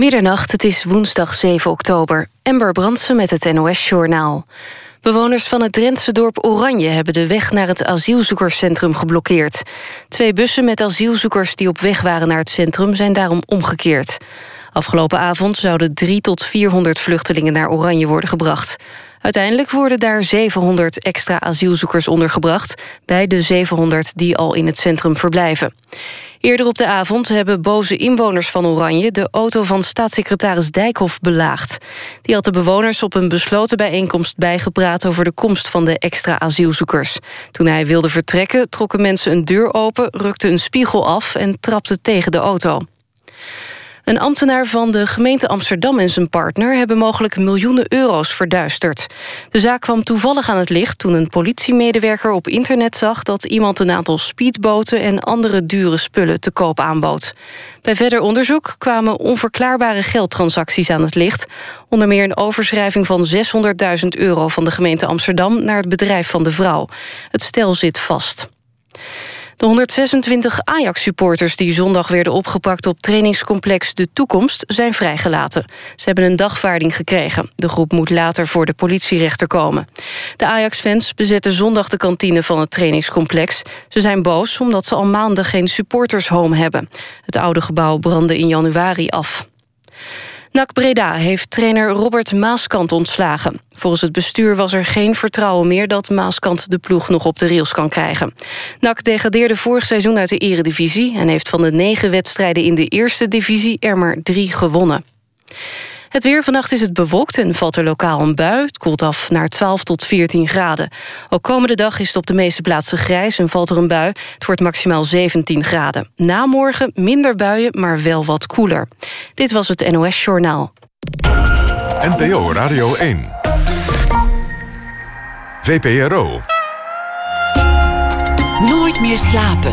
Middernacht, het is woensdag 7 oktober. Ember Brandsen met het NOS-journaal. Bewoners van het Drentse dorp Oranje hebben de weg naar het asielzoekerscentrum geblokkeerd. Twee bussen met asielzoekers die op weg waren naar het centrum zijn daarom omgekeerd. Afgelopen avond zouden 3 tot 400 vluchtelingen naar Oranje worden gebracht. Uiteindelijk worden daar 700 extra asielzoekers ondergebracht... bij de 700 die al in het centrum verblijven. Eerder op de avond hebben boze inwoners van Oranje... de auto van staatssecretaris Dijkhoff belaagd. Die had de bewoners op een besloten bijeenkomst bijgepraat... over de komst van de extra asielzoekers. Toen hij wilde vertrekken trokken mensen een deur open... rukten een spiegel af en trapten tegen de auto. Een ambtenaar van de gemeente Amsterdam en zijn partner... hebben mogelijk miljoenen euro's verduisterd. De zaak kwam toevallig aan het licht toen een politiemedewerker op internet zag... dat iemand een aantal speedboten en andere dure spullen te koop aanbood. Bij verder onderzoek kwamen onverklaarbare geldtransacties aan het licht. Onder meer een overschrijving van 600.000 euro van de gemeente Amsterdam... naar het bedrijf van de vrouw. Het stel zit vast. De 126 Ajax-supporters die zondag werden opgepakt op trainingscomplex De Toekomst zijn vrijgelaten. Ze hebben een dagvaarding gekregen. De groep moet later voor de politierechter komen. De Ajax-fans bezetten zondag de kantine van het trainingscomplex. Ze zijn boos omdat ze al maanden geen supportershome hebben. Het oude gebouw brandde in januari af. NAC Breda heeft trainer Robert Maaskant ontslagen. Volgens het bestuur was er geen vertrouwen meer... dat Maaskant de ploeg nog op de rails kan krijgen. NAC degradeerde vorig seizoen uit de eredivisie... en heeft van de negen wedstrijden in de eerste divisie er maar drie gewonnen. Het weer vannacht is het bewolkt en valt er lokaal een bui. Het koelt af naar 12 tot 14 graden. Ook komende dag is het op de meeste plaatsen grijs en valt er een bui. Het wordt maximaal 17 graden. Na morgen minder buien, maar wel wat koeler. Dit was het NOS Journaal. NPO Radio 1. VPRO. Nooit meer slapen.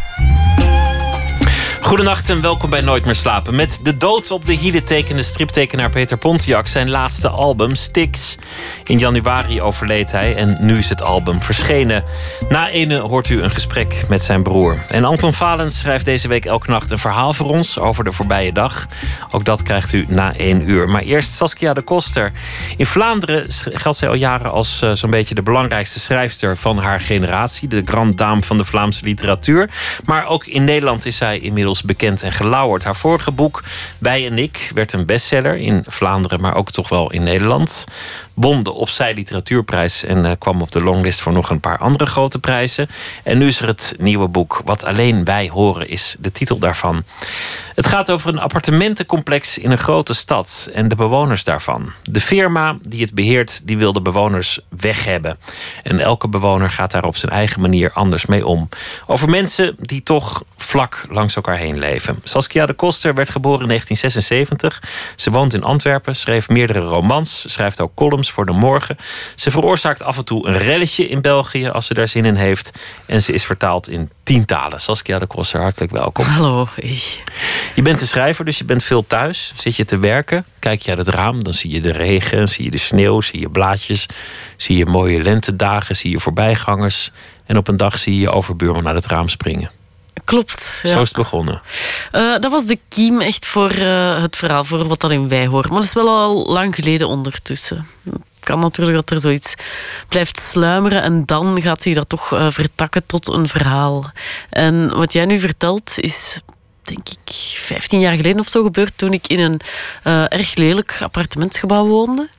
Goedenacht en welkom bij Nooit meer slapen. Met de dood op de hielen tekende striptekenaar Peter Pontiac zijn laatste album Stix. In januari overleed hij en nu is het album verschenen. Na ene hoort u een gesprek met zijn broer. En Anton Valens schrijft deze week elke nacht een verhaal voor ons over de voorbije dag. Ook dat krijgt u na één uur. Maar eerst Saskia de Koster. In Vlaanderen geldt zij al jaren als uh, zo'n beetje de belangrijkste schrijfster van haar generatie. De grand dame van de Vlaamse literatuur. Maar ook in Nederland is zij inmiddels bekend en gelauwerd. Haar vorige boek, Wij en ik, werd een bestseller in Vlaanderen, maar ook toch wel in Nederland won de Opzij Literatuurprijs en uh, kwam op de longlist voor nog een paar andere grote prijzen. En nu is er het nieuwe boek Wat alleen wij horen is de titel daarvan. Het gaat over een appartementencomplex in een grote stad en de bewoners daarvan. De firma die het beheert, die wil de bewoners weg hebben. En elke bewoner gaat daar op zijn eigen manier anders mee om. Over mensen die toch vlak langs elkaar heen leven. Saskia de Koster werd geboren in 1976. Ze woont in Antwerpen, schreef meerdere romans, schrijft ook columns voor de morgen. Ze veroorzaakt af en toe een relletje in België als ze daar zin in heeft. En ze is vertaald in tien talen. Saskia de Koster, hartelijk welkom. Hallo. Je bent een schrijver, dus je bent veel thuis. Zit je te werken, kijk je uit het raam, dan zie je de regen, zie je de sneeuw, zie je blaadjes, zie je mooie lentedagen, zie je voorbijgangers. En op een dag zie je je overbuurman naar het raam springen. Klopt. Ja. Zo is het begonnen. Uh, dat was de kiem echt voor uh, het verhaal, voor wat dat in wij hoort. Maar dat is wel al lang geleden ondertussen. Het kan natuurlijk dat er zoiets blijft sluimeren en dan gaat zich dat toch uh, vertakken tot een verhaal. En wat jij nu vertelt is denk ik 15 jaar geleden of zo gebeurd toen ik in een erg lelijk appartementsgebouw woonde.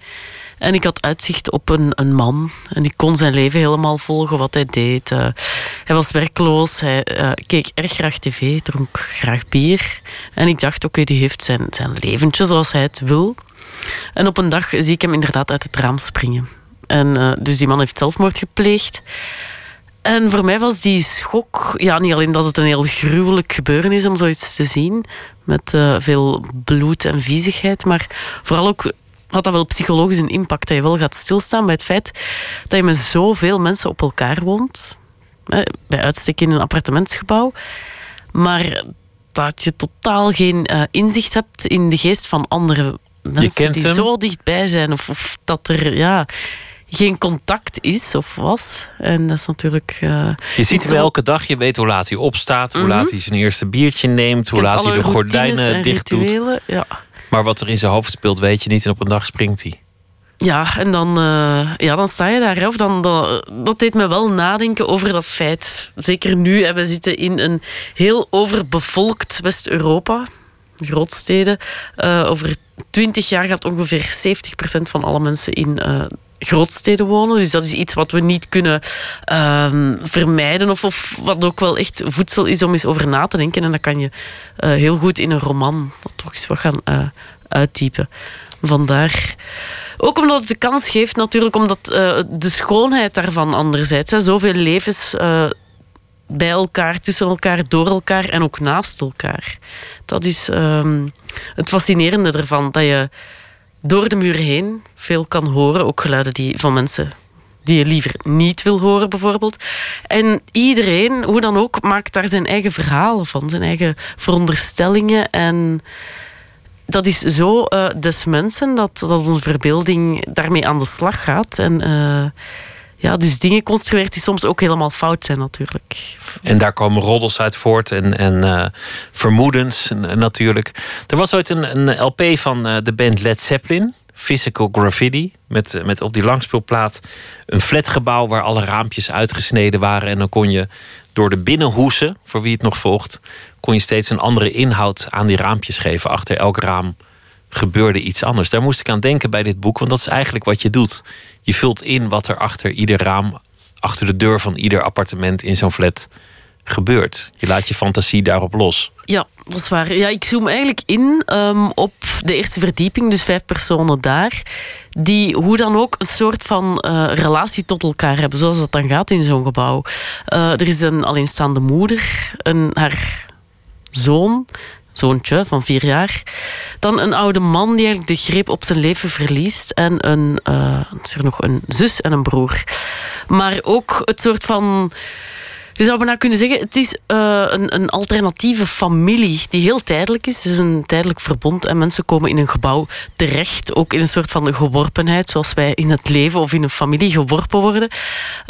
En ik had uitzicht op een, een man. En ik kon zijn leven helemaal volgen wat hij deed. Uh, hij was werkloos, hij uh, keek erg graag tv, dronk graag bier. En ik dacht, oké, die heeft zijn, zijn leventje zoals hij het wil. En op een dag zie ik hem inderdaad uit het raam springen. En uh, dus die man heeft zelfmoord gepleegd. En voor mij was die schok, ja, niet alleen dat het een heel gruwelijk gebeuren is om zoiets te zien, met veel bloed en viezigheid, maar vooral ook had dat wel psychologisch een impact. Dat je wel gaat stilstaan bij het feit dat je met zoveel mensen op elkaar woont. Bij uitstek in een appartementsgebouw. Maar dat je totaal geen uh, inzicht hebt in de geest van andere mensen die hem. zo dichtbij zijn. Of, of, dat er, ja, geen contact is of was. En dat is natuurlijk. Uh, je ziet hem elke dag, je weet hoe laat hij opstaat, hoe laat mhm. hij zijn eerste biertje neemt, hoe laat hij de gordijnen dicht doet. Ja. Maar wat er in zijn hoofd speelt, weet je niet. En op een dag springt hij. Ja, en dan, uh, ja, dan sta je daar. Of dan, dat, deed me wel nadenken over dat feit. Zeker nu, we zitten in een heel overbevolkt West-Europa. Grootsteden. Uh, over twintig jaar gaat ongeveer 70% van alle mensen in uh, grootsteden wonen. Dus dat is iets wat we niet kunnen uh, vermijden. Of, of, wat ook wel echt voedsel is om eens over na te denken. En dat kan je uh, heel goed in een roman toch eens wat gaan uh, uittypen. Vandaar. Ook omdat het de kans geeft, natuurlijk, omdat uh, de schoonheid daarvan anderzijds. Hè, zoveel levens bij elkaar, tussen elkaar, door elkaar en ook naast elkaar. Dat is ehm, het fascinerende ervan. Dat je door de muur heen veel kan horen. Ook geluiden die, van mensen die je liever niet wil horen, bijvoorbeeld. En iedereen, hoe dan ook, maakt daar zijn eigen verhalen van, zijn eigen veronderstellingen. En dat is zo uh, des mensen dat, dat onze verbeelding daarmee aan de slag gaat. En uh, ja, dus dingen construeert die soms ook helemaal fout zijn, natuurlijk. En daar komen roddels uit voort en, en uh, vermoedens natuurlijk. Er was ooit een, een LP van de band Led Zeppelin. Physical Graffiti. Met, met op die langspeelplaat een flatgebouw waar alle raampjes uitgesneden waren. En dan kon je door de binnenhoesen, voor wie het nog volgt, kon je steeds een andere inhoud aan die raampjes geven. Achter elk raam gebeurde iets anders. Daar moest ik aan denken bij dit boek, want dat is eigenlijk wat je doet. Je vult in wat er achter ieder raam, achter de deur van ieder appartement in zo'n flat gebeurt. Je laat je fantasie daarop los. Ja, dat is waar. Ja, ik zoom eigenlijk in um, op de eerste verdieping, dus vijf personen daar, die hoe dan ook een soort van uh, relatie tot elkaar hebben, zoals dat dan gaat in zo'n gebouw. Uh, er is een alleenstaande moeder, een, haar zoon, zoontje van vier jaar. Dan een oude man die eigenlijk de greep op zijn leven verliest. En een, uh, is er nog een zus en een broer. Maar ook het soort van je zou bijna kunnen zeggen, het is uh, een, een, alternatieve familie die heel tijdelijk is. Het is een tijdelijk verbond en mensen komen in een gebouw terecht. Ook in een soort van geworpenheid, zoals wij in het leven of in een familie geworpen worden.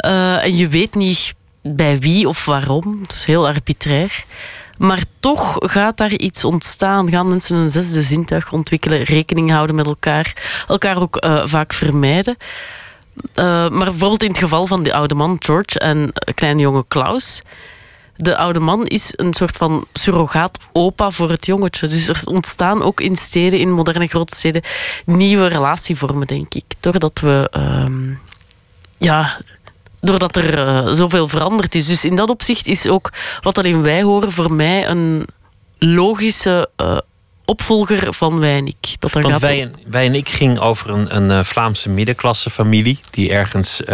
Uh, en je weet niet bij wie of waarom. Het is heel arbitrair. Maar toch gaat daar iets ontstaan. Gaan mensen een zesde zintuig ontwikkelen, rekening houden met elkaar, elkaar ook uh, vaak vermijden. Uh, maar bijvoorbeeld in het geval van die oude man George en kleine jonge Klaus. De oude man is een soort van surrogaat opa voor het jongetje. Dus er ontstaan ook in steden, in moderne grote steden, nieuwe relatievormen, denk ik. Doordat we. Uh, ja, doordat er uh, zoveel veranderd is. Dus in dat opzicht is ook wat alleen wij horen voor mij een logische uh, opvolger van Wij en Ik. Dat Want wij, en, wij en Ik ging over een, een uh, Vlaamse middenklasse familie... die ergens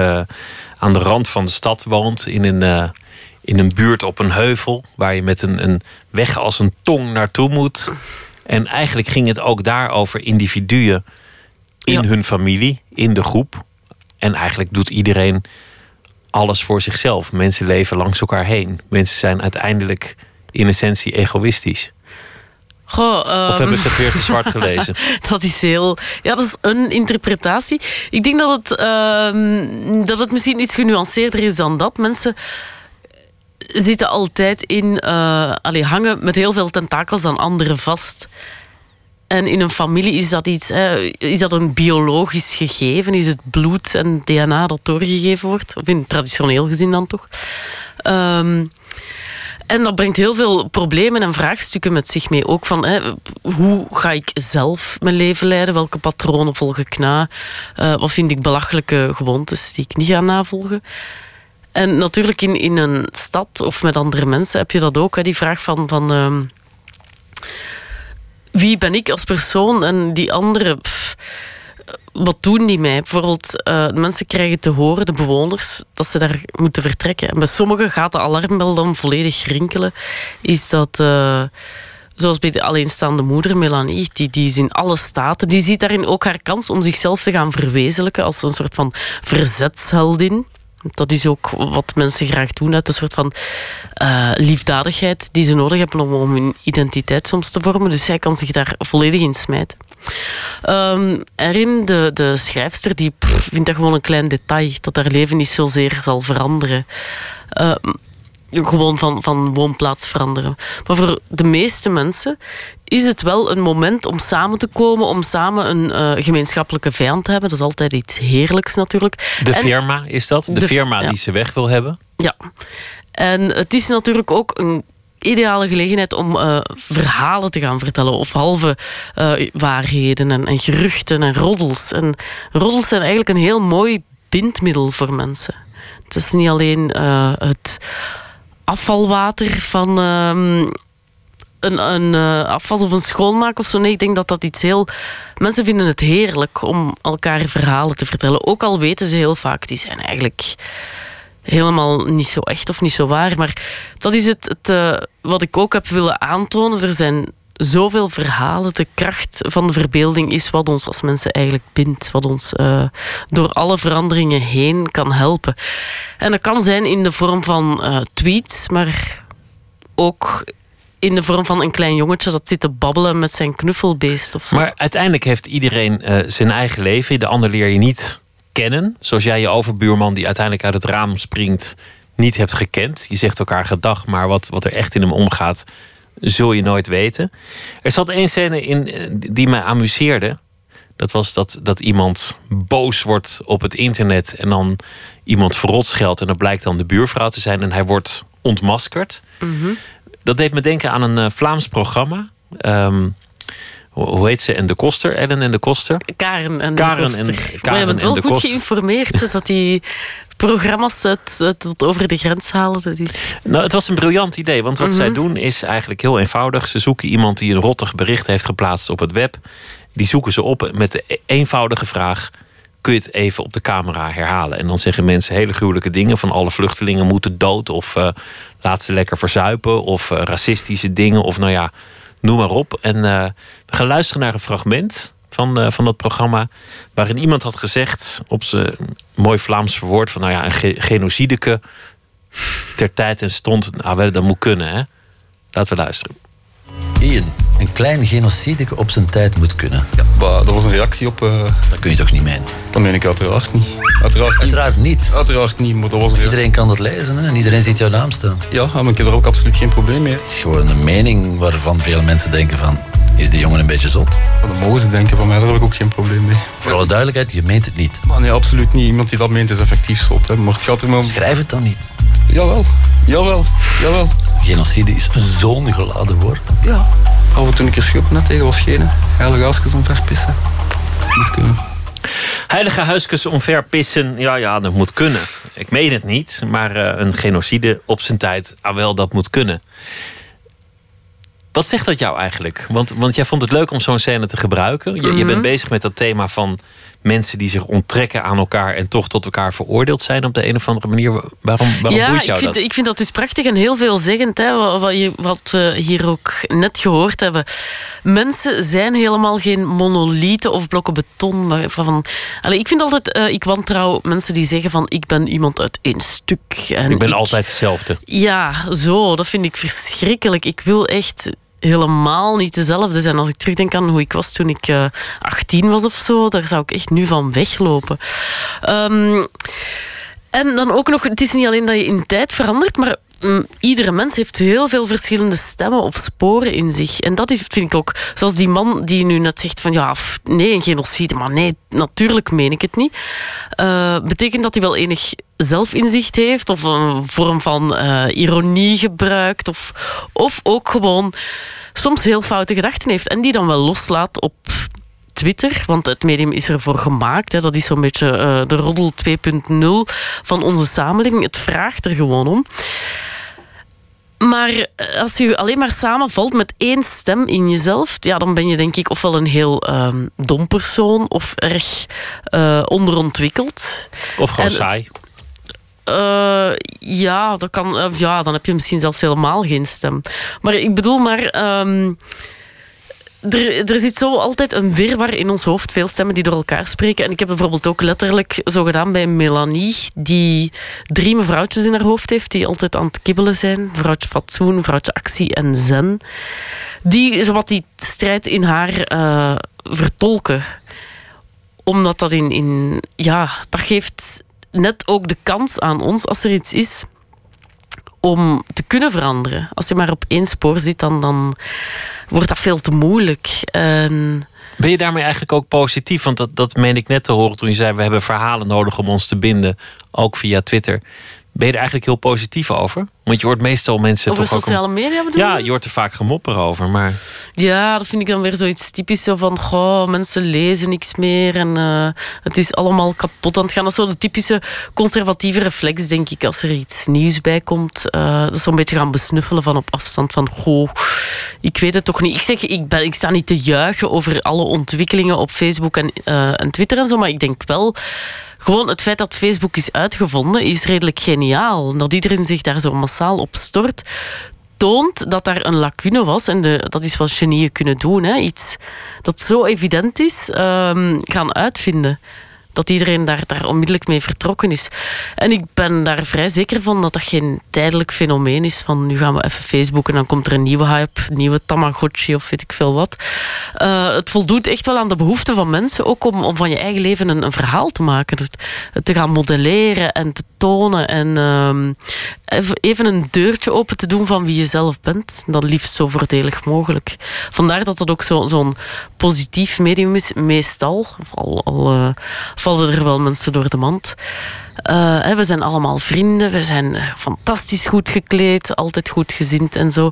aan de rand van de stad woont... in een, in een buurt op een heuvel... waar je met een, een weg als een tong naartoe moet. En eigenlijk ging het ook daar over individuen... in ja. hun familie, in de groep. En eigenlijk doet iedereen alles voor zichzelf. Mensen leven langs elkaar heen. Mensen zijn uiteindelijk in essentie egoïstisch. Goh, Of heb ik het weer te zwart gelezen? dat is heel. Ja, dat is een interpretatie. Ik denk dat het, uh, dat het misschien iets genuanceerder is dan dat. Mensen zitten altijd in. Uh, hangen met heel veel tentakels aan anderen vast. En in een familie is dat iets, is dat een biologisch gegeven? Is het bloed en DNA dat doorgegeven wordt? Of in traditioneel gezin dan toch? Um, en dat brengt heel veel problemen en vraagstukken met zich mee. Ook van hoe ga ik zelf mijn leven leiden? Welke patronen volg ik na? Uh, wat vind ik belachelijke gewoontes die ik niet ga navolgen? En natuurlijk in, in een stad of met andere mensen heb je dat ook. Hè, die vraag van, van uh, wie ben ik als persoon? En die andere... Pff, wat doen die mij? Bijvoorbeeld, uh, mensen krijgen te horen, de bewoners, dat ze daar moeten vertrekken. En bij sommigen gaat de alarmbel dan volledig rinkelen. Is dat... Uh, zoals bij de alleenstaande moeder Melanie, die, die is in alle staten. Die ziet daarin ook haar kans om zichzelf te gaan verwezenlijken als een soort van verzetsheldin. Dat is ook wat mensen graag doen, uit een soort van uh, liefdadigheid die ze nodig hebben om, om hun identiteit soms te vormen. Dus zij kan zich daar volledig in smijten. Um, erin, de, de schrijfster, die vindt dat gewoon een klein detail. Dat haar leven niet zozeer zal veranderen. Uh, gewoon van, van woonplaats veranderen. Maar voor de meeste mensen is het wel een moment om samen te komen, om samen een uh, gemeenschappelijke vijand te hebben. Dat is altijd iets heerlijks natuurlijk. De firma is dat? De, de firma die ze weg wil hebben? Ja. En het is natuurlijk ook een ideale gelegenheid om uh, verhalen te gaan vertellen. Of halve uh, waarheden en, en, geruchten en roddels. En roddels zijn eigenlijk een heel mooi bindmiddel voor mensen. Het is niet alleen uh, het afvalwater van um, een, een afwas of een schoonmaak of zo. Nee, ik denk dat dat iets heel... Mensen vinden het heerlijk om elkaar verhalen te vertellen. Ook al weten ze heel vaak, die zijn eigenlijk helemaal niet zo echt of niet zo waar. Maar dat is het, het uh, wat ik ook heb willen aantonen. Er zijn zoveel verhalen. De kracht van de verbeelding is wat ons als mensen eigenlijk bindt. Wat ons uh, door alle veranderingen heen kan helpen. En dat kan zijn in de vorm van uh, tweets, maar ook in de vorm van een klein jongetje dat zit te babbelen met zijn knuffelbeest of zo. Maar uiteindelijk heeft iedereen uh, zijn eigen leven. De ander leer je niet kennen. Zoals jij je overbuurman die uiteindelijk uit het raam springt niet hebt gekend. Je zegt elkaar gedag, maar wat, wat er echt in hem omgaat, zul je nooit weten. Er zat één scène in eh, die me amuseerde. Dat was dat, dat iemand boos wordt op het internet en dan iemand verrot scheldt. En dat blijkt dan de buurvrouw te zijn en hij wordt ontmaskerd. Mhm. Dat deed me denken aan een uh, Vlaams programma. Um, hoe heet ze? En de Koster? Ellen en de Koster? Karen en Karen de En, Koster. Karen maar je bent wel goed Koster. geïnformeerd dat die programma's tot over de grens halen. Dat is... Nou, het was een briljant idee. Want wat Mhm. zij doen is eigenlijk heel eenvoudig. Ze zoeken iemand die een rottig bericht heeft geplaatst op het web. Die zoeken ze op met de eenvoudige vraag... kun je het even op de camera herhalen? En dan zeggen mensen hele gruwelijke dingen... van alle vluchtelingen moeten dood... of eh, laat ze lekker verzuipen... of eh, racistische dingen, of nou ja, noem maar op. En eh, we gaan luisteren naar een fragment van, eh, van dat programma... waarin iemand had gezegd, op zijn mooi Vlaams verwoord... van nou ja, een ge genocideke ter tijd en stond... nou, wel, dat moet kunnen, hè? Laten we luisteren. Ian, een klein genocide op zijn tijd moet kunnen. Ja, maar dat was een reactie op... Uh, dat kun je toch niet menen? Dat meen ik uiteraard niet. Uiteraard niet. Uiteraard niet. Uiteraard niet, maar dat was een Iedereen kan dat lezen hè? en iedereen ziet jouw naam staan. Ja, maar ik heb er ook absoluut geen probleem mee. Het is gewoon een mening waarvan veel mensen denken van... is die jongen een beetje zot? Dat mogen ze denken van mij, daar heb ik ook geen probleem mee. Voor alle duidelijkheid, je meent het niet. Maar nee, absoluut niet. Iemand die dat meent is effectief zot. Hè. Maar het gaat er maar om... Schrijf het dan niet. Jawel, jawel, jawel. Genocide is zo'n geladen woord. Ja. Af en toe een keer schoppen net tegen was geen heilige huisjes omverpissen. Moet kunnen. Heilige huisjes omverpissen, ja, ja, dat moet kunnen. Ik meen het niet, maar uh, een genocide op zijn tijd, ah wel, dat moet kunnen. Wat zegt dat jou eigenlijk? Want, want jij vond het leuk om zo'n scène te gebruiken. Je, mm -hmm. je, bent bezig met dat thema van mensen die zich onttrekken aan elkaar en toch tot elkaar veroordeeld zijn op de een of andere manier. Waarom, waarom ja, boeit jou ik vind, dat? ik vind dat dus prachtig en heel veelzeggend, hè, wat, wat, we hier ook net gehoord hebben. Mensen zijn helemaal geen monolieten of blokken beton. Maar van, allez, ik vind altijd, uh, ik wantrouw mensen die zeggen van ik ben iemand uit één stuk. En ik ben ik, altijd hetzelfde. Ja, zo, dat vind ik verschrikkelijk. Ik wil echt helemaal niet dezelfde zijn. Als ik terugdenk aan hoe ik was toen ik uh, 18 was of zo, daar zou ik echt nu van weglopen. Um, en dan ook nog, het is niet alleen dat je in tijd verandert, maar iedere mens heeft heel veel verschillende stemmen of sporen in zich. En dat is, vind ik ook, zoals die man die nu net zegt van ja, nee, een genocide, maar nee, natuurlijk meen ik het niet. Uh, betekent dat hij wel enig zelfinzicht heeft of een vorm van uh, ironie gebruikt of, of ook gewoon soms heel foute gedachten heeft en die dan wel loslaat op Twitter, want het medium is ervoor gemaakt. Hè. Dat is zo'n beetje uh, de roddel 2.0 van onze samenleving. Het vraagt er gewoon om. Maar als je alleen maar samenvalt met één stem in jezelf, ja, dan ben je denk ik ofwel een heel um, dom persoon of erg uh, onderontwikkeld. Of gewoon saai. Uh, ja, dat kan, ja, dan heb je misschien zelfs helemaal geen stem. Maar ik bedoel maar. Um, er, er zit zo altijd een wirwar in ons hoofd. Veel stemmen die door elkaar spreken. En ik heb bijvoorbeeld ook letterlijk zo gedaan bij Melanie. Die drie mevrouwtjes in haar hoofd heeft. Die altijd aan het kibbelen zijn. Vrouwtje fatsoen, vrouwtje actie en zen. Die zowat die strijd in haar eh, vertolken. Omdat dat in, in... Ja, dat geeft net ook de kans aan ons, als er iets is om te kunnen veranderen. Als je maar op één spoor zit, dan, dan wordt dat veel te moeilijk. En... Ben je daarmee eigenlijk ook positief? Want dat, dat meen ik net te horen toen je zei... we hebben verhalen nodig om ons te binden, ook via Twitter. Ben je er eigenlijk heel positief over? Want je hoort meestal mensen over toch sociale media bedoel Ja, je hoort er vaak gemopper over, maar... Ja, dat vind ik dan weer zoiets typisch zo van... Goh, mensen lezen niks meer en uh, het is allemaal kapot aan het gaan. Dat is zo de typische conservatieve reflex, denk ik, als er iets nieuws bij komt. Uh, dat is zo'n beetje gaan besnuffelen van op afstand van... Goh, ik weet het toch niet. Ik zeg, ik, ben, ik sta niet te juichen over alle ontwikkelingen op Facebook en, uh, en Twitter en zo, maar ik denk wel gewoon het feit dat Facebook is uitgevonden is redelijk geniaal. Dat iedereen zich daar zo massaal op stort, toont dat daar een lacune was. En de, dat is wat genieën kunnen doen. Hè. Iets dat zo evident is, um, gaan uitvinden dat iedereen daar, daar onmiddellijk mee vertrokken is. En ik ben daar vrij zeker van dat dat geen tijdelijk fenomeen is. Van nu gaan we even Facebook en dan komt er een nieuwe hype, nieuwe Tamagotchi of weet ik veel wat. Uh, het voldoet echt wel aan de behoeften van mensen, ook om, om van je eigen leven een, een verhaal te maken. Dus, te gaan modelleren en te tonen en uh, even een deurtje open te doen van wie je zelf bent. Dan liefst zo voordelig mogelijk. Vandaar dat het ook zo'n zo positief medium is, meestal. Al, al uh, vallen er wel mensen door de mand. Uh, we zijn allemaal vrienden, we zijn eh, fantastisch goed gekleed, altijd goed gezind en zo.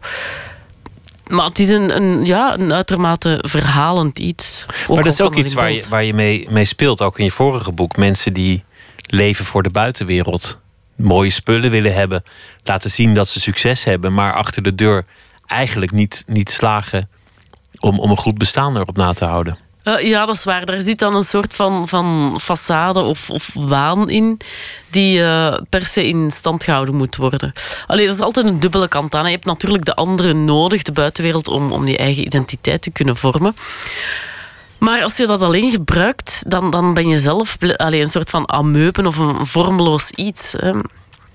Maar het is een, een, ja, een uitermate verhalend iets. maar dat is ook iets waar je, waar je mee, mee speelt, ook in je vorige boek. Mensen die leven voor de buitenwereld. Mooie spullen willen hebben. Laten zien dat ze succes hebben. Maar achter de deur eigenlijk niet, niet slagen om, om een goed bestaan erop na te houden. Uh, ja, dat is waar. Er zit dan een soort van, van façade of, of waan in die uh, per se in stand gehouden moet worden. Alleen dat is altijd een dubbele kant aan. Je hebt natuurlijk de anderen nodig, de buitenwereld, om, om die eigen identiteit te kunnen vormen. Maar als je dat alleen gebruikt, dan, dan ben je zelf alleen een soort van ameuben of een vormeloos iets.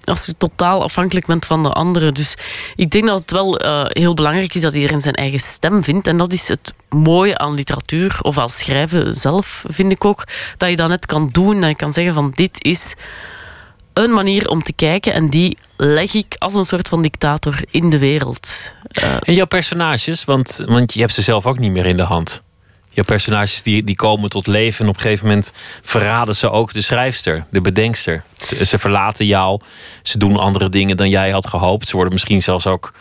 Als je totaal afhankelijk bent van de anderen. Dus ik denk dat het wel uh, heel belangrijk is dat iedereen zijn eigen stem vindt. En dat is het mooie aan literatuur of aan schrijven zelf, vind ik ook. Dat je dat net kan doen. Dat je kan zeggen van dit is een manier om te kijken en die leg ik als een soort van dictator in de wereld. Uh, en jouw personages, want, want je hebt ze zelf ook niet meer in de hand je personages die, die komen tot leven en op een gegeven moment verraden ze ook de schrijfster, de bedenkster. Ze, verlaten jou, ze doen andere dingen dan jij had gehoopt. Ze worden misschien zelfs ook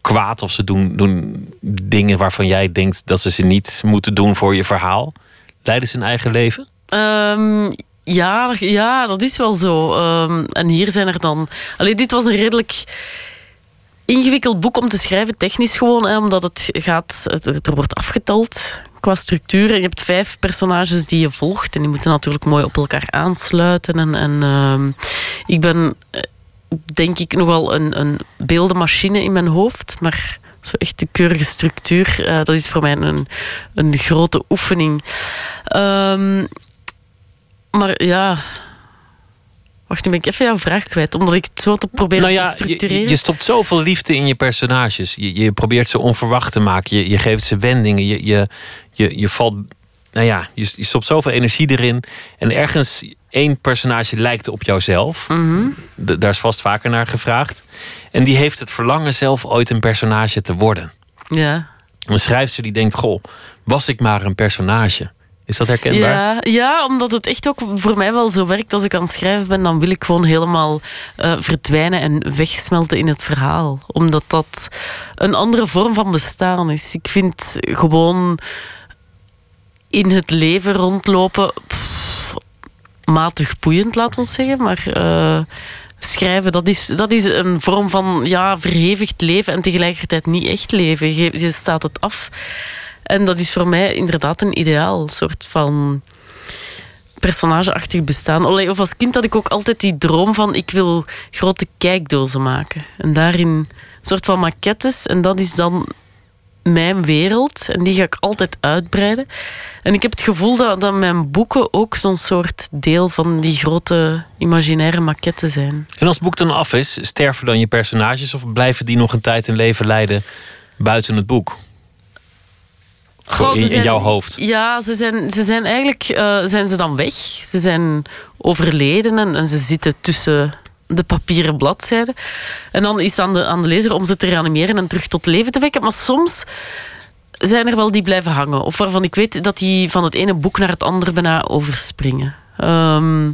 kwaad of ze doen, doen dingen waarvan jij denkt dat ze ze niet moeten doen voor je verhaal. Leiden ze hun eigen leven? Um, ja, ja, dat is wel zo. Um, en hier zijn er dan. Alleen dit was een redelijk ingewikkeld boek om te schrijven, technisch gewoon, hè, omdat het gaat, het, er wordt afgeteld qua structuur. En je hebt vijf personages die je volgt en die moeten natuurlijk mooi op elkaar aansluiten. En, en uh, ik ben, eh, denk ik, nogal een, een beeldenmachine in mijn hoofd, maar zo echt de keurige structuur, uh, dat is voor mij een, een grote oefening. Um, maar ja, Wacht, nu ben ik even jouw vraag kwijt. Omdat ik het zo te proberen nou ja, te structureren. Je, je, stopt zoveel liefde in je personages. Je, je probeert ze onverwacht te maken. Je, je geeft ze wendingen. Je, je, je, je valt... Nou ja, je, je stopt zoveel energie erin. En ergens één personage lijkt op jouzelf. Mm Daar is vast vaker naar gevraagd. En die heeft het verlangen zelf ooit een personage te worden. Ja. Een schrijfster die denkt... Goh, was ik maar een personage... Is dat herkenbaar? Ja, ja, omdat het echt ook voor mij wel zo werkt. Als ik aan het schrijven ben, dan wil ik gewoon helemaal uh, verdwijnen en wegsmelten in het verhaal. Omdat dat een andere vorm van bestaan is. Ik vind gewoon in het leven rondlopen matig boeiend, laat ons zeggen. Maar uh, schrijven, dat is, dat is een vorm van ja, verhevigd leven en tegelijkertijd niet echt leven. Je staat het af. En dat is voor mij inderdaad een ideaal soort van personageachtig bestaan. Of als kind had ik ook altijd die droom van ik wil grote kijkdozen maken. En daarin een soort van maquettes. En dat is dan mijn wereld en die ga ik altijd uitbreiden. En ik heb het gevoel dat, dat mijn boeken ook zo'n soort deel van die grote imaginaire maquette zijn. En als het boek dan af is, sterven dan je personages of blijven die nog een tijd in leven leiden buiten het boek? Ze in, in zijn- jouw hoofd. Ja, ze zijn, ze zijn eigenlijk eh, zijn ze dan weg. Ze zijn overleden en, en ze zitten tussen de papieren bladzijden. En dan is het aan de, aan de lezer om ze te reanimeren en terug tot leven te wekken. Maar soms zijn er wel die blijven hangen. Of waarvan ik weet dat die van het ene boek naar het andere bijna overspringen. Ehm,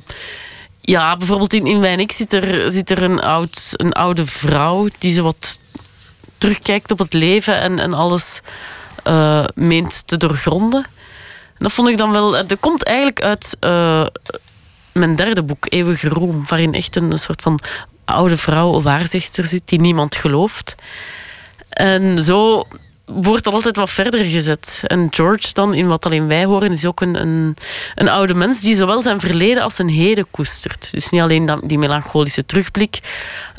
ja, bijvoorbeeld in, in zit er, zit er een, oud, een oude vrouw die zo wat terugkijkt op het leven en, en alles eh, meent te doorgronden. En dat vond ik dan wel... Dat komt eigenlijk uit eh, mijn derde boek, Eeuwige Roem, waarin echt een, soort van oude vrouw, een waarzegster zit, die niemand gelooft. En zo wordt altijd wat verder gezet. En George dan, in wat alleen wij horen, is ook een, een, een oude mens die zowel zijn verleden als zijn heden koestert. Dus niet alleen dat, die melancholische terugblik,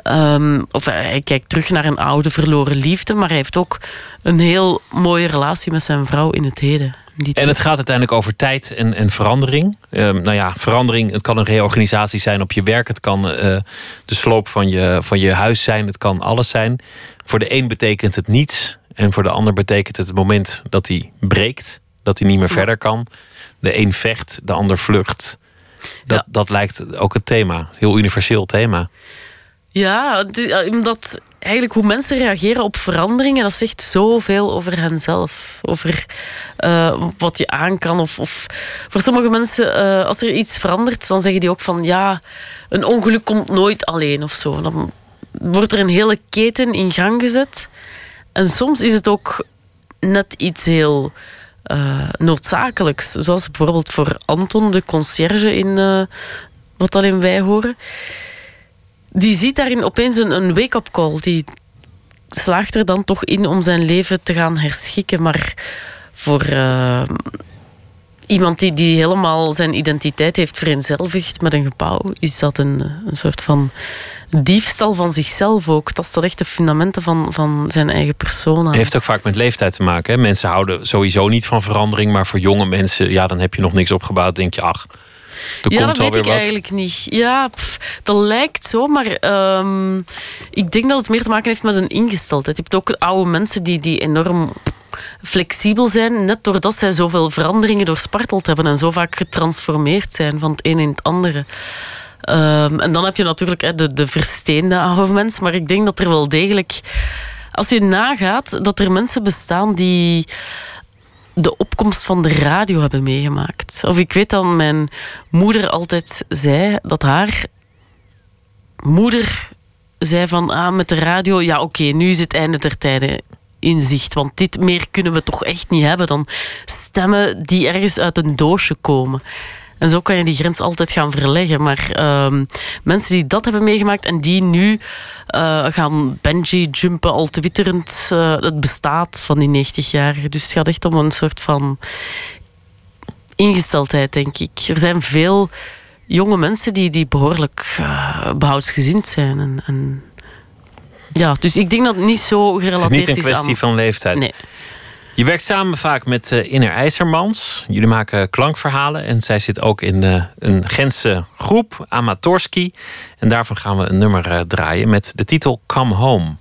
ehm, of hij, kijkt terug naar een oude verloren liefde, maar hij heeft ook een heel mooie relatie met zijn vrouw in het heden. En het gaat uiteindelijk over tijd en, en verandering. Ehm, nou ja, verandering, het kan een reorganisatie zijn op je werk. Het kan eh, de sloop van je, van je huis zijn. Het kan alles zijn. Voor de een betekent het niets. En voor de ander betekent het het moment dat hij breekt. Dat hij niet meer verder kan. De een vecht, de ander vlucht. Dat, Ja. dat lijkt ook het thema. Een heel universeel thema. Ja, het eh, omdat eigenlijk hoe mensen reageren op veranderingen, dat zegt zoveel over henzelf. Over eh, wat je aan kan. Of, of voor sommige mensen, eh, als er iets verandert, dan zeggen die ook van ja, een ongeluk komt nooit alleen of zo. Dan wordt er een hele keten in gang gezet. En soms is het ook net iets heel eh, noodzakelijks. Zoals bijvoorbeeld voor Anton, de conciërge in eh, Wat alleen wij horen die ziet daarin opeens een, een wake-up call. Die slaagt er dan toch in om zijn leven te gaan herschikken. Maar voor eh, iemand die, die helemaal zijn identiteit heeft vereenzelvigd met een gebouw, is dat een, een soort van diefstal van zichzelf ook. Dat staat echt de fundamenten van, van zijn eigen persoon aan. Heeft ook vaak met leeftijd te maken. Hè? Mensen houden sowieso niet van verandering. Maar voor jonge mensen, ja, dan heb je nog niks opgebouwd. Denk je, ach, er ja, komt dat weet ik wat. eigenlijk niet. Ja, pff, dat lijkt zo, maar ehm, ik denk dat het meer te maken heeft met een ingesteldheid. Je hebt ook oude mensen die, die enorm flexibel zijn, net doordat zij zoveel veranderingen doorsparteld hebben en zo vaak getransformeerd zijn van het een in het andere. Ehm, en dan heb je natuurlijk de, de versteende oude mens, maar ik denk dat er wel degelijk, als je nagaat, dat er mensen bestaan die de opkomst van de radio hebben meegemaakt. Of ik weet dat mijn moeder altijd zei dat haar moeder zei van ah, met de radio, ja oké, nu is het einde der tijden in zicht. Want dit meer kunnen we toch echt niet hebben dan stemmen die ergens uit een doosje komen. En zo kan je die grens altijd gaan verleggen. Maar ehm, mensen die dat hebben meegemaakt en die nu eh, gaan bungee jumpen, al twitterend, eh, het bestaat van die 90-jarigen. Dus het gaat echt om een soort van ingesteldheid, denk ik. Er zijn veel jonge mensen die, die behoorlijk eh, behoudsgezind zijn. En, en ja, dus ik denk dat het niet zo Het is gerelateerd niet een kwestie aan... van leeftijd. Nee. Je werkt samen vaak met eh Inner IJzermans. Jullie maken klankverhalen. En zij zit ook in eh, een Gentse groep, Amatorski. En daarvan gaan we een nummer eh, draaien met de titel Come Home.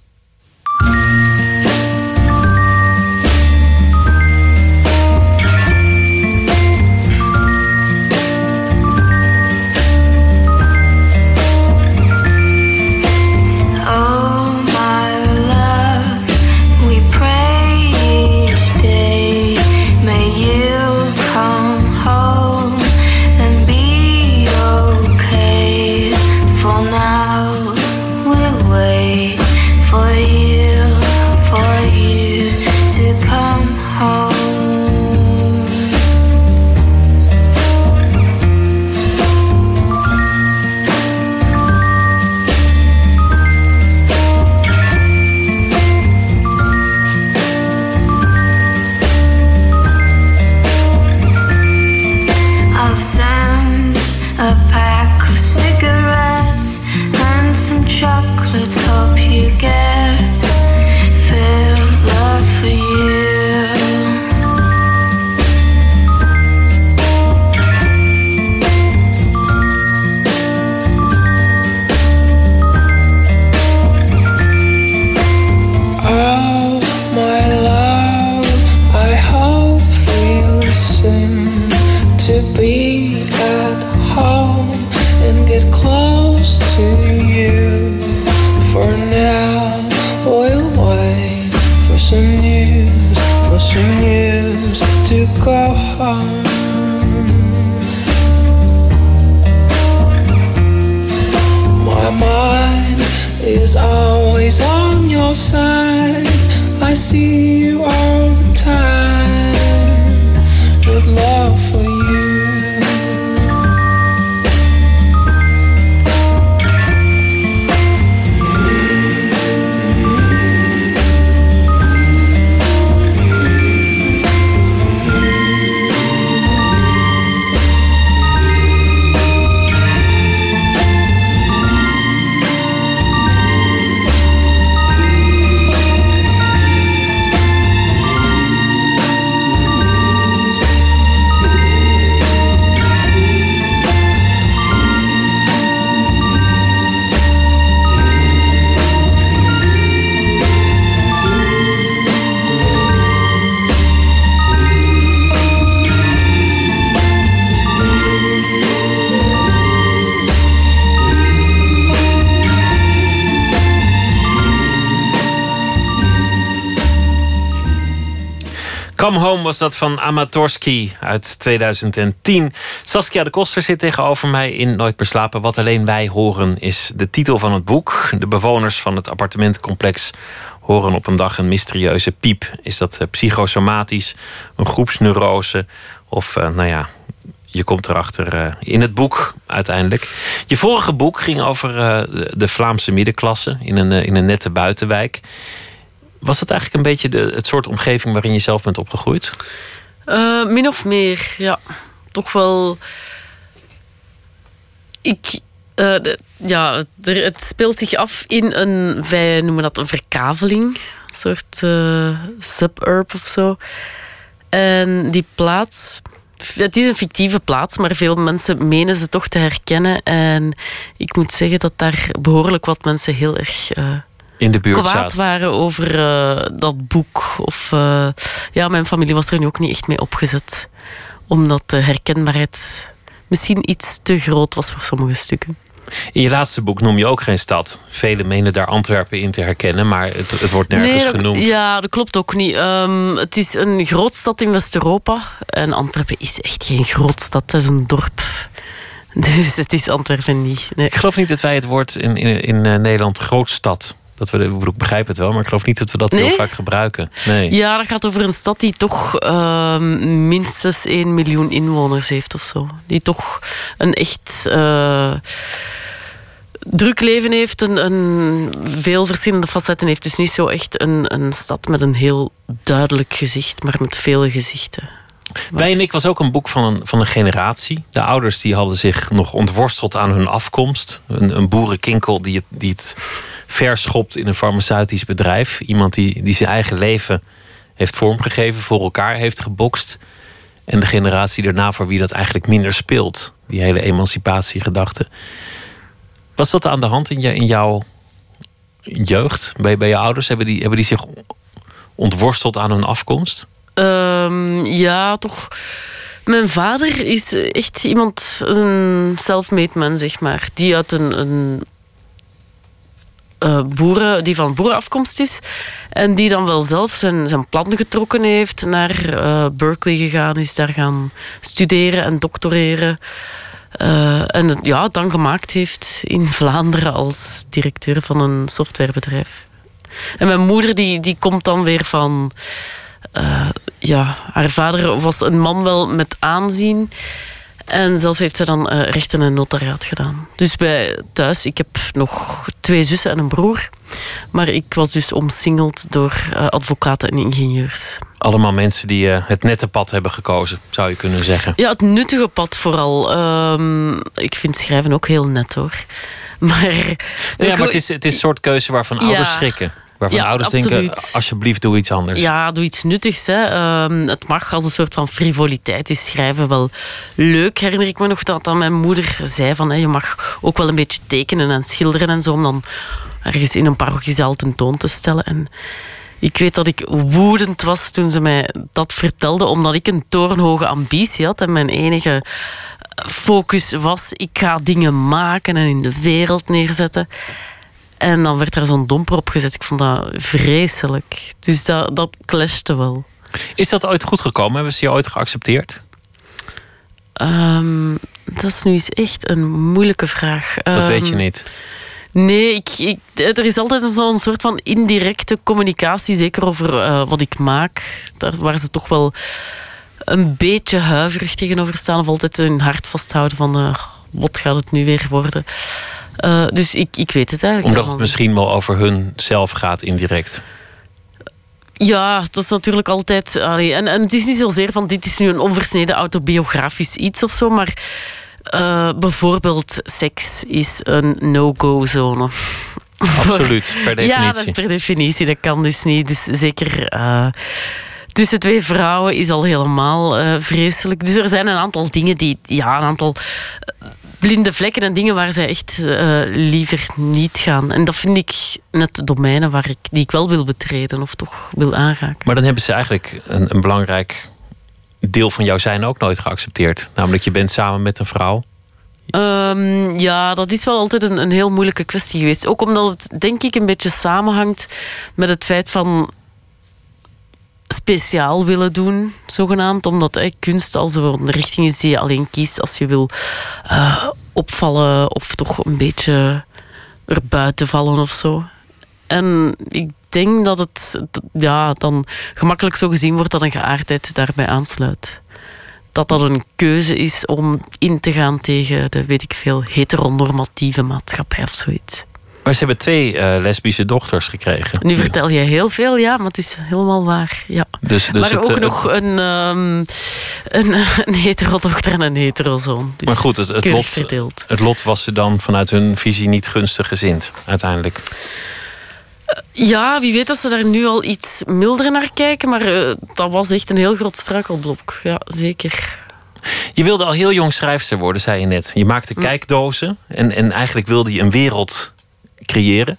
Outside, I see you are. Home was dat van Amatorski uit 2010. Saskia de Koster zit tegenover mij in Nooit meer slapen. Wat alleen wij horen is de titel van het boek. De bewoners van het appartementencomplex horen op een dag een mysterieuze piep. Is dat eh, psychosomatisch, een groepsneurose of eh, nou ja... Je komt erachter eh, in het boek uiteindelijk. Je vorige boek ging over de- Vlaamse middenklasse in een, in een nette buitenwijk. Was dat eigenlijk een beetje de, het soort omgeving waarin je zelf bent opgegroeid? Eh, min of meer, ja. Toch wel. Ik. eh, ja, het speelt zich af in een, wij noemen dat een verkaveling, een soort eh, suburb of zo. En die plaats, het is een fictieve plaats, maar veel mensen menen ze toch te herkennen. En ik moet zeggen dat daar behoorlijk wat mensen heel erg In de buurt kwaad zaten. waren over eh, dat boek. Of, eh, ja, mijn familie was er nu ook niet echt mee opgezet. Omdat de herkenbaarheid misschien iets te groot was voor sommige stukken. In je laatste boek noem je ook geen stad. Velen menen daar Antwerpen in te herkennen, maar het, het wordt nergens dat, genoemd. Ja, dat klopt ook niet. Ehm, het is een grootstad in West-Europa. En Antwerpen is echt geen grootstad, het is een dorp. Dus het is Antwerpen niet. Nee. Ik geloof niet dat wij het woord in, in, in eh, Nederland grootstad. Dat we, ik begrijp het wel, maar ik geloof niet dat we dat heel vaak gebruiken. Nee. Ja, dat gaat over een stad die toch ehm, minstens 1 miljoen inwoners heeft of zo. Die toch een echt eh, druk leven heeft, een, een veel verschillende facetten heeft. Dus niet zo echt een, een stad met een heel duidelijk gezicht, maar met vele gezichten. Wij en ik was ook een boek van een, van een generatie. De ouders die hadden zich nog ontworsteld aan hun afkomst. Een, een boerenkinkel die het, die het verschopt in een farmaceutisch bedrijf. Iemand die, die zijn eigen leven heeft vormgegeven, voor elkaar heeft gebokst. En de generatie daarna voor wie dat eigenlijk minder speelt. Die hele emancipatiegedachte. Was dat aan de hand in, je, in jouw jeugd? Bij, bij je ouders? Hebben die, hebben die zich ontworsteld aan hun afkomst? Ehm, ja, toch. Mijn vader is echt iemand, een self-made man, zeg maar. Die uit een, een eh, boeren, die van boerenafkomst is. En die dan wel zelf zijn, zijn plan getrokken heeft, naar eh, Berkeley gegaan is, daar gaan studeren en doctoreren. Eh, en het ja, dan gemaakt heeft in Vlaanderen als directeur van een softwarebedrijf. En mijn moeder die, die komt dan weer van ja, haar vader was een man wel met aanzien. En zelf heeft ze dan eh, rechten en notariaat gedaan. Dus bij thuis, ik heb nog twee zussen en een broer. Maar ik was dus omsingeld door eh, advocaten en ingenieurs. Allemaal mensen die eh, het nette pad hebben gekozen, zou je kunnen zeggen. Ja, het nuttige pad vooral. Ehm, ik vind schrijven ook heel net hoor. Maar, Ja, maar het is, het is een soort keuze waarvan ouders schrikken. Waarvan Ja, ouders denken, alsjeblieft doe iets anders. Ja, doe iets nuttigs. Hè. Ehm, het mag als een soort van frivoliteit is schrijven wel leuk. Herinner ik me nog dat, dat mijn moeder zei van... Hè, je mag ook wel een beetje tekenen en schilderen en zo... om dan ergens in een parochiezaal tentoon te stellen. En ik weet dat ik woedend was toen ze mij dat vertelde... omdat ik een torenhoge ambitie had en mijn enige focus was... ik ga dingen maken en in de wereld neerzetten... En dan werd er zo'n domper op gezet. Ik vond dat vreselijk. Dus dat, dat clashte wel. Is dat ooit goed gekomen? Hebben ze je ooit geaccepteerd? Ehm, dat is nu eens echt een moeilijke vraag. Dat weet je Ehm, niet. Nee, ik, ik, er is altijd zo'n soort van indirecte communicatie, zeker over eh, wat ik maak, daar, waar ze toch wel een beetje huiverig tegenover staan of altijd hun hart vasthouden van eh, wat gaat het nu weer worden. Eh, dus ik, ik weet het eigenlijk Omdat het misschien wel over hun zelf gaat indirect. Ja, dat is natuurlijk altijd. allee, en, en het is niet zozeer van dit is nu een onversneden autobiografisch iets of zo, maar eh, bijvoorbeeld seks is een no-go-zone. Absoluut, per Ja, definitie. dat per definitie. Dat kan dus niet. Dus zeker eh, tussen twee vrouwen is al helemaal vreselijk. Dus er zijn een aantal dingen die, ja, een aantal blinde vlekken en dingen waar zij echt eh, liever niet gaan. En dat vind ik net domeinen waar ik, die ik wel wil betreden of toch wil aanraken. Maar dan hebben ze eigenlijk een, een belangrijk deel van jouw zijn ook nooit geaccepteerd. Namelijk, je bent samen met een vrouw. Ehm, ja, dat is wel altijd een, een heel moeilijke kwestie geweest. Ook omdat het, denk ik, een beetje samenhangt met het feit van speciaal willen doen, zogenaamd. Omdat kunst al zo'n richting is die je alleen kiest als je wil eh, opvallen of toch een beetje erbuiten vallen of zo. En ik denk dat het ja, dan gemakkelijk zo gezien wordt dat een geaardheid daarbij aansluit dat dat een keuze is om in te gaan tegen de, weet ik veel, heteronormatieve maatschappij of zoiets. Maar ze hebben twee eh, lesbische dochters gekregen. Nu vertel je heel veel, ja, maar het is helemaal waar. Ja. Dus, dus maar het, ook eh, nog een, ehm een, een heterodochter en een heterozoon. Dus Maar goed, het, het, lot, verdeeld. het lot was ze dan vanuit hun visie niet gunstig gezind, uiteindelijk. Ja, wie weet dat ze daar nu al iets milder naar kijken, maar eh, dat was echt een heel groot struikelblok. Ja, zeker. Je wilde al heel jong schrijfster worden, zei je net. Je maakte Hm. kijkdozen en, en eigenlijk wilde je een wereld creëren.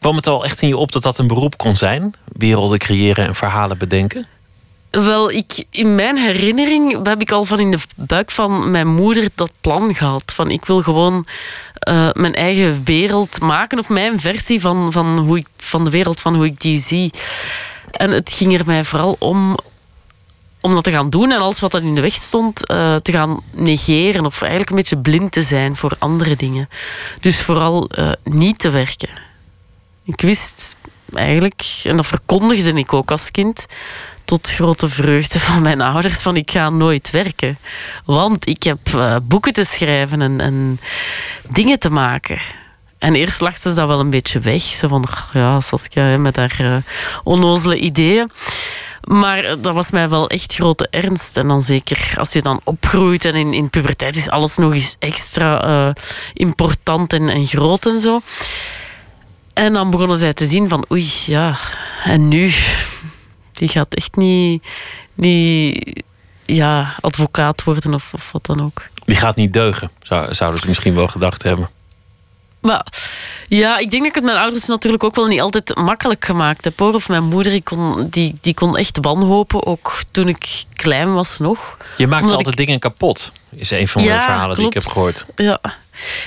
Kwam het al echt in je op dat dat een beroep kon zijn? Werelden creëren en verhalen bedenken? Wel, ik, in mijn herinnering heb ik al van in de buik van mijn moeder dat plan gehad. Van ik wil gewoon eh, mijn eigen wereld maken. Of mijn versie van, van, hoe ik, van de wereld van hoe ik die zie. En het ging er mij vooral om om dat te gaan doen en alles wat dat in de weg stond eh, te gaan negeren of eigenlijk een beetje blind te zijn voor andere dingen. Dus vooral eh, niet te werken. Ik wist eigenlijk, en dat verkondigde ik ook als kind, tot grote vreugde van mijn ouders, van ik ga nooit werken. Want ik heb eh, boeken te schrijven en, en dingen te maken. En eerst lachten ze dat wel een beetje weg. Ze van, "Ach, ja, Saskia met haar onnozele ideeën. Maar dat was mij wel echt grote ernst. En dan zeker als je dan opgroeit en in, in puberteit is alles nog eens extra eh, important en, en groot en zo. En dan begonnen zij te zien van oei, ja, en nu? Die gaat echt niet, niet ja, advocaat worden of, of wat dan ook. Die gaat niet deugen, zou, zouden ze misschien wel gedacht hebben. Maar ja, ik denk dat ik het mijn ouders natuurlijk ook wel niet altijd makkelijk gemaakt heb. Hoor. Of mijn moeder, die kon, die, die kon echt wanhopen, ook toen ik klein was nog. Je maakt Omdat altijd dingen kapot, is een van de verhalen die ik heb gehoord. Ja.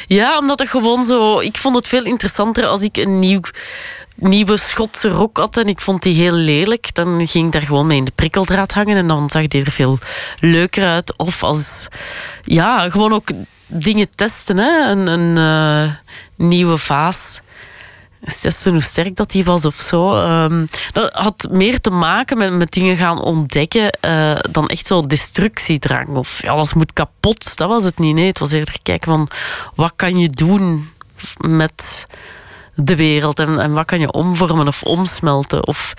ja, omdat het gewoon zo... Ik vond het veel interessanter als ik een nieuw, nieuwe Schotse rok had en ik vond die heel lelijk. Dan ging ik daar gewoon mee in de prikkeldraad hangen en dan zag die er veel leuker uit. Of als... Ja, gewoon ook dingen testen. Hè? Een, een eh, nieuwe vaas. Testen hoe sterk dat die was of zo. Ehm, dat had meer te maken met, met dingen gaan ontdekken eh, dan echt zo destructiedrang. Of ja, alles moet kapot. Dat was het niet. Nee, het was eerder kijken van wat kan je doen met de wereld en, en wat kan je omvormen of omsmelten. Of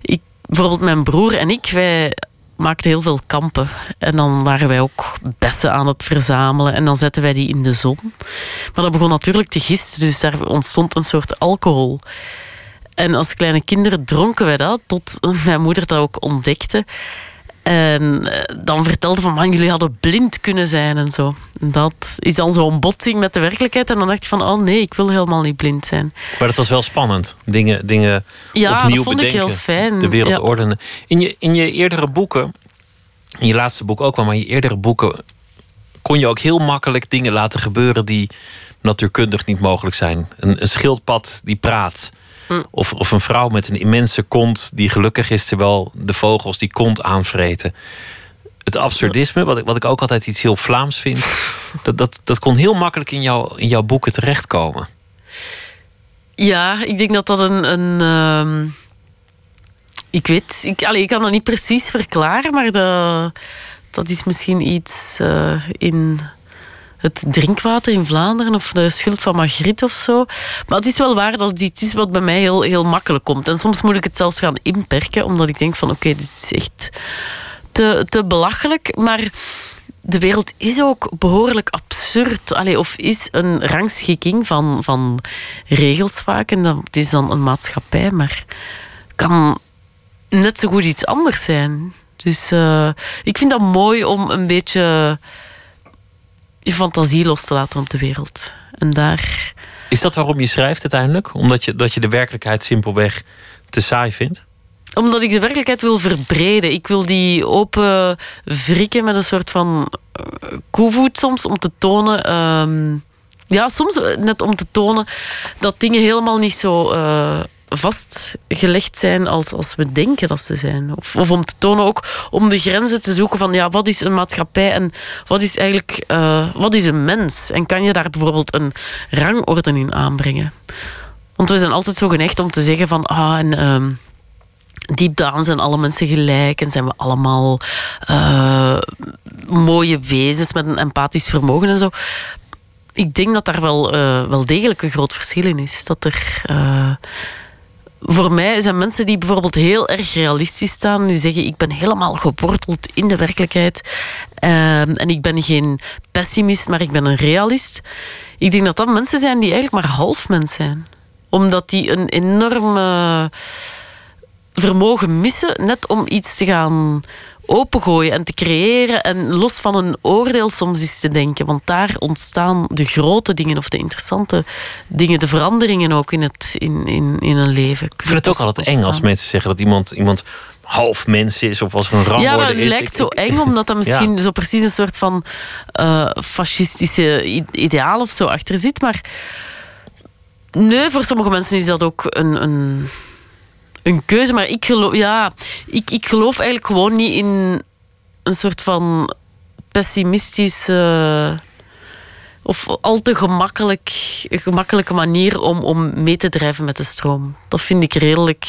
ik, bijvoorbeeld mijn broer en ik, wij maakten heel veel kampen. En dan waren wij ook bessen aan het verzamelen. En dan zetten wij die in de zon. Maar dat begon natuurlijk te gisten, dus daar ontstond een soort alcohol. En als kleine kinderen dronken wij dat, tot mijn moeder dat ook ontdekte. En eh, dan vertelde van, man, jullie hadden blind kunnen zijn en zo. Dat is dan zo'n botsing met de werkelijkheid. En dan dacht je van, oh nee, ik wil helemaal niet blind zijn. Maar dat was wel spannend. Dingen, dingen Ja, opnieuw dat vond ik bedenken. heel fijn. De wereld Ja. ordenen. In je, in je eerdere boeken, in je laatste boek ook wel, maar in je eerdere boeken kon je ook heel makkelijk dingen laten gebeuren die natuurkundig niet mogelijk zijn. Een, een schildpad die praat. Of, of een vrouw met een immense kont die gelukkig is terwijl de vogels die kont aanvreten. Het absurdisme, wat ik, wat ik ook altijd iets heel Vlaams vind, dat, dat, dat kon heel makkelijk in, jou, in jouw boeken terechtkomen. Ja, ik denk dat dat een. een ehm, ik weet, ik, allee, ik kan dat niet precies verklaren, maar dat, dat is misschien iets eh, in het drinkwater in Vlaanderen of de schuld van Magritte of zo. Maar het is wel waar dat iets is wat bij mij heel, heel makkelijk komt. En soms moet ik het zelfs gaan inperken, omdat ik denk van oké, dit is echt te, te belachelijk. Maar de wereld is ook behoorlijk absurd. Of is een rangschikking van, van regels vaak. En dat het is dan een maatschappij, maar kan net zo goed iets anders zijn. Dus eh, ik vind dat mooi om een beetje je fantasie los te laten op de wereld. En daar. Is dat waarom je schrijft uiteindelijk? Omdat je, dat je de werkelijkheid simpelweg te saai vindt? Omdat ik de werkelijkheid wil verbreden. Ik wil die open wrikken met een soort van eh, koevoet soms om te tonen. ehm, ja, soms net om te tonen dat dingen helemaal niet zo eh, vastgelegd zijn als, als we denken dat ze zijn. Of, of om te tonen ook om de grenzen te zoeken van ja, wat is een maatschappij en wat is eigenlijk eh, wat is een mens? En kan je daar bijvoorbeeld een rangorde in aanbrengen? Want we zijn altijd zo geneigd om te zeggen van ah, en ehm, deep down zijn alle mensen gelijk en zijn we allemaal eh, mooie wezens met een empathisch vermogen en zo. Ik denk dat daar wel, eh, wel degelijk een groot verschil in is. Dat er. Voor mij zijn mensen die bijvoorbeeld heel erg realistisch staan. Die zeggen, ik ben helemaal geworteld in de werkelijkheid. Ehm, en ik ben geen pessimist, maar ik ben een realist. Ik denk dat dat mensen zijn die eigenlijk maar half mens zijn. Omdat die een enorm eh, vermogen missen, net om iets te gaan opengooien en te creëren en los van een oordeel soms eens te denken. Want daar ontstaan de grote dingen of de interessante dingen, de veranderingen ook in, het, in, in, in een leven. Ik vind het ook altijd eng als mensen zeggen dat iemand, iemand half mens is of als er een Ja, rangorde maar het is. lijkt Ik- zo ik- eng, omdat dat misschien Ja. zo precies een soort van eh, fascistische ideaal of zo achter zit. Maar nee, voor sommige mensen is dat ook een, een, een keuze. Maar ik geloof, ja, ik, ik geloof eigenlijk gewoon niet in een soort van pessimistische of al te gemakkelijk, gemakkelijke manier om, om mee te drijven met de stroom. Dat vind ik redelijk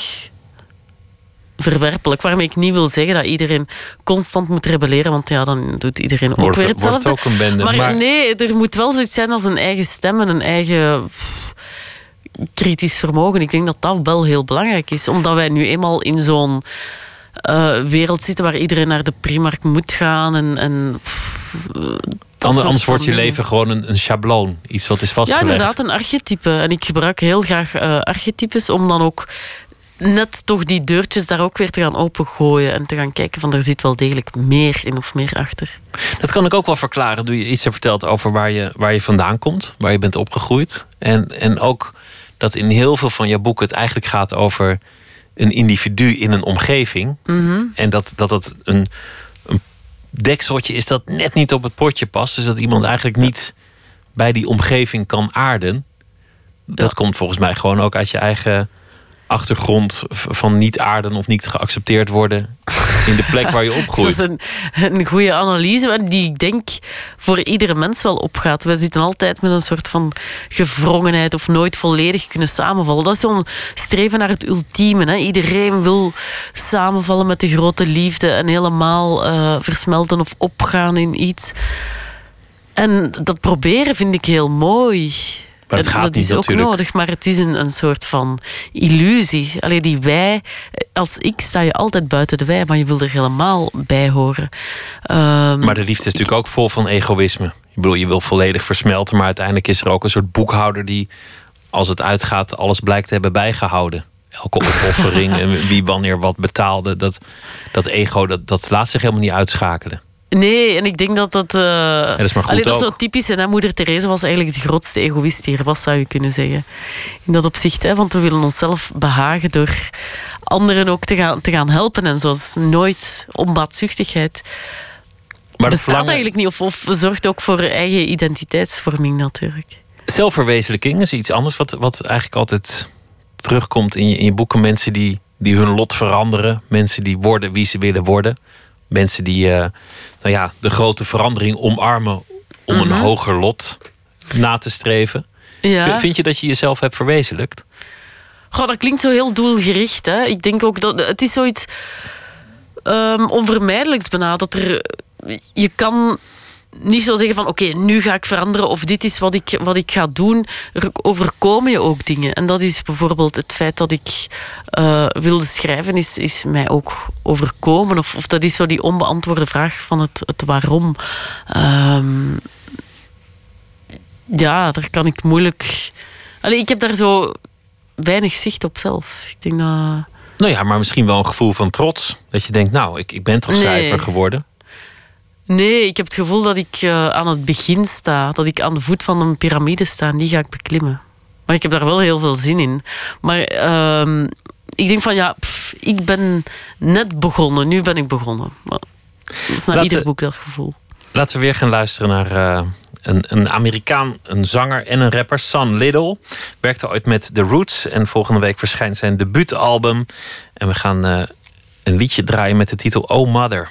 verwerpelijk. Waarmee ik niet wil zeggen dat iedereen constant moet rebelleren, want ja, dan doet iedereen ook Wordt- weer wordt hetzelfde. ook een bende, Maar, maar- nee, er moet wel zoiets zijn als een eigen stem en een eigen pff, kritisch vermogen. Ik denk dat dat wel heel belangrijk is, omdat wij nu eenmaal in zo'n eh, wereld zitten waar iedereen naar de Primark moet gaan en, en pff, Ander- anders wordt je leven gewoon een, een schabloon. Iets wat is Ja, vastgelegd. inderdaad, een archetype. En ik gebruik heel graag eh, archetypes om dan ook net toch die deurtjes daar ook weer te gaan opengooien en te gaan kijken van er zit wel degelijk meer in of meer achter. Dat kan ik ook wel verklaren. Doe je iets verteld over waar je, waar je vandaan komt, waar je bent opgegroeid. En, en ook dat in heel veel van je boeken het eigenlijk gaat over een individu in een omgeving. Mhm. En dat dat, dat een, een dekseltje is dat net niet op het potje past. Dus dat iemand eigenlijk niet bij die omgeving kan aarden. Dat komt volgens mij gewoon ook uit je eigen achtergrond van niet aarden of niet geaccepteerd worden in de plek waar je opgroeit. Dat is een, een goede analyse, maar die ik denk voor iedere mens wel opgaat. Wij zitten altijd met een soort van gevrongenheid of nooit volledig kunnen samenvallen. Dat is zo'n streven naar het ultieme. Hè. Iedereen wil samenvallen met de grote liefde en helemaal eh, versmelten of opgaan in iets. En dat proberen vind ik heel mooi. Maar het gaat dat is ook natuurlijk. nodig, maar het is een, een soort van illusie. Alleen die wij, als ik sta je altijd buiten de wij, maar je wil er helemaal bij horen. Ehm, Maar de liefde is natuurlijk ook vol van egoïsme. Ik bedoel, je wil volledig versmelten, maar uiteindelijk is er ook een soort boekhouder die, als het uitgaat, alles blijkt te hebben bijgehouden. Elke opoffering en wie wanneer wat betaalde. Dat, dat ego, dat, dat laat zich helemaal niet uitschakelen. Nee, en ik denk dat dat. eh dat is maar goed allee, dat is zo typisch. En hè, moeder Therese was eigenlijk de grootste egoïst die er was, zou je kunnen zeggen. In dat opzicht, hè, want we willen onszelf behagen door anderen ook te gaan, te gaan helpen en zo. Dat is nooit onbaatzuchtigheid. Maar dat bestaat verlangen, eigenlijk niet, of, of zorgt ook voor eigen identiteitsvorming natuurlijk. zelfverwezenlijking is iets anders wat, wat eigenlijk altijd terugkomt in je, in je boeken. Mensen die, die hun lot veranderen. Mensen die worden wie ze willen worden. Mensen die eh, nou ja, de grote verandering omarmen om een Mhm. hoger lot na te streven. Ja. Vind je dat je jezelf hebt verwezenlijkt? Goh, dat klinkt zo heel doelgericht. Hè? Ik denk ook dat het is zoiets ehm onvermijdelijks bijna. Dat er, je kan niet zo zeggen van oké, nu ga ik veranderen of dit is wat ik, wat ik ga doen. Er overkomen je ook dingen. En dat is bijvoorbeeld het feit dat ik eh, wilde schrijven, is, is mij ook overkomen. Of, of dat is zo die onbeantwoorde vraag van het, het waarom. Ehm, ja, daar kan ik moeilijk. Allee, ik heb daar zo weinig zicht op zelf. Ik denk dat. Nou ja, maar misschien wel een gevoel van trots. Dat je denkt, nou, ik, ik ben toch Nee. schrijver geworden. Nee, ik heb het gevoel dat ik eh, aan het begin sta. Dat ik aan de voet van een piramide sta en die ga ik beklimmen. Maar ik heb daar wel heel veel zin in. Maar ehm, ik denk van ja, pff, ik ben net begonnen. Nu ben ik begonnen. Maar dat is naar ieder boek dat gevoel. Laten we weer gaan luisteren naar eh, een, een Amerikaan, een zanger en een rapper, Son Little. Werkte ooit met The Roots en volgende week verschijnt zijn debuutalbum. En we gaan eh, een liedje draaien met de titel Oh Mother.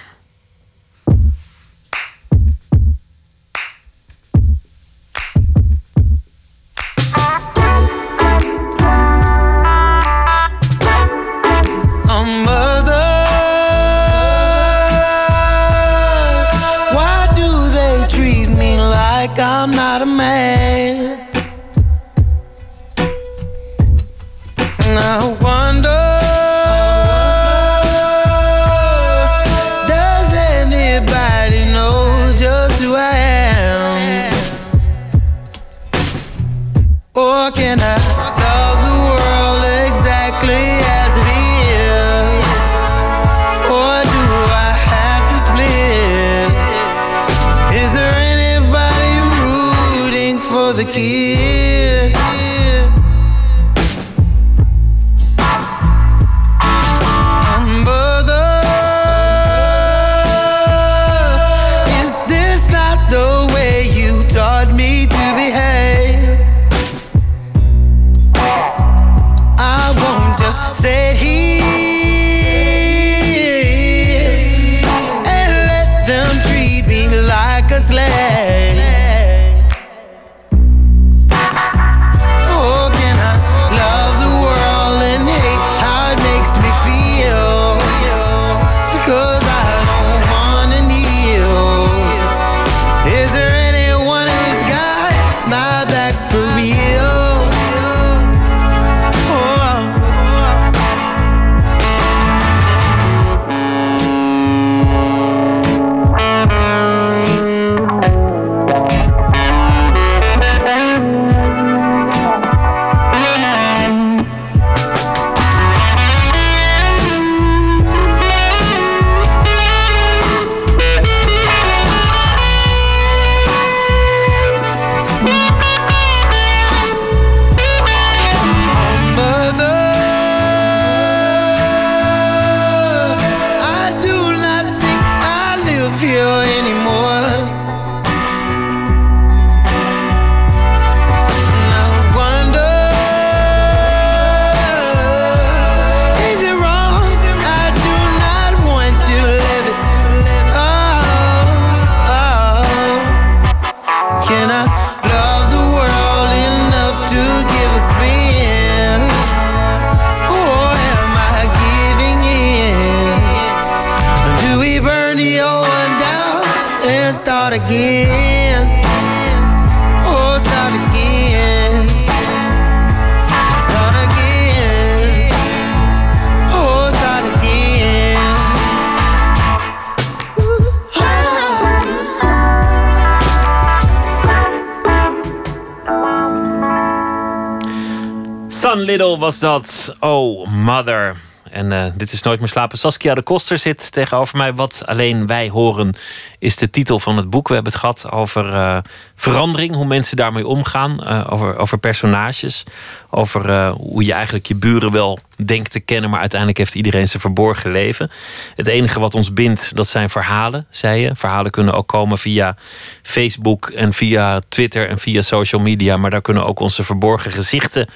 Was dat. Oh, mother. En eh, dit is Nooit meer slapen. Saskia de Koster zit tegenover mij. Wat alleen wij horen is de titel van het boek. We hebben het gehad over eh, verandering. Hoe mensen daarmee omgaan. eh, over, over personages. Over hoe je eigenlijk je buren wel denkt te kennen. Maar uiteindelijk heeft iedereen zijn verborgen leven. Het enige wat ons bindt, dat zijn verhalen, zei je. Verhalen kunnen ook komen via Facebook en via Twitter en via social media. Maar daar kunnen ook onze verborgen gezichten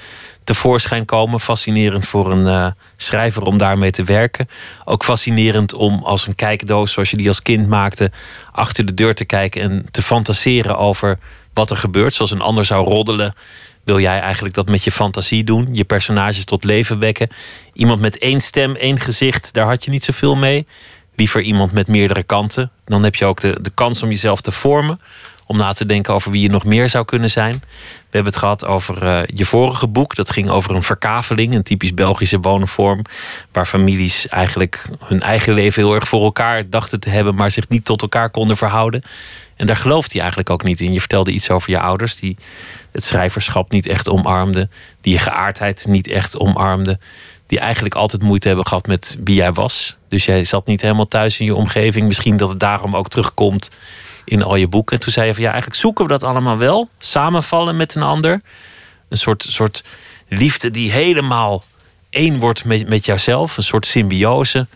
tevoorschijn komen. Fascinerend voor een eh, schrijver om daarmee te werken. Ook fascinerend om als een kijkdoos, zoals je die als kind maakte, achter de deur te kijken en te fantaseren over wat er gebeurt. Zoals een ander zou roddelen wil jij eigenlijk dat met je fantasie doen, je personages tot leven wekken. Iemand met één stem, één gezicht, daar had je niet zoveel mee. Liever iemand met meerdere kanten. Dan heb je ook de, de kans om jezelf te vormen. Om na te denken over wie je nog meer zou kunnen zijn. We hebben het gehad over eh, je vorige boek. Dat ging over een verkaveling, een typisch Belgische woonvorm. Waar families eigenlijk hun eigen leven heel erg voor elkaar dachten te hebben, maar zich niet tot elkaar konden verhouden. En daar geloofde hij eigenlijk ook niet in. Je vertelde iets over je ouders die het schrijverschap niet echt omarmden, die je geaardheid niet echt omarmden, die eigenlijk altijd moeite hebben gehad met wie jij was. Dus jij zat niet helemaal thuis in je omgeving. Misschien dat het daarom ook terugkomt in al je boeken. En toen zei je van ja, eigenlijk zoeken we dat allemaal wel. Samenvallen met een ander. Een soort, soort liefde die helemaal één wordt met, met jouzelf. Een soort symbiose.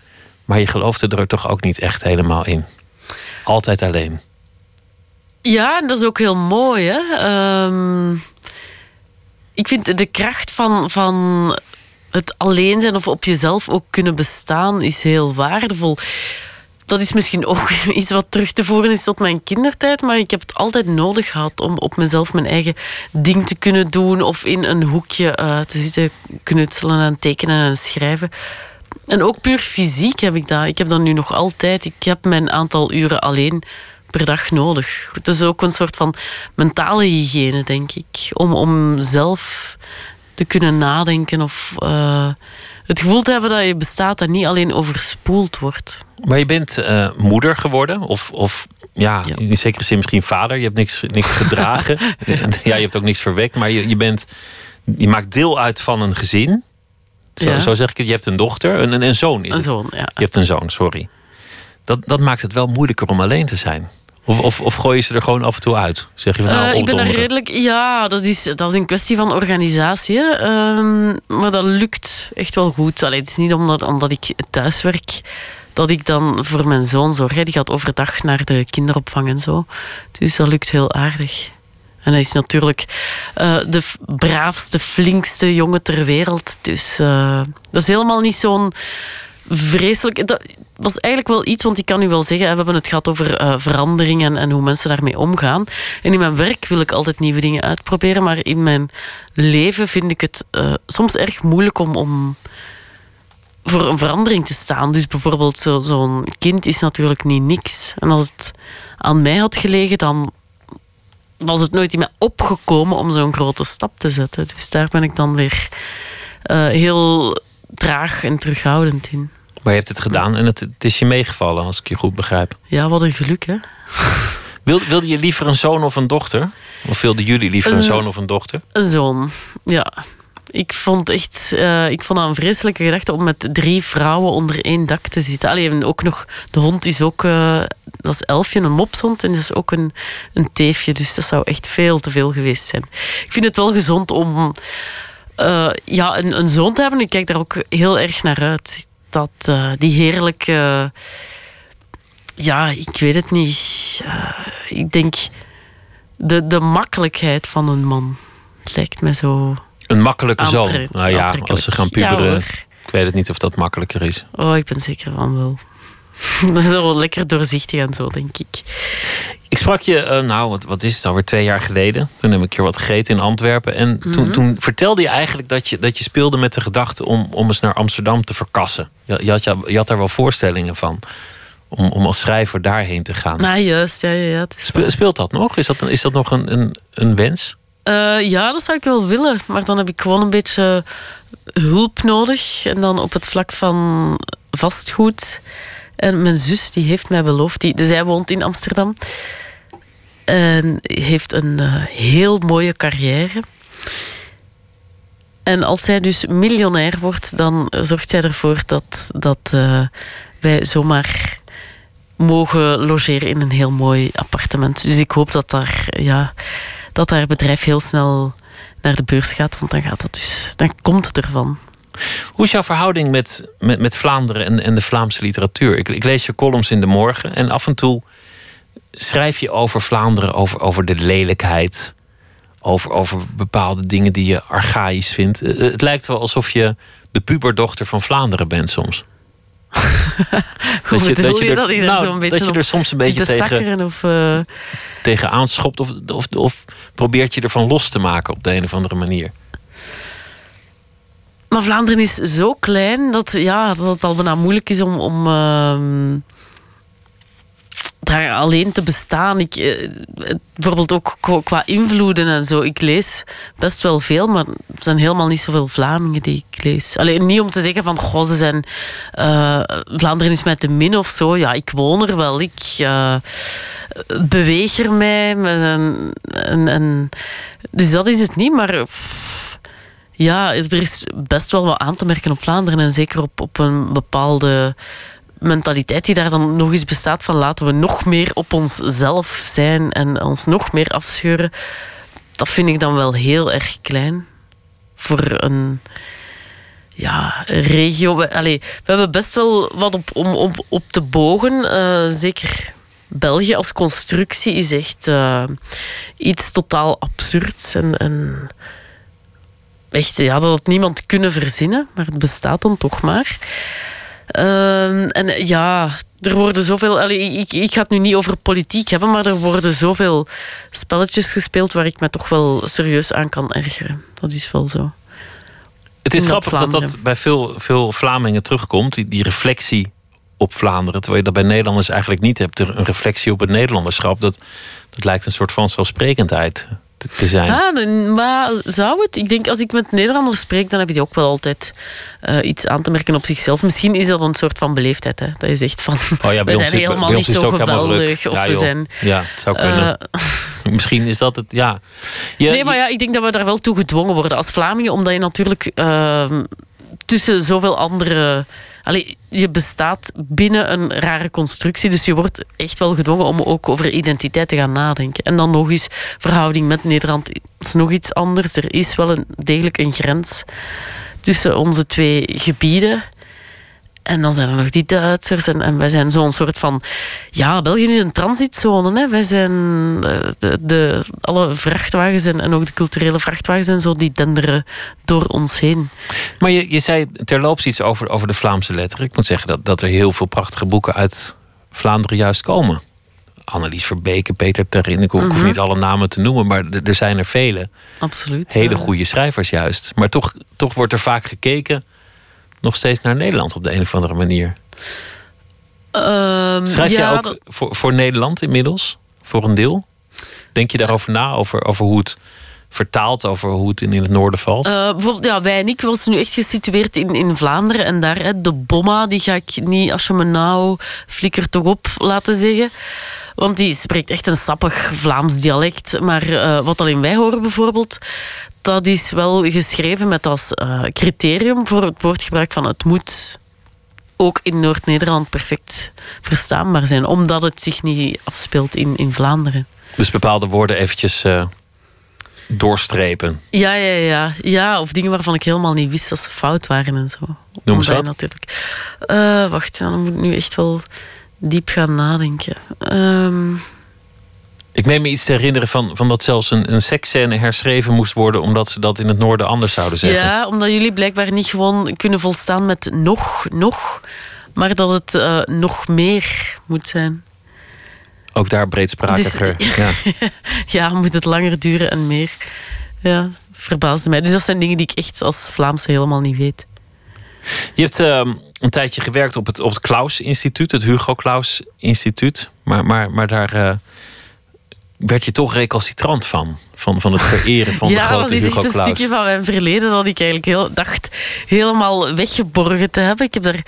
Maar je geloofde er toch ook niet echt helemaal in. Altijd alleen. Ja, en dat is ook heel mooi. Hè? Ehm, ik vind de kracht van, van het alleen zijn of op jezelf ook kunnen bestaan is heel waardevol. Dat is misschien ook iets wat terug te voeren is tot mijn kindertijd, maar ik heb het altijd nodig gehad om op mezelf mijn eigen ding te kunnen doen of in een hoekje eh, te zitten knutselen en tekenen en schrijven. En ook puur fysiek heb ik dat. Ik heb dat nu nog altijd. Ik heb mijn aantal uren alleen per dag nodig. Het is ook een soort van mentale hygiëne, denk ik. Om, om zelf te kunnen nadenken of uh, het gevoel te hebben dat je bestaat en niet alleen overspoeld wordt. Maar je bent uh, moeder geworden, of, of ja, ja, in zekere zin misschien vader. Je hebt niks, niks gedragen. ja, je hebt ook niks verwekt, maar je, je, bent, je maakt deel uit van een gezin. Zo, Ja. zo zeg ik het. Je hebt een dochter, een, een, een zoon is Een het. zoon, ja. Je hebt een zoon, sorry. Dat, dat maakt het wel moeilijker om alleen te zijn. Of, of, of gooi je ze er gewoon af en toe uit? Zeg je van nou, Eh, ik ben er redelijk. Ja, dat is, dat is een kwestie van organisatie. Ehm, maar dat lukt echt wel goed. Allee, het is niet omdat, omdat ik thuis werk dat ik dan voor mijn zoon zorg. hè. Die gaat overdag naar de kinderopvang en zo. Dus dat lukt heel aardig. En hij is natuurlijk eh, de braafste, flinkste jongen ter wereld. Dus eh, dat is helemaal niet zo'n vreselijk. Dat was eigenlijk wel iets, want ik kan u wel zeggen, we hebben het gehad over eh, verandering en, hoe mensen daarmee omgaan. En in mijn werk wil ik altijd nieuwe dingen uitproberen, maar in mijn leven vind ik het eh, soms erg moeilijk om, om voor een verandering te staan. Dus bijvoorbeeld zo- zo'n kind is natuurlijk niet niks. En als het aan mij had gelegen, dan was het nooit in mij opgekomen om zo'n grote stap te zetten. Dus daar ben ik dan weer eh, heel traag en terughoudend in. Maar je hebt het gedaan en het, het is je meegevallen, als ik je goed begrijp. Ja, wat een geluk, hè? Wil, wilde je liever een zoon of een dochter? Of wilden jullie liever een Eh, zoon of een dochter? Een zoon, ja. Ik vond, echt, eh, ik vond dat een vreselijke gedachte om met drie vrouwen onder één dak te zitten. Allee, en ook nog, de hond is ook, eh, dat is Elfje, een mopshond. En dat is ook een, een teefje, dus dat zou echt veel te veel geweest zijn. Ik vind het wel gezond om ja, een, een zoon te hebben. Ik kijk daar ook heel erg naar uit. Dat, eh, die heerlijke... ja, ik weet het niet. Eh, ik denk de, de makkelijkheid van een man. Lijkt me zo... Een makkelijke zoon. Nou ja, als ze gaan puberen, ik weet het niet of dat makkelijker is. Oh, ik ben zeker van wel. zo lekker doorzichtig en zo, denk ik. Ik sprak je, eh, nou, wat, wat is het alweer twee jaar geleden? Toen heb ik hier wat gegeten in Antwerpen. En toen, Mhm. toen vertelde je eigenlijk dat je, dat je speelde met de gedachte om, om eens naar Amsterdam te verkassen. Je, je, had, je had daar wel voorstellingen van. Om, om als schrijver daarheen te gaan. Nou, juist, ja, ja, ja. Spe- speelt dat nog? Is dat, is dat nog een, een, een wens? Eh, ja, dat zou ik wel willen. Maar dan heb ik gewoon een beetje hulp nodig. En dan op het vlak van vastgoed. En mijn zus die heeft mij beloofd, die, zij woont in Amsterdam. En heeft een eh, heel mooie carrière. En als zij dus miljonair wordt, dan zorgt zij ervoor dat, dat eh, wij zomaar mogen logeren in een heel mooi appartement. Dus ik hoop dat daar, ja, dat haar bedrijf heel snel naar de beurs gaat, want dan gaat dat dus, dan komt het ervan. Hoe is jouw verhouding met, met, met Vlaanderen en, en de Vlaamse literatuur? Ik, ik lees je columns in de morgen en af en toe schrijf je over Vlaanderen, over, over de lelijkheid, over, over bepaalde dingen die je archaïs vindt. Eh, Het lijkt wel alsof je de puberdochter van Vlaanderen bent soms. Hoe bedoel je dat? Die er nou, zo'n beetje dat je er soms een beetje te tegen, Of, eh, tegen aanschopt. Of, of, of probeert je ervan los te maken op de een of andere manier. Maar Vlaanderen is zo klein dat, ja, dat het al bijna moeilijk is om, om ehm, daar alleen te bestaan. Ik, eh, bijvoorbeeld ook qua- invloeden en zo. Ik lees best wel veel, maar er zijn helemaal niet zoveel Vlamingen die ik lees. Alleen niet om te zeggen van, goh, ze zijn... eh, Vlaanderen is mij te min of zo. Ja, ik woon er wel. Ik eh, beweeg er mij. En, dus dat is het niet, maar... ja, er is best wel wat aan te merken op Vlaanderen. En zeker op, op een bepaalde mentaliteit die daar dan nog eens bestaat van laten we nog meer op onszelf zijn en ons nog meer afscheuren. Dat vind ik dan wel heel erg klein voor een ja, regio. Allee, we hebben best wel wat op, om, om op te bogen. Eh, zeker België als constructie is echt eh, iets totaal absurds. En, en echt, ja, dat had niemand kunnen verzinnen, maar het bestaat dan toch maar. Ehm, en ja, er worden zoveel. allee, ik, ik ga het nu niet over politiek hebben, maar er worden zoveel spelletjes gespeeld waar ik me toch wel serieus aan kan ergeren. Dat is wel zo. Het is grappig dat dat bij veel, veel Vlamingen terugkomt. Die, die reflectie op Vlaanderen. Terwijl je dat bij Nederlanders eigenlijk niet hebt. Er- Een reflectie op het Nederlanderschap. Dat, dat lijkt een soort van zelfsprekendheid te, te zijn. Ah, dan- maar zou het? Ik denk als ik met Nederlanders spreek, dan heb je die ook wel altijd eh, iets aan te merken op zichzelf. Misschien is dat een soort van beleefdheid. Hè? Dat je zegt van, Oh ja, we zijn helemaal niet zo geweldig. Of Ja, we zijn... Ja, het zou kunnen. Eh, Misschien is dat het, ja. Je- nee, maar ja, ik denk dat we daar wel toe gedwongen worden als Vlamingen, omdat je natuurlijk ehm, tussen zoveel andere. Allee, je bestaat binnen een rare constructie, dus je wordt echt wel gedwongen om ook over identiteit te gaan nadenken. En dan nog eens, verhouding met Nederland is nog iets anders. Er is wel een, degelijk een grens tussen onze twee gebieden. En dan zijn er nog die Duitsers. En, en wij zijn zo'n soort van. Ja, België is een transitzone. Hè. Wij zijn. eh, De, de, alle vrachtwagens en, en ook de culturele vrachtwagens en zo, die denderen door ons heen. Maar je, je zei terloops iets over, over de Vlaamse letteren. Ik moet zeggen dat, dat er heel veel prachtige boeken uit Vlaanderen juist komen. Annelies Verbeke, Peter Terin. Ik, ho- ik hoef Mhm. niet alle namen te noemen, maar er- er zijn er vele. Absoluut. Hele ja. goede schrijvers juist. Maar toch, toch wordt er vaak gekeken nog steeds naar Nederland op de een of andere manier. Ehm, Schrijf ja, jij ook dat- voor, voor Nederland inmiddels? Voor een deel? Denk je daarover na? Over, over hoe het vertaalt, over hoe het in, in het noorden valt? Eh, bijvoorbeeld, ja, wij en ik was nu echt gesitueerd in, in Vlaanderen. En daar, hè, de bomma, die ga ik niet, als je me nou flikker toch op laten zeggen. Want die spreekt echt een sappig Vlaams dialect. Maar eh, wat alleen wij horen bijvoorbeeld, dat is wel geschreven met als eh, criterium voor het woordgebruik van het moet ook in Noord-Nederland perfect verstaanbaar zijn. Omdat het zich niet afspeelt in, in Vlaanderen. Dus bepaalde woorden eventjes eh, doorstrepen. Ja, ja, ja. Ja, of dingen waarvan ik helemaal niet wist dat ze fout waren en zo. Noem je wat. Natuurlijk. Eh, wacht, dan moet ik nu echt wel diep gaan nadenken. Ehm, Ik meen me iets te herinneren van, van dat zelfs een, een seksscène herschreven moest worden... omdat ze dat in het noorden anders zouden zeggen. ja, omdat jullie blijkbaar niet gewoon kunnen volstaan met nog, nog, maar dat het eh, nog meer moet zijn. Ook daar breedsprakiger. Dus- ja. Ja, moet het langer duren en meer. Ja, verbaasde mij. Dus dat zijn dingen die ik echt als Vlaamse helemaal niet weet. Je hebt ehm, een tijdje gewerkt op het, op het Klaus Instituut, het Hugo Klaus Instituut. Maar, maar, maar daar eh, werd je toch recalcitrant van. Van, van het vereren van de ja, grote dat is Hugo echt een stukje van mijn verleden dat ik eigenlijk heel, dacht helemaal weggeborgen te hebben. Ik heb daar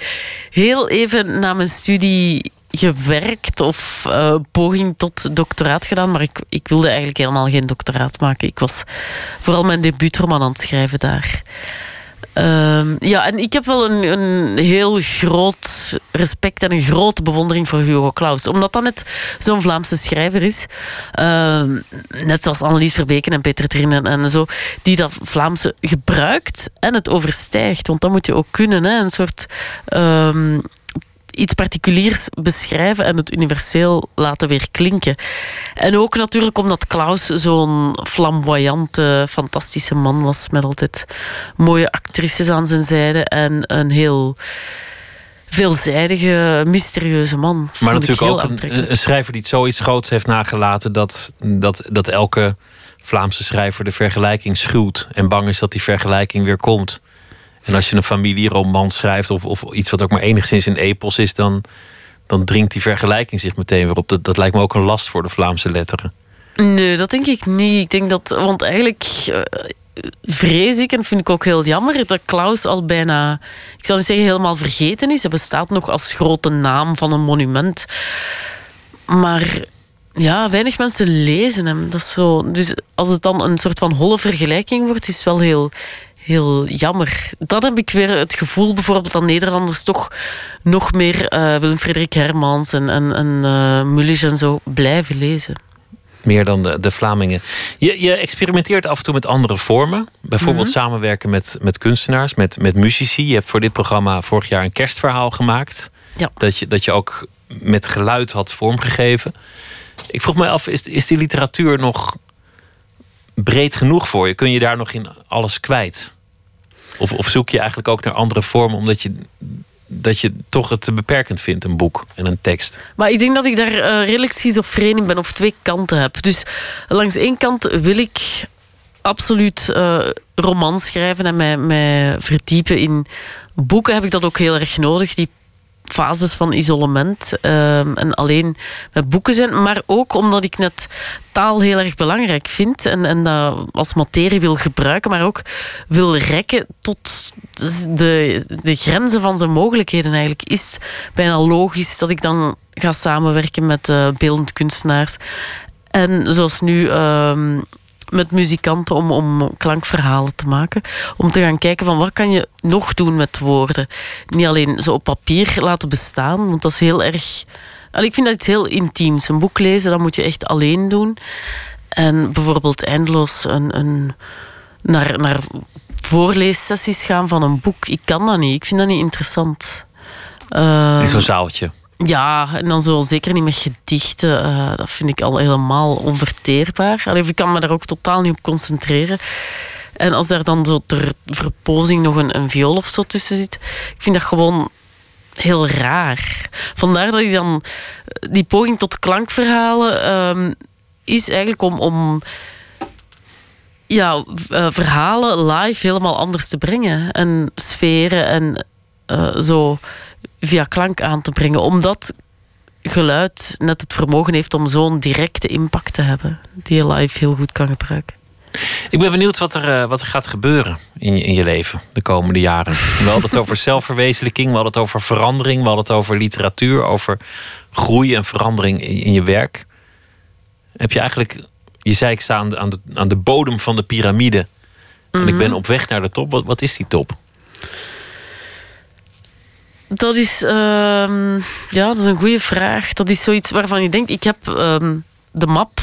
heel even na mijn studie gewerkt of eh, poging tot doctoraat gedaan, maar ik, ik wilde eigenlijk helemaal geen doctoraat maken. Ik was vooral mijn debuutroman aan het schrijven daar. Ehm, ja, en ik heb wel een, een heel groot respect en een grote bewondering voor Hugo Claus. Omdat dat net zo'n Vlaamse schrijver is. Ehm, net zoals Annelies Verbeken en Peter Trinnen en zo. Die dat Vlaamse gebruikt en het overstijgt. Want dat moet je ook kunnen. Hè? Een soort... ehm, iets particuliers beschrijven en het universeel laten weer klinken. En ook natuurlijk omdat Klaus zo'n flamboyante, fantastische man was met altijd mooie actrices aan zijn zijde en een heel veelzijdige, mysterieuze man. Maar natuurlijk ook een, schrijver die het zoiets groots heeft nagelaten dat, dat, dat elke Vlaamse schrijver de vergelijking schuwt en bang is dat die vergelijking weer komt. En als je een familieroman schrijft of, of iets wat ook maar enigszins een epos is, dan, dan dringt die vergelijking zich meteen weer op. Dat, dat lijkt me ook een last voor de Vlaamse letteren. Nee, dat denk ik niet. Ik denk dat, want eigenlijk eh, vrees ik, en vind ik ook heel jammer, dat Klaus al bijna, ik zal niet zeggen helemaal vergeten is. Hij bestaat nog als grote naam van een monument. Maar ja, weinig mensen lezen hem. Dat is zo, dus als het dan een soort van holle vergelijking wordt, is het wel heel, heel jammer. Dan heb ik weer het gevoel bijvoorbeeld dat Nederlanders toch nog meer eh Willem-Frederik Hermans en, en, en eh, Mulisch en zo blijven lezen. Meer dan de, de Vlamingen. Je, je experimenteert af en toe met andere vormen. Bijvoorbeeld Mhm. samenwerken met, met kunstenaars, met, met muzici. Je hebt voor dit programma vorig jaar een kerstverhaal gemaakt. Ja. Dat, je, dat je ook met geluid had vormgegeven. Ik vroeg me af, is, is die literatuur nog breed genoeg voor je? Kun je daar nog in alles kwijt? Of, of zoek je eigenlijk ook naar andere vormen omdat je, dat je toch het te beperkend vindt, een boek en een tekst? Maar ik denk dat ik daar eh, redelijk schizofreen in ben, of twee kanten heb. Dus langs één kant wil ik absoluut eh romans schrijven en mij, mij verdiepen in boeken. Heb ik dat ook heel erg nodig, die fases van isolement ehm, en alleen met boeken zijn. Maar ook omdat ik net taal heel erg belangrijk vind en, en dat als materie wil gebruiken, maar ook wil rekken tot de, de grenzen van zijn mogelijkheden eigenlijk. Is bijna logisch dat ik dan ga samenwerken met eh, beeldend kunstenaars. En zoals nu ehm, met muzikanten om, om klankverhalen te maken. Om te gaan kijken van wat kan je nog doen met woorden. Niet alleen zo op papier laten bestaan, want dat is heel erg... Allee, ik vind dat iets heel intiems. Een boek lezen, dat moet je echt alleen doen. En bijvoorbeeld eindeloos een, een, naar, naar voorleessessies gaan van een boek. Ik kan dat niet. Ik vind dat niet interessant. Ehm, In zo'n zaaltje. Ja, en dan zo zeker niet met gedichten. eh, dat vind ik al helemaal onverteerbaar. Allee, of ik kan me daar ook totaal niet op concentreren. En als daar dan zo ter verpozing nog een, een viool of zo tussen zit, ik vind dat gewoon heel raar. Vandaar dat ik dan die poging tot klankverhalen ehm, is eigenlijk om, om ja, eh, verhalen live helemaal anders te brengen. En sferen en eh, zo via klank aan te brengen. Omdat geluid net het vermogen heeft om zo'n directe impact te hebben. Die je live heel goed kan gebruiken. Ik ben benieuwd wat er, eh, wat er gaat gebeuren in je, in je leven de komende jaren. We hadden het over zelfverwezenlijking, we hadden het over verandering, we hadden het over literatuur, over groei en verandering in, in je werk. Heb je eigenlijk, je zei ik sta aan de, aan de, aan de bodem van de piramide en ik ben op weg naar de top. Wat, wat is die top? Dat is, ehm, ja, dat is een goede vraag. Dat is zoiets waarvan je denkt, ik heb ehm, de map,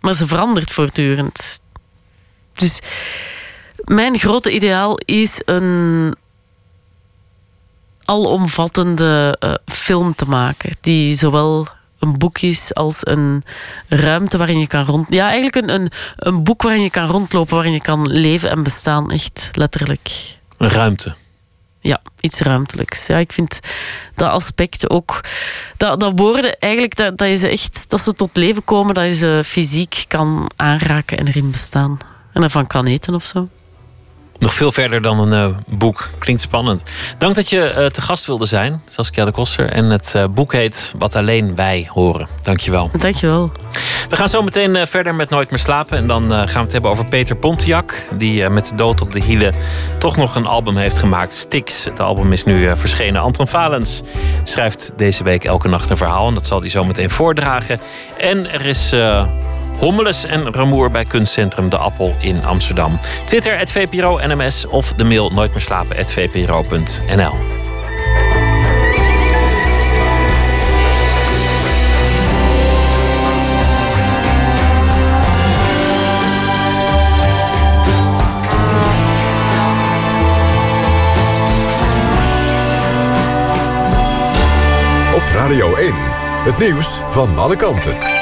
maar ze verandert voortdurend. Dus mijn grote ideaal is een alomvattende eh, film te maken. Die zowel een boek is als een ruimte waarin je kan rond... Ja, eigenlijk een, een, een boek waarin je kan rondlopen, waarin je kan leven en bestaan. Echt letterlijk. Een ruimte. Ja, iets ruimtelijks. Ja, ik vind dat aspect ook... Dat, dat woorden eigenlijk, dat, dat, ze echt, dat ze tot leven komen, dat je ze fysiek kan aanraken en erin bestaan. En ervan kan eten of zo. Nog veel verder dan een eh, boek. Klinkt spannend. Dank dat je eh, te gast wilde zijn, Saskia de Koster. En het eh, boek heet Wat alleen wij horen. Dankjewel. Dankjewel. We gaan zo meteen verder met Nooit meer slapen. En dan gaan we het hebben over Peter Pontiac. Die met de dood op de hielen toch nog een album heeft gemaakt. Stix. Het album is nu verschenen. Anton Valens schrijft deze week elke nacht een verhaal. En dat zal hij zo meteen voordragen. En er is... Hommeles en Ramoer bij kunstcentrum De Appel in Amsterdam. Twitter, het VPRO NMS of de mail nooit meer slapen, vpro.nl. Op Radio 1. Het nieuws van alle kanten.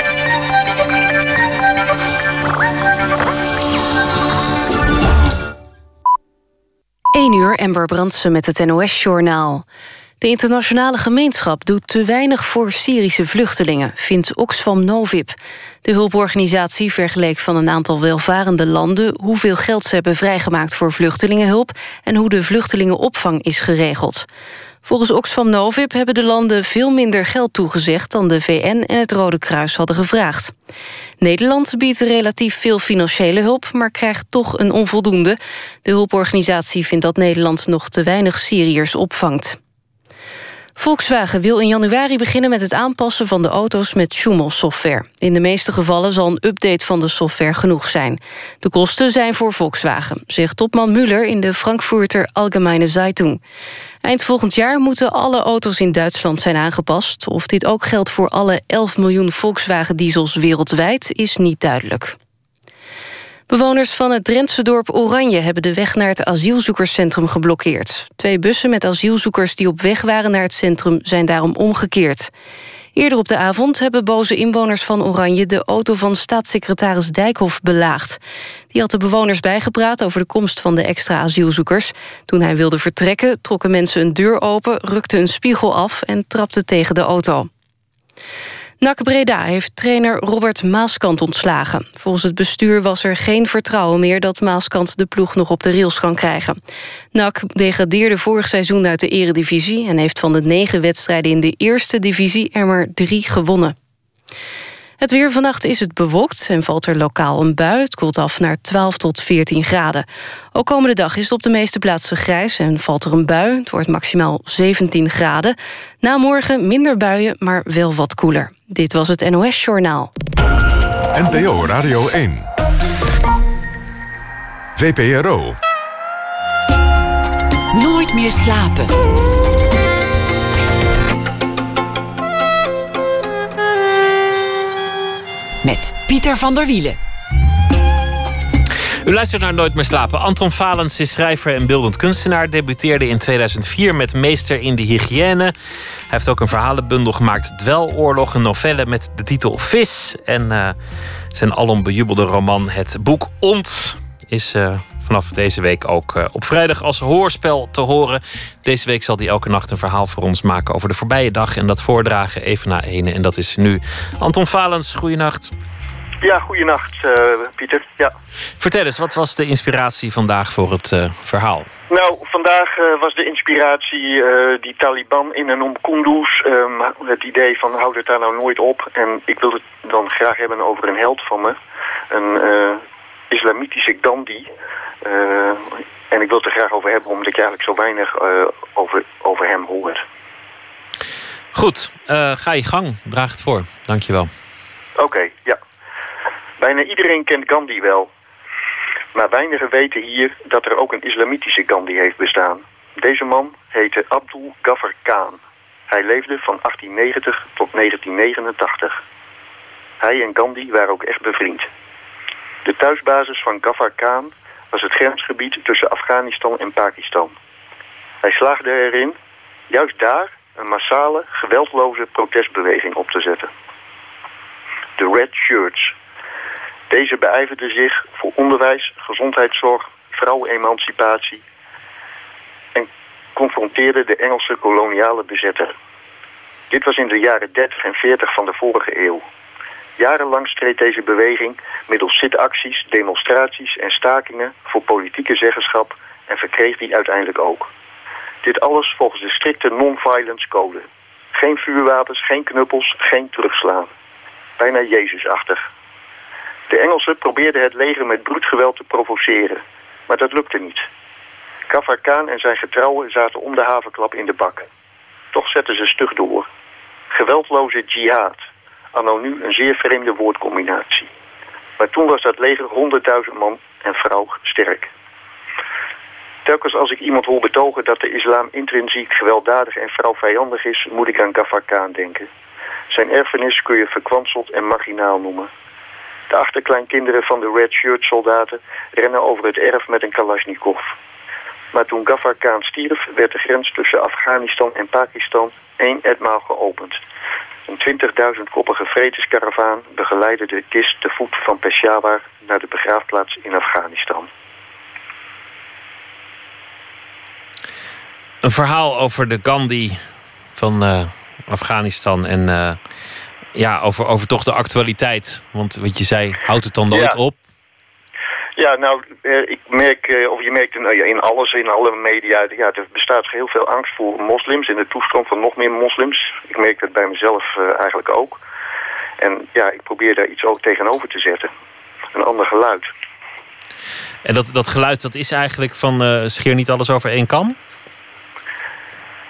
1 uur, Ember Brandsen met het NOS-journaal. De internationale gemeenschap doet te weinig voor Syrische vluchtelingen, vindt Oxfam Novib. De hulporganisatie vergeleek van een aantal welvarende landen hoeveel geld ze hebben vrijgemaakt voor vluchtelingenhulp en hoe de vluchtelingenopvang is geregeld. Volgens Oxfam Novib hebben de landen veel minder geld toegezegd dan de VN en het Rode Kruis hadden gevraagd. Nederland biedt relatief veel financiële hulp, maar krijgt toch een onvoldoende. De hulporganisatie vindt dat Nederland nog te weinig Syriërs opvangt. Volkswagen wil in januari beginnen met het aanpassen van de auto's met Schumel-software. In de meeste gevallen zal een update van de software genoeg zijn. De kosten zijn voor Volkswagen, zegt topman Müller in de Frankfurter Allgemeine Zeitung. Eind volgend jaar moeten alle auto's in Duitsland zijn aangepast. Of dit ook geldt voor alle 11 miljoen Volkswagen-diesels wereldwijd is niet duidelijk. Bewoners van het Drentse dorp Oranje hebben de weg naar het asielzoekerscentrum geblokkeerd. Twee bussen met asielzoekers die op weg waren naar het centrum zijn daarom omgekeerd. Eerder op de avond hebben boze inwoners van Oranje de auto van staatssecretaris Dijkhoff belaagd. Die had de bewoners bijgepraat over de komst van de extra asielzoekers. Toen hij wilde vertrekken trokken mensen een deur open, rukten een spiegel af en trapten tegen de auto. NAC Breda heeft trainer Robert Maaskant ontslagen. Volgens het bestuur was er geen vertrouwen meer... dat Maaskant de ploeg nog op de rails kan krijgen. NAC degradeerde vorig seizoen uit de eredivisie... en heeft van de negen wedstrijden in de eerste divisie er maar drie gewonnen. Het weer vannacht is het bewolkt en valt er lokaal een bui. Het koelt af naar 12 tot 14 graden. Ook komende dag is het op de meeste plaatsen grijs en valt er een bui. Het wordt maximaal 17 graden. Na morgen minder buien, maar wel wat koeler. Dit was het NOS Journaal. NPO Radio 1. VPRO. Nooit meer slapen. Met Pieter van der Wielen. U luistert naar Nooit meer slapen. Anton Valens is schrijver en beeldend kunstenaar. Debuteerde in 2004 met Meester in de Hygiëne. Hij heeft ook een verhalenbundel gemaakt, Dweloorlog, een novelle met de titel Vis. En uh, zijn alom bejubelde roman Het Boek Ont is uh, vanaf deze week ook uh, op vrijdag als hoorspel te horen. Deze week zal hij elke nacht een verhaal voor ons maken over de voorbije dag en dat voordragen even na ene. En dat is nu Anton Valens. Goeienacht. Ja, goeienacht, uh, Pieter. Ja. Vertel eens, wat was de inspiratie vandaag voor het uh, verhaal? Nou, vandaag uh, was de inspiratie die Taliban in en om Kunduz. Um, het idee van houd het daar nou nooit op. En ik wil het dan graag hebben over een held van me. Een islamitische Gandhi. en ik wil het er graag over hebben omdat ik eigenlijk zo weinig over, over hem hoor. Goed, ga je gang. Draag het voor. Dankjewel. Oké, okay, ja. Bijna iedereen kent Gandhi wel. Maar weinigen weten hier dat er ook een islamitische Gandhi heeft bestaan. Deze man heette Abdul Ghaffar Khan. Hij leefde van 1890 tot 1989. Hij en Gandhi waren ook echt bevriend. De thuisbasis van Ghaffar Khan was het grensgebied tussen Afghanistan en Pakistan. Hij slaagde erin, juist daar, een massale, geweldloze protestbeweging op te zetten. De Red Shirts, deze beijverden zich voor onderwijs, gezondheidszorg, vrouwenemancipatie en confronteerden de Engelse koloniale bezetter. Dit was in de jaren 30 en 40 van de vorige eeuw. Jarenlang streed deze beweging middels zitacties, demonstraties en stakingen voor politieke zeggenschap en verkreeg die uiteindelijk ook. Dit alles volgens de strikte non-violence code. Geen vuurwapens, geen knuppels, geen terugslaan. Bijna Jezusachtig. De Engelsen probeerden het leger met bloedgeweld te provoceren, maar dat lukte niet. Kafar Khan en zijn getrouwen zaten om de havenklap in de bak. Toch zetten ze stug door. Geweldloze jihad, anno nu een zeer vreemde woordcombinatie. Maar toen was dat leger 100.000 man en vrouw sterk. Telkens als ik iemand hoor betogen dat de islam intrinsiek gewelddadig en vrouwvijandig is, moet ik aan Ghaffar Khan denken. Zijn erfenis kun je verkwanseld en marginaal noemen. De achterkleinkinderen van de Red Shirt soldaten rennen over het erf met een Kalashnikov. Maar toen Ghaffar Khan stierf, werd de grens tussen Afghanistan en Pakistan één etmaal geopend. Een 20.000 koppige vredeskaravaan begeleidde de kist te voet van Peshawar naar de begraafplaats in Afghanistan. Een verhaal over de Gandhi van eh, Afghanistan. En eh, ja, over, over toch de actualiteit. Want wat je zei, houdt het dan nooit Ja. op? Ja, nou, eh, ik merk, eh, of je merkt in, eh, in alles, in alle media, ja, er bestaat heel veel angst voor moslims en de toestroom van nog meer moslims. Ik merk dat bij mezelf eigenlijk ook. En ja, ik probeer daar iets ook tegenover te zetten. Een ander geluid. En dat, dat geluid, dat is eigenlijk van eh, scheer niet alles over één kam?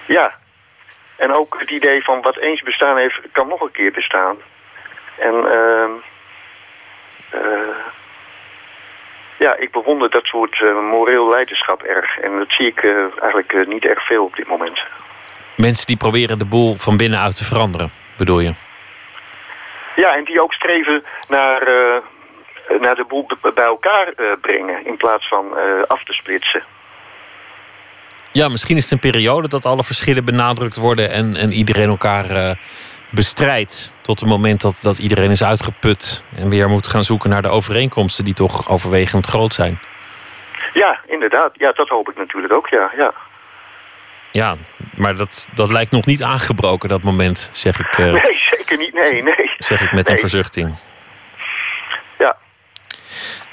Ja. En ook het idee van wat eens bestaan heeft, kan nog een keer bestaan. En ehm eh, ja, ik bewonder dat soort eh, moreel leiderschap erg. En dat zie ik eh, eigenlijk eh, niet erg veel op dit moment. Mensen die proberen de boel van binnenuit te veranderen, bedoel je? Ja, en die ook streven naar, naar de boel bij elkaar eh, brengen in plaats van af te splitsen. Ja, misschien is het een periode dat alle verschillen benadrukt worden en, en iedereen elkaar bestrijdt. Tot het moment dat, dat iedereen is uitgeput en weer moet gaan zoeken naar de overeenkomsten die toch overwegend groot zijn. Ja, inderdaad. Ja, dat hoop ik natuurlijk ook, ja. ja. Ja, maar dat, dat lijkt nog niet aangebroken, dat moment, zeg ik, eh, Nee, zeker niet. Nee, nee. zeg ik met een verzuchting. Ja.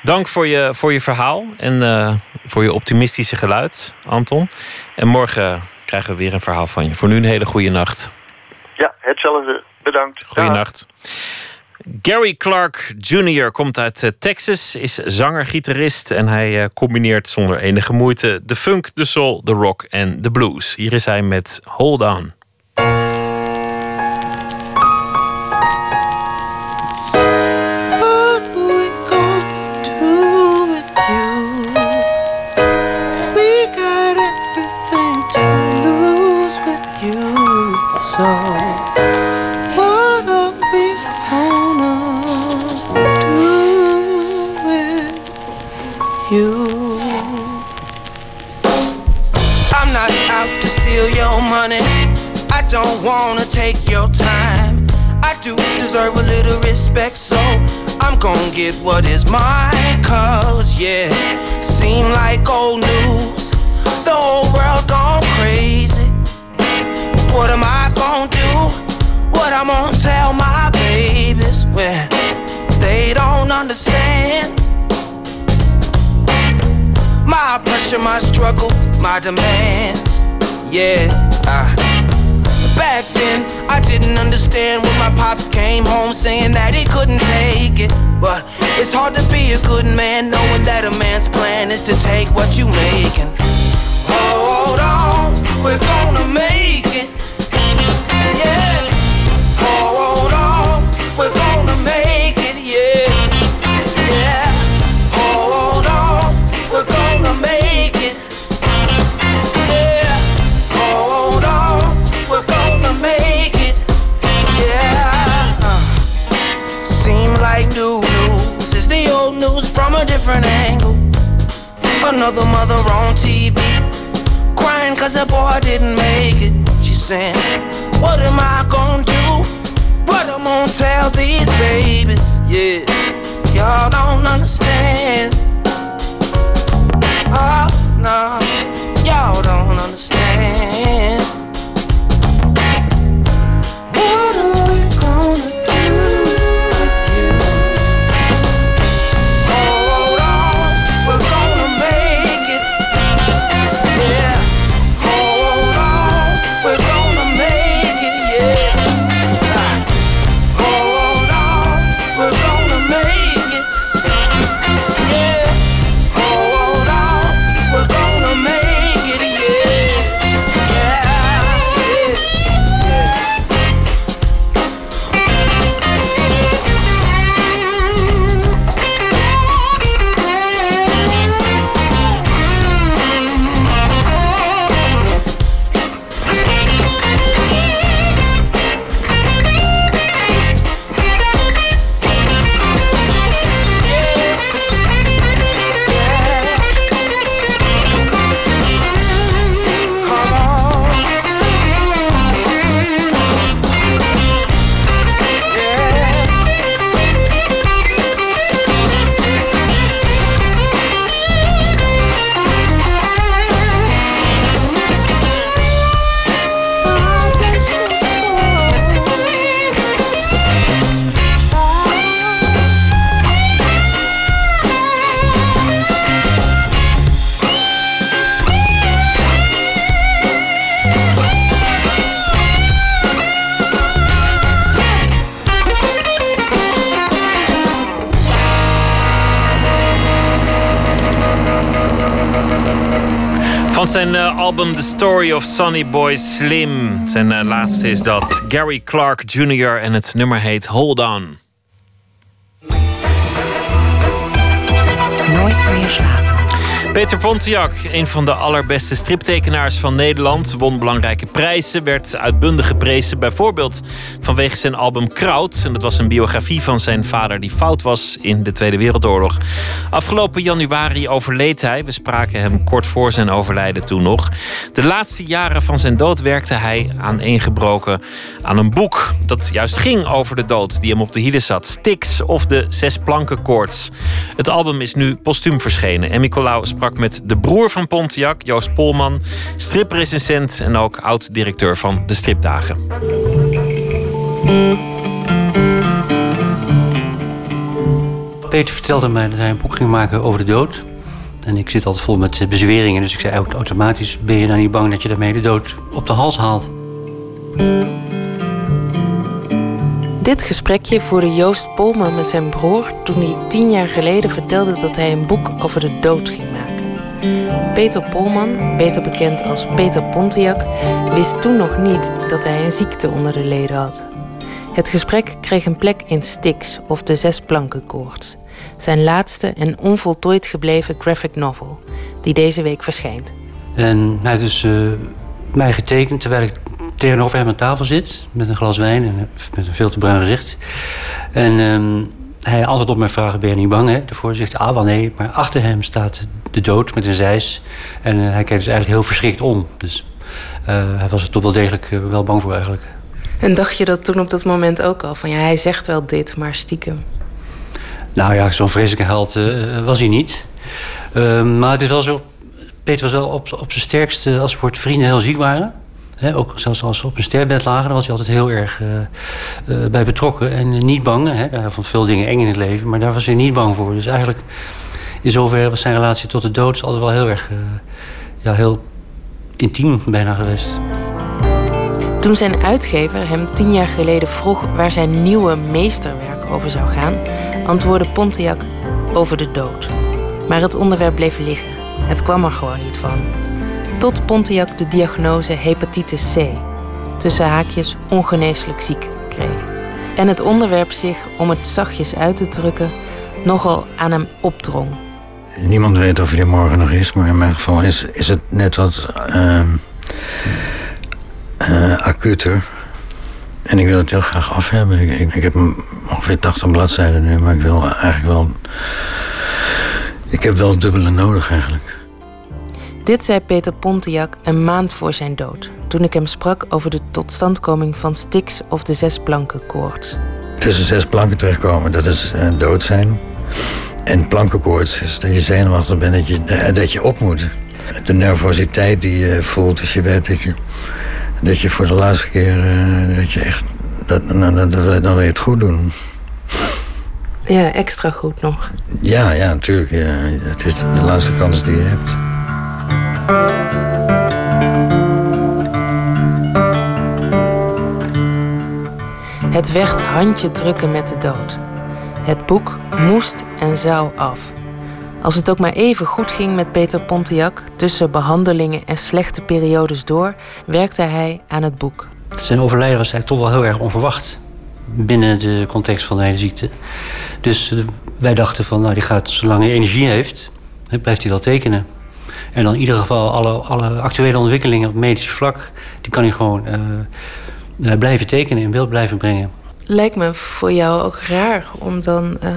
Dank voor je, voor je verhaal en eh, voor je optimistische geluid, Anton. En morgen krijgen we weer een verhaal van je. Voor nu een hele goede nacht. Ja, hetzelfde. Bedankt. Goeienacht. Gary Clark Jr. komt uit eh, Texas, is zanger, gitarist en hij eh, combineert zonder enige moeite de funk, de soul, de rock en de blues. Hier is hij met Hold On. Wanna take your time. I do deserve a little respect, so I'm gonna get what is mine. Cause, yeah, seem like old news. The whole world gone crazy. What am I gonna do? What I'm gonna tell my babies when they don't understand? My pressure, my struggle, my demands. Yeah, ah. Back then, I didn't understand when my pops came home saying that he couldn't take it. But it's hard to be a good man knowing that a man's plan is to take what you make and hold on, we're gonna make Another mother on TV crying cause her boy didn't make it. She's saying, What am I gonna do? What I'm gonna tell these babies? Yeah, y'all don't understand. Ah, oh, no, y'all don't understand. Album The Story of Sonny Boy Slim. Zijn uh, laatste is dat. Gary Clark Jr. en het nummer heet Hold On. Nooit meer slapen. Peter Pontiac, een van de allerbeste striptekenaars van Nederland, won belangrijke prijzen, werd uitbundig geprezen, bijvoorbeeld vanwege zijn album Kraut. En dat was een biografie van zijn vader die fout was in de Tweede Wereldoorlog. Afgelopen januari overleed hij. We spraken hem kort voor zijn overlijden toen nog. De laatste jaren van zijn dood werkte hij aaneengebroken aan een boek dat juist ging over de dood die hem op de hielen zat. Stix of de Zes Plankenkoorts. Het album is nu postuum verschenen en Nicolaou sprak met de broer van Pontiac, Joost Polman, stripresensent en ook oud-directeur van de Stripdagen. Peter vertelde mij dat hij een boek ging maken over de dood. En ik zit altijd vol met bezweringen, dus ik zei automatisch: ben je dan niet bang dat je daarmee de dood op de hals haalt? Dit gesprekje voerde Joost Polman met zijn broer toen hij tien jaar geleden vertelde dat hij een boek over de dood ging maken. Peter Polman, beter bekend als Peter Pontiac, wist toen nog niet dat hij een ziekte onder de leden had. Het gesprek kreeg een plek in Styx of de Zes Plankenkoorts, zijn laatste en onvoltooid gebleven graphic novel, die deze week verschijnt. En hij heeft dus uh, mij getekend terwijl ik tegenover hem aan tafel zit met een glas wijn en met een veel te bruin gezicht. En uh, hij antwoordt op mijn vragen, ben je niet bang? Hè? Zegt hij, ah wel nee, maar achter hem staat de dood met een zeis. En uh, hij kijkt dus eigenlijk heel verschrikt om. Dus uh, hij was er toch wel degelijk uh, wel bang voor eigenlijk. En dacht je dat toen op dat moment ook al? Van ja, hij zegt wel dit, maar stiekem. Nou ja, zo'n vreselijke held was hij niet. maar het is wel zo, Peter was wel op, op zijn sterkste als voor vrienden heel ziek waren ook zelfs als ze op een sterbed lagen, was hij altijd heel erg uh, uh, bij betrokken. En niet bang. Hè. Hij vond veel dingen eng in het leven, maar daar was hij niet bang voor. Dus eigenlijk, in zoverre was zijn relatie tot de dood altijd wel heel erg... Ja, heel intiem bijna geweest. Toen zijn uitgever hem tien jaar geleden vroeg waar zijn nieuwe meesterwerk over zou gaan, antwoordde Pontiac over de dood. Maar het onderwerp bleef liggen. Het kwam er gewoon niet van. Tot Pontiac de diagnose hepatitis C, tussen haakjes ongeneeslijk ziek, kreeg. En het onderwerp zich, om het zachtjes uit te drukken, nogal aan hem opdrong. Niemand weet of hij er morgen nog is, maar in mijn geval is, is het net wat uh, acuter. En ik wil het heel graag af hebben. Ik, ik, ik heb ongeveer 80 bladzijden nu, maar ik wil eigenlijk wel. Ik heb wel dubbele nodig eigenlijk. Dit zei Peter Pontiac een maand voor zijn dood, toen ik hem sprak over de totstandkoming van Styx of de Zes Plankenkoorts. Tussen zes planken terechtkomen, dat is uh, dood zijn. En plankenkoorts is dat je zenuwachtig bent, dat je, uh, dat je op moet. De nervositeit die je voelt als je weet dat je, dat je voor de laatste keer, uh, dat je echt, dat, dan, dan, dan wil je het goed doen. Ja, extra goed nog. Ja, ja, natuurlijk. Ja. Het is de laatste kans die je hebt. Het werd handje drukken met de dood. Het boek moest en zou af. Als het ook maar even goed ging met Peter Pontiac, tussen behandelingen en slechte periodes door, werkte hij aan het boek. Zijn overlijden was eigenlijk toch wel heel erg onverwacht binnen de context van de hele ziekte. Dus eh, wij dachten van, nou, die gaat, zolang hij energie heeft, blijft hij wel tekenen. En dan in ieder geval alle, alle actuele ontwikkelingen op medisch vlak... die kan hij gewoon uh, blijven tekenen en beeld blijven brengen. Lijkt me voor jou ook raar om dan uh,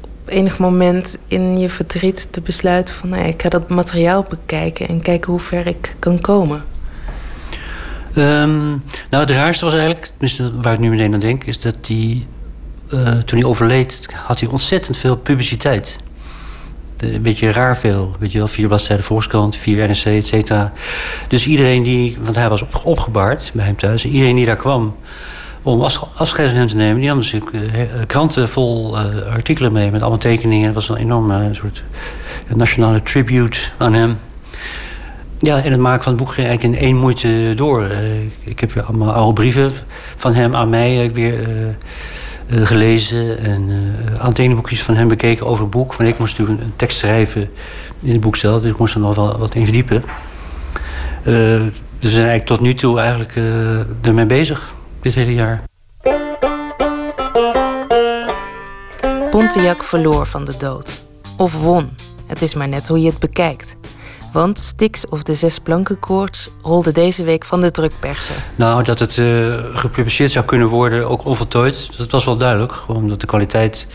op enig moment in je verdriet te besluiten... van nou ik ga dat materiaal bekijken en kijken hoe ver ik kan komen. Um, nou, het raarste was eigenlijk, tenminste waar ik nu meteen aan denk... is dat hij, uh, toen hij overleed, had hij ontzettend veel publiciteit een beetje raar veel. Weet je wel, vier bladzijden Volkskrant, vier NRC, et cetera. Dus iedereen die, want hij was op, opgebaard bij hem thuis. Iedereen die daar kwam om afscheid van hem te nemen... die had natuurlijk uh, kranten vol artikelen mee met allemaal tekeningen. Het was een enorme soort nationale tribute aan hem. Ja, en het maken van het boek ging eigenlijk in één moeite door. ik heb allemaal oude brieven van hem aan mij weer uh, gelezen en uh, van hem bekeken over het boek. Van ik moest natuurlijk een tekst schrijven in het boek zelf, dus ik moest er nog wel wat in verdiepen. eh, we zijn eigenlijk tot nu toe eigenlijk eh, ermee bezig, dit hele jaar. Pontiac verloor van de dood. Of won. Het is maar net hoe je het bekijkt. Want Styx of de Zes Plankenkoorts rolde deze week van de drukpersen. Nou, dat het eh, gepubliceerd zou kunnen worden, ook onvoltooid, dat was wel duidelijk. Gewoon omdat de kwaliteit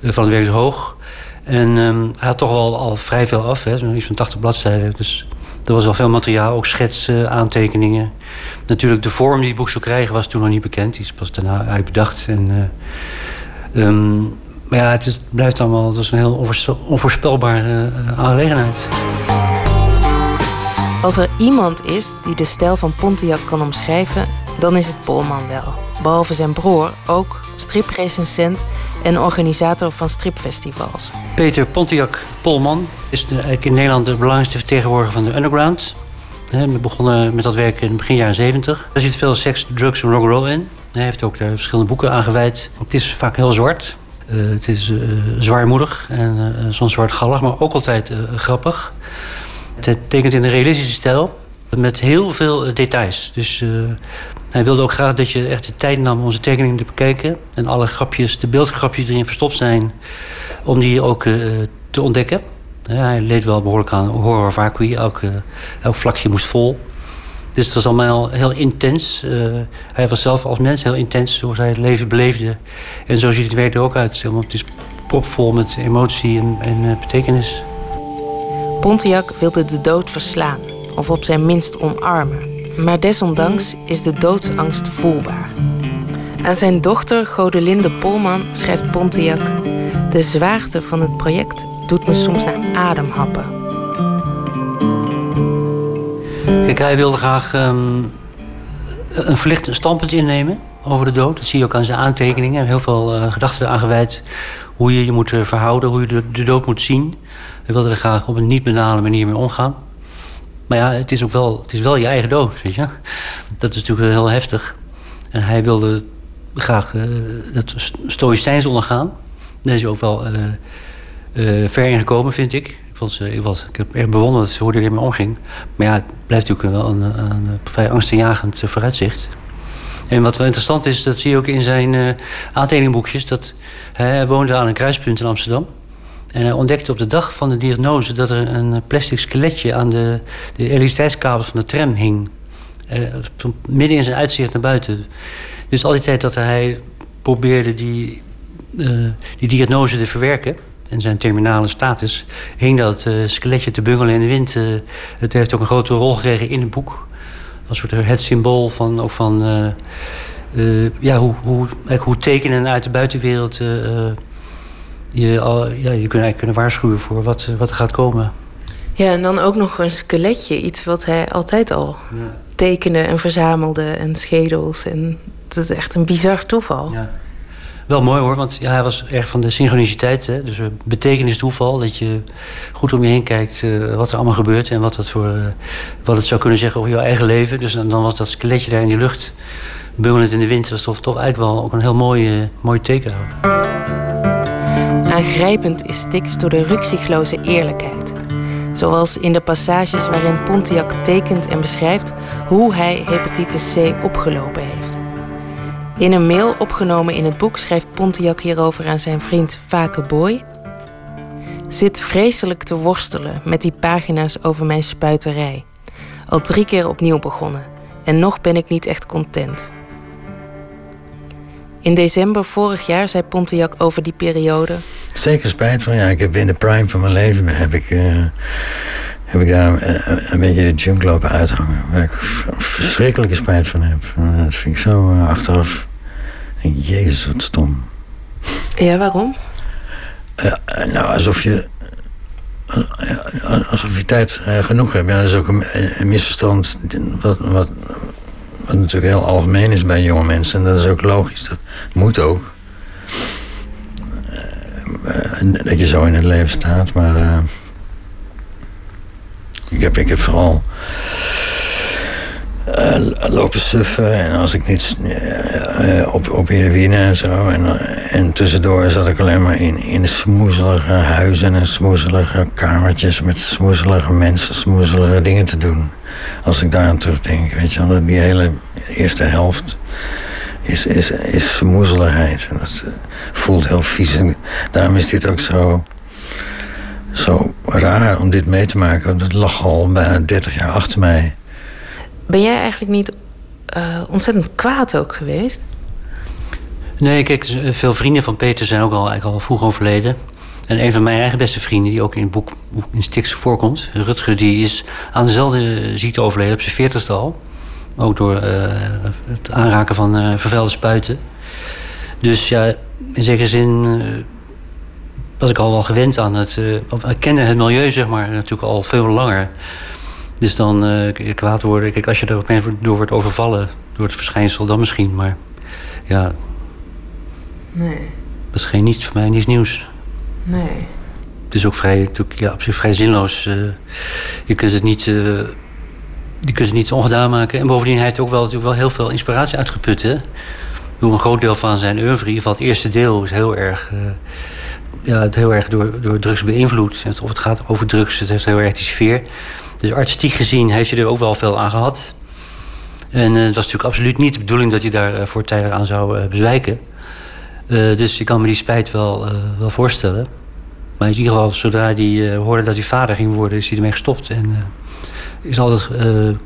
eh, van het werk is hoog. En ehm, hij had toch al, al vrij veel af, hè, zo'n iets van 80 bladzijden. Dus er was al veel materiaal, ook schetsen, aantekeningen. Natuurlijk, de vorm die het boek zou krijgen was toen nog niet bekend. Die is pas daarna uitbedacht. En, eh, ehm, maar ja, het is, blijft allemaal het is een heel onvoorspel- onvoorspelbare eh, aangelegenheid. Als er iemand is die de stijl van Pontiac kan omschrijven, dan is het Polman wel. Behalve zijn broer ook striprecensent en organisator van stripfestivals. Peter Pontiac Polman is de, eigenlijk in Nederland de belangrijkste vertegenwoordiger van de underground. Hè, We begonnen met dat werk in begin jaren 70. Er zit veel seks, drugs en rock'n'roll in. Hij heeft ook daar verschillende boeken aan gewijd. Het is vaak heel zwart. Eh, het is eh, zwaarmoedig en eh, soms zwartgallig, maar ook altijd grappig. Het tekent in een realistische stijl met heel veel eh, details. Dus eh, hij wilde ook graag dat je echt de tijd nam om onze tekeningen te bekijken. En alle grapjes, de beeldgrapjes die erin verstopt zijn, om die ook eh, te ontdekken. Hij leed wel behoorlijk aan horror vacui. Elk, eh, elk vlakje moest vol. Dus het was allemaal heel intens. Eh, hij was zelf als mens heel intens, zoals hij het leven beleefde. En zo ziet het werk er ook uit. Het is propvol met emotie en, en eh, betekenis. Pontiac wilde de dood verslaan, of op zijn minst omarmen. Maar desondanks is de doodsangst voelbaar. Aan zijn dochter Godelinde Polman schrijft Pontiac... De zwaarte van het project doet me soms naar adem happen. Kijk, hij wilde graag ehm, een verlicht standpunt innemen over de dood. Dat zie je ook aan zijn aantekeningen. Heel veel eh, gedachten eraan. Hoe je je moet eh, verhouden, hoe je de dood moet zien. Hij wilde er graag op een niet banale manier mee omgaan. Maar ja, het is ook wel, het is wel je eigen dood, weet je. Dat is natuurlijk heel heftig. En hij wilde graag eh, dat st- stoïcijns ondergaan. Daar is hij ook wel eh, eh, ver in gekomen, vind ik. Ik, vond ze, ik, was, ik heb echt bewonderd hoe hij ermee omging. Maar ja, het blijft natuurlijk wel een, een, een vrij angstaanjagend eh, vooruitzicht. En wat wel interessant is, dat zie je ook in zijn aantekeningboekjes... dat hij woonde aan een kruispunt in Amsterdam. En hij ontdekte op de dag van de diagnose... dat er een plastic skeletje aan de, de elektriciteitskabels van de tram hing. Eh, midden in zijn uitzicht naar buiten. Dus al die tijd dat hij probeerde die, eh, die diagnose te verwerken... en zijn terminale status... hing dat eh, skeletje te bungelen in de wind. Het heeft ook een grote rol gekregen in het boek. Als soort het symbool van, ook van ja, hoe, hoe, hoe tekenen uit de buitenwereld... eh, eh, je, al, ja, je kunt eigenlijk kunnen waarschuwen voor wat, wat er gaat komen. Ja, en dan ook nog een skeletje. Iets wat hij altijd al tekende en verzamelde. En schedels. En dat is echt een bizar toeval. Ja. Wel mooi hoor, want ja, hij was erg van de synchroniciteit. Hè? Dus eh, betekenis toeval. Dat je goed om je heen kijkt eh, wat er allemaal gebeurt. En wat, dat voor, eh, wat het zou kunnen zeggen over jouw eigen leven. Dus dan, dan was dat skeletje daar in die lucht. Bungelend in de wind. was toch, toch eigenlijk wel ook een heel mooi, eh, mooi teken. Aangrijpend is Styx door de rukzichtloze eerlijkheid. Zoals in de passages waarin Pontiac tekent en beschrijft hoe hij hepatitis C opgelopen heeft. In een mail opgenomen in het boek schrijft Pontiac hierover aan zijn vriend Vake Boy. Zit vreselijk te worstelen met die pagina's over mijn spuiterij. Al drie keer opnieuw begonnen en nog ben ik niet echt content. In december vorig jaar zei Pontiac over die periode. Zeker spijt van. Ja, ik heb in de prime van mijn leven heb ik, eh, heb ik daar een, een beetje de junk lopen uithangen. Waar ik verschrikkelijke spijt van heb. Eh, Dat vind ik zo eh, achteraf. Denk, Jezus, wat stom. Ja, waarom? Eh, nou, alsof je. eh, Alsof je tijd eh, genoeg hebt. Ja, dat is ook een, een misverstand. Wat, wat, wat natuurlijk heel algemeen is bij jonge mensen. En dat is ook logisch. Dat moet ook. Eh, en dat je zo in het leven staat. Maar. eh, ik, heb, ik heb vooral. Eh, lopen suffen. En als ik niet eh, eh, op, op heroïne en zo. En, en tussendoor zat ik alleen maar in, in smoezelige huizen en smoezelige kamertjes met smoezelige mensen, smoezelige dingen te doen. Als ik daar aan terugdenk, weet je wel, die hele eerste helft is, is, is smoezeligheid. En dat voelt heel vies. Daarom is dit ook zo, zo raar om dit mee te maken. Want Dat lag al bijna 30 jaar achter mij. Ben jij eigenlijk niet eh, ontzettend kwaad ook geweest? Nee, kijk, veel vrienden van Peter zijn ook al, eigenlijk al vroeg overleden. En een van mijn eigen beste vrienden, die ook in het boek in Stix voorkomt, Rutger, die is aan dezelfde ziekte overleden op zijn veertigste al. Ook door eh, het aanraken van eh, vervuilde spuiten. Dus ja, in zekere zin was ik al wel gewend aan het... ik kende het milieu, zeg maar, natuurlijk al veel langer. Dus dan eh, kwaad worden. Kijk, als je er opeens door wordt overvallen door het verschijnsel, dan misschien. Maar ja, Nee. dat is geen niets voor mij, niets nieuws. Nee. Het is ook vrij, natuurlijk, ja, op zich vrij zinloos. eh, je kunt het niet, eh, je kunt het niet ongedaan maken. En bovendien hij heeft ook wel, natuurlijk wel heel veel inspiratie uitgeput. Hè? Door een groot deel van zijn oeuvre, in ieder geval het eerste deel, is heel erg, ja, het heel erg door, door drugs beïnvloed. Het- Of het gaat over drugs, het heeft heel erg die sfeer. Dus artistiek gezien heeft hij er ook wel veel aan gehad. En eh, het was natuurlijk absoluut niet de bedoeling dat hij daar eh, voortijdig aan zou eh, bezwijken. Dus ik kan me die spijt wel, wel voorstellen. Maar in ieder geval, zodra hij hoorde dat hij vader ging worden, is hij ermee gestopt. En is altijd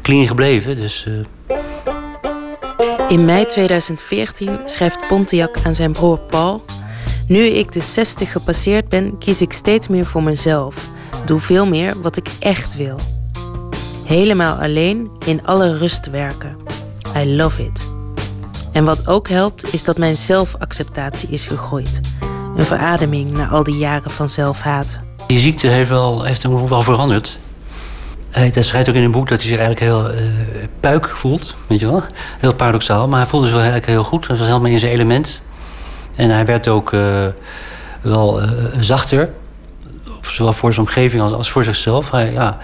clean gebleven. Dus In mei 2014 schrijft Pontiac aan zijn broer Paul... Nu ik de 60 gepasseerd ben, kies ik steeds meer voor mezelf. Doe veel meer wat ik echt wil. Helemaal alleen, in alle rust werken. I love it. En wat ook helpt, is dat mijn zelfacceptatie is gegroeid. Een verademing na al die jaren van zelfhaat. die ziekte heeft, wel, heeft hem wel veranderd. Hij, hij schrijft ook in een boek dat hij zich eigenlijk heel eh, puik voelt. Weet je wel? Heel paradoxaal. Maar hij voelde zich wel eigenlijk heel goed. Hij was helemaal in zijn element. En hij werd ook eh, wel eh, zachter. Zowel voor zijn omgeving als, als voor zichzelf. Hij, ja,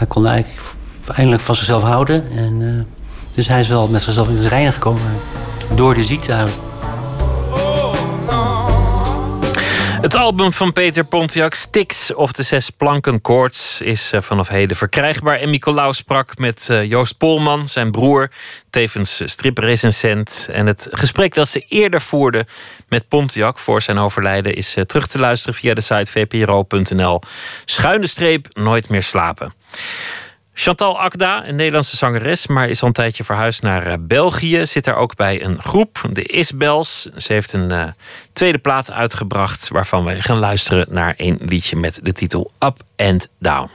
hij kon eigenlijk eindelijk van zichzelf houden. En, eh, dus hij is wel met zichzelf in het reinen gekomen. Door de ziekte Het album van Peter Pontiac, Stix of de Zes Planken Koorts, is eh, vanaf heden verkrijgbaar. En Nicolaus sprak met eh, Joost Polman, zijn broer, tevens striprecensent. En het gesprek dat ze eerder voerden met Pontiac voor zijn overlijden is eh, terug te luisteren via de site vpro.nl. Schuine streep, nooit meer slapen. Chantal Akda, een Nederlandse zangeres, maar is al een tijdje verhuisd naar eh, België. Zit daar ook bij een groep, de Isbels. Ze heeft een eh, tweede plaat uitgebracht, waarvan we gaan luisteren naar een liedje met de titel Up and Down.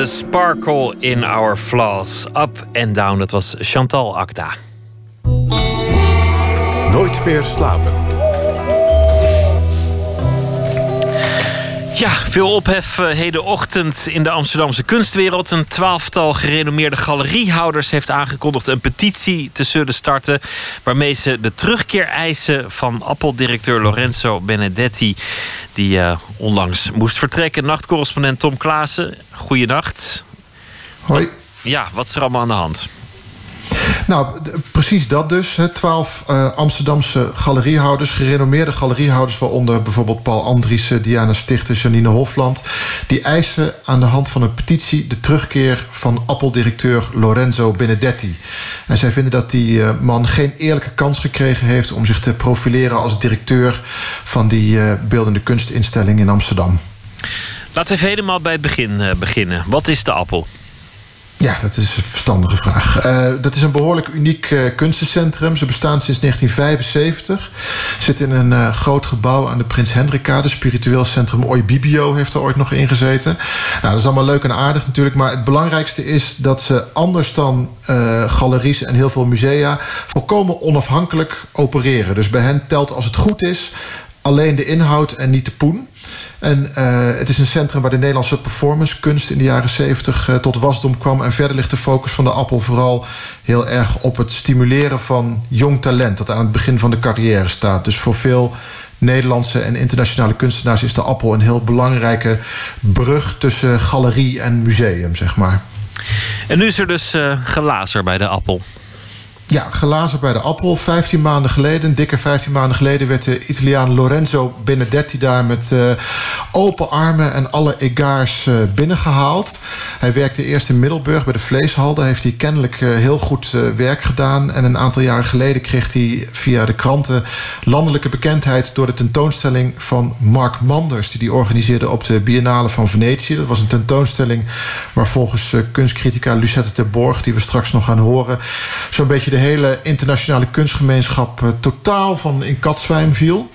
The Sparkle in Our Flaws. Up and Down, dat was Chantal Akda. Nooit meer slapen. Ja, veel ophef eh, hedenochtend in de Amsterdamse kunstwereld. Een twaalftal gerenommeerde galeriehouders heeft aangekondigd een petitie te zullen starten. waarmee ze de terugkeer eisen van Apple-directeur Lorenzo Benedetti. Die eh, onlangs moest vertrekken. Nachtcorrespondent Tom Klaassen, goeienacht. Hoi. Ja, wat is er allemaal aan de hand? Nou, precies dat dus. Twaalf eh, Amsterdamse galeriehouders, gerenommeerde galeriehouders... waaronder bijvoorbeeld Paul Andriessen, Diana Stichter, Janine Hofland... die eisen aan de hand van een petitie... de terugkeer van Apple-directeur Lorenzo Benedetti. En zij vinden dat die eh, man geen eerlijke kans gekregen heeft... om zich te profileren als directeur van die eh, beeldende kunstinstelling in Amsterdam. Laten we even helemaal bij het begin eh, beginnen. Wat is de appel? Ja, dat is een verstandige vraag. Eh, dat is een behoorlijk uniek eh, kunstencentrum. Ze bestaan sinds 1975. Zit in een eh, groot gebouw aan de Prins Hendrikkade. Spiritueel centrum Oibibio heeft er ooit nog in gezeten. Nou, dat is allemaal leuk en aardig natuurlijk. Maar het belangrijkste is dat ze anders dan galeries en heel veel musea... volkomen onafhankelijk opereren. Dus bij hen telt als het goed is alleen de inhoud en niet de poen. En eh, het is een centrum waar de Nederlandse performancekunst in de jaren 70 eh, tot wasdom kwam. En verder ligt de focus van de Appel vooral heel erg op het stimuleren van jong talent. Dat aan het begin van de carrière staat. Dus voor veel Nederlandse en internationale kunstenaars is de Appel een heel belangrijke brug tussen galerie en museum, zeg maar. En nu is er dus eh gelazer bij de appel. Ja, gelazen bij de Appel. 15 maanden geleden, dikke 15 maanden geleden... werd de Italiaan Lorenzo Benedetti daar met eh, open armen... en alle egaars eh, binnengehaald. Hij werkte eerst in Middelburg bij de Vleeshal. Daar heeft hij kennelijk eh, heel goed werk gedaan. En een aantal jaren geleden kreeg hij via de kranten... landelijke bekendheid door de tentoonstelling van Mark Manders... die hij organiseerde op de Biennale van Venetië. Dat was een tentoonstelling waar volgens kunstcritica Lucette de Borg... die we straks nog gaan horen... zo'n beetje de hele internationale kunstgemeenschap... eh, totaal van in katzwijm viel.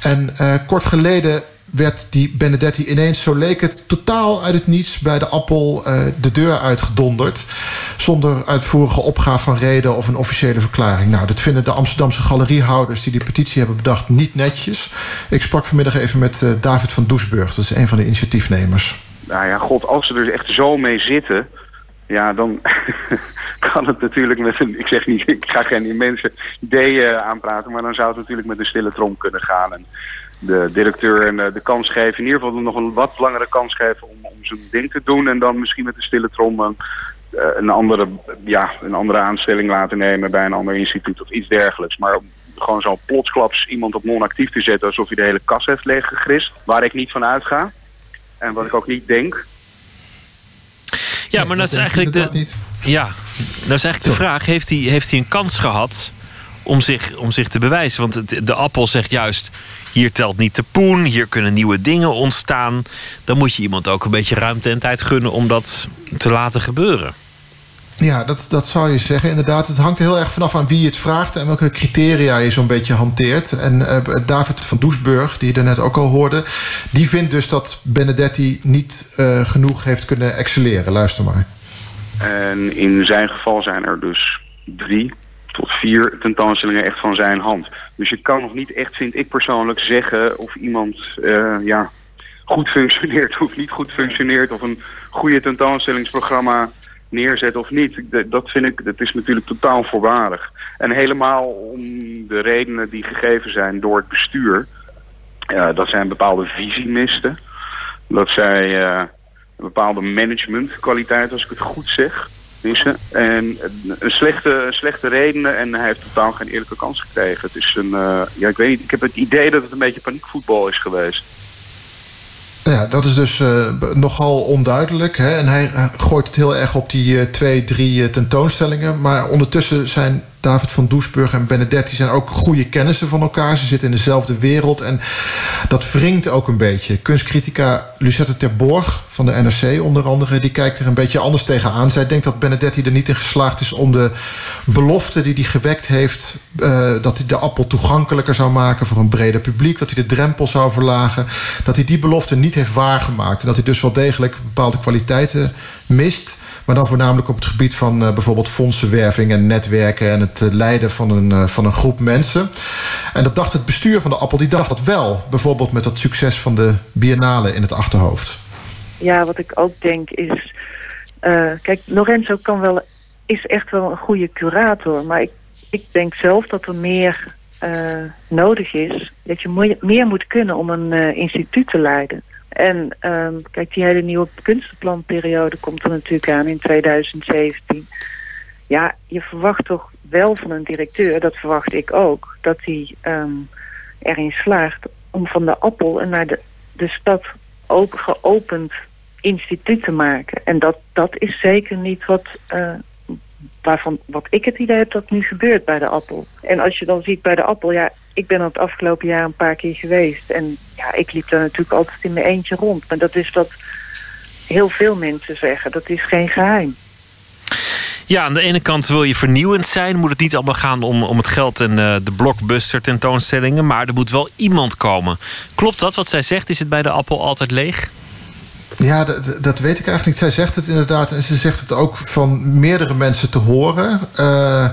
En eh, kort geleden werd die Benedetti ineens, zo leek het, totaal uit het niets bij de Appel eh, de deur uitgedonderd. Zonder uitvoerige opgave van reden of een officiële verklaring. Nou, dat vinden de Amsterdamse galeriehouders die die petitie hebben bedacht niet netjes. Ik sprak vanmiddag even met David van Doesburg, dat is een van de initiatiefnemers. Nou ja, god, als ze er echt zo mee zitten, ja, dan kan het natuurlijk met een, ik zeg niet, ik ga geen mensen ideeën aanpraten, maar dan zou het natuurlijk met een stille trom kunnen gaan. En de directeur en eh, de kans geven, in ieder geval nog een wat langere kans geven om, om zijn ding te doen en dan misschien met een stille trom een, eh, een, andere, ja, een andere aanstelling laten nemen bij een ander instituut of iets dergelijks. Maar gewoon zo plotsklaps iemand op non-actief te zetten alsof hij de hele kas heeft leeggegrist, waar ik niet van uitga. En wat ik ook niet denk. Ja, maar dat is eigenlijk de. Ja, dat is eigenlijk de vraag: heeft hij, heeft hij een kans gehad om zich, om zich te bewijzen? Want het- de appel zegt juist. Hier telt niet de poen, hier kunnen nieuwe dingen ontstaan. Dan moet je iemand ook een beetje ruimte en tijd gunnen om dat te laten gebeuren. Ja, dat, dat zou je zeggen, inderdaad. Het hangt heel erg vanaf aan wie je het vraagt en welke criteria je zo'n beetje hanteert. En eh, David van Doesburg, die je daarnet ook al hoorde, die vindt dus dat Benedetti niet eh, genoeg heeft kunnen excelleren. Luister maar. En in zijn geval zijn er dus drie tot vier tentoonstellingen echt van zijn hand. Dus je kan nog niet echt, vind ik persoonlijk, zeggen of iemand eh, ja, goed functioneert of niet goed functioneert. Of een goede tentoonstellingsprogramma neerzet of niet. Dat- vind ik, dat is natuurlijk totaal voorwaardig. En helemaal om de redenen die gegeven zijn door het bestuur. Ja, dat zijn bepaalde visiemisten. Dat zij eh, een bepaalde managementkwaliteit, als ik het goed zeg, missen. En een- slechte, slechte redenen en hij heeft totaal geen eerlijke kans gekregen. Het is een, eh, ja, ik weet niet, ik heb het idee dat het een beetje paniekvoetbal is geweest. Ja, dat is dus eh, nogal onduidelijk. Hè? En hij eh, gooit het heel erg op die eh, twee, drie tentoonstellingen. Maar ondertussen zijn David van Doesburg en Benedetti zijn ook goede kennissen van elkaar. Ze zitten in dezelfde wereld en dat wringt ook een beetje. Kunstcritica Lucette ter Borg van de NRC onder andere... die kijkt er een beetje anders tegenaan. Zij denkt dat Benedetti er niet in geslaagd is om de belofte die hij gewekt heeft... eh, dat hij de appel toegankelijker zou maken voor een breder publiek... dat hij de drempel zou verlagen... dat hij die belofte niet heeft waargemaakt. En dat hij dus wel degelijk bepaalde kwaliteiten mist... maar dan voornamelijk op het gebied van eh, bijvoorbeeld fondsenwerving en netwerken... en het eh, leiden van een, eh, van een groep mensen. En dat dacht het bestuur van de Appel, die dacht dat wel. Bijvoorbeeld met dat succes van de biennale in het achterhoofd. Ja, wat ik ook denk is... kijk, Lorenzo kan wel, is echt wel een goede curator. Maar ik, ik denk zelf dat er meer nodig is. Dat je meer, moet kunnen om een instituut te leiden. En ehm, kijk, die hele nieuwe kunstenplanperiode komt er natuurlijk aan in 2017. Ja, je verwacht toch wel van een directeur, dat verwacht ik ook... dat hij ehm, erin slaagt om van de appel en naar de, de stad ook geopend instituut te maken. En dat, dat is zeker niet wat, eh, waarvan, wat ik het idee heb dat nu gebeurt bij de appel. En als je dan ziet bij de appel, ja, ik ben het afgelopen jaar een paar keer geweest. En ja, ik liep daar natuurlijk altijd in mijn eentje rond. Maar dat is wat heel veel mensen zeggen. Dat is geen geheim. Ja, aan de ene kant wil je vernieuwend zijn. Moet het niet allemaal gaan om, om het geld en eh, de blockbuster tentoonstellingen. Maar er moet wel iemand komen. Klopt dat wat zij zegt? Is het bij de Appel altijd leeg? Ja, dat, dat weet ik eigenlijk niet. Zij zegt het inderdaad en ze zegt het ook van meerdere mensen te horen. Eh,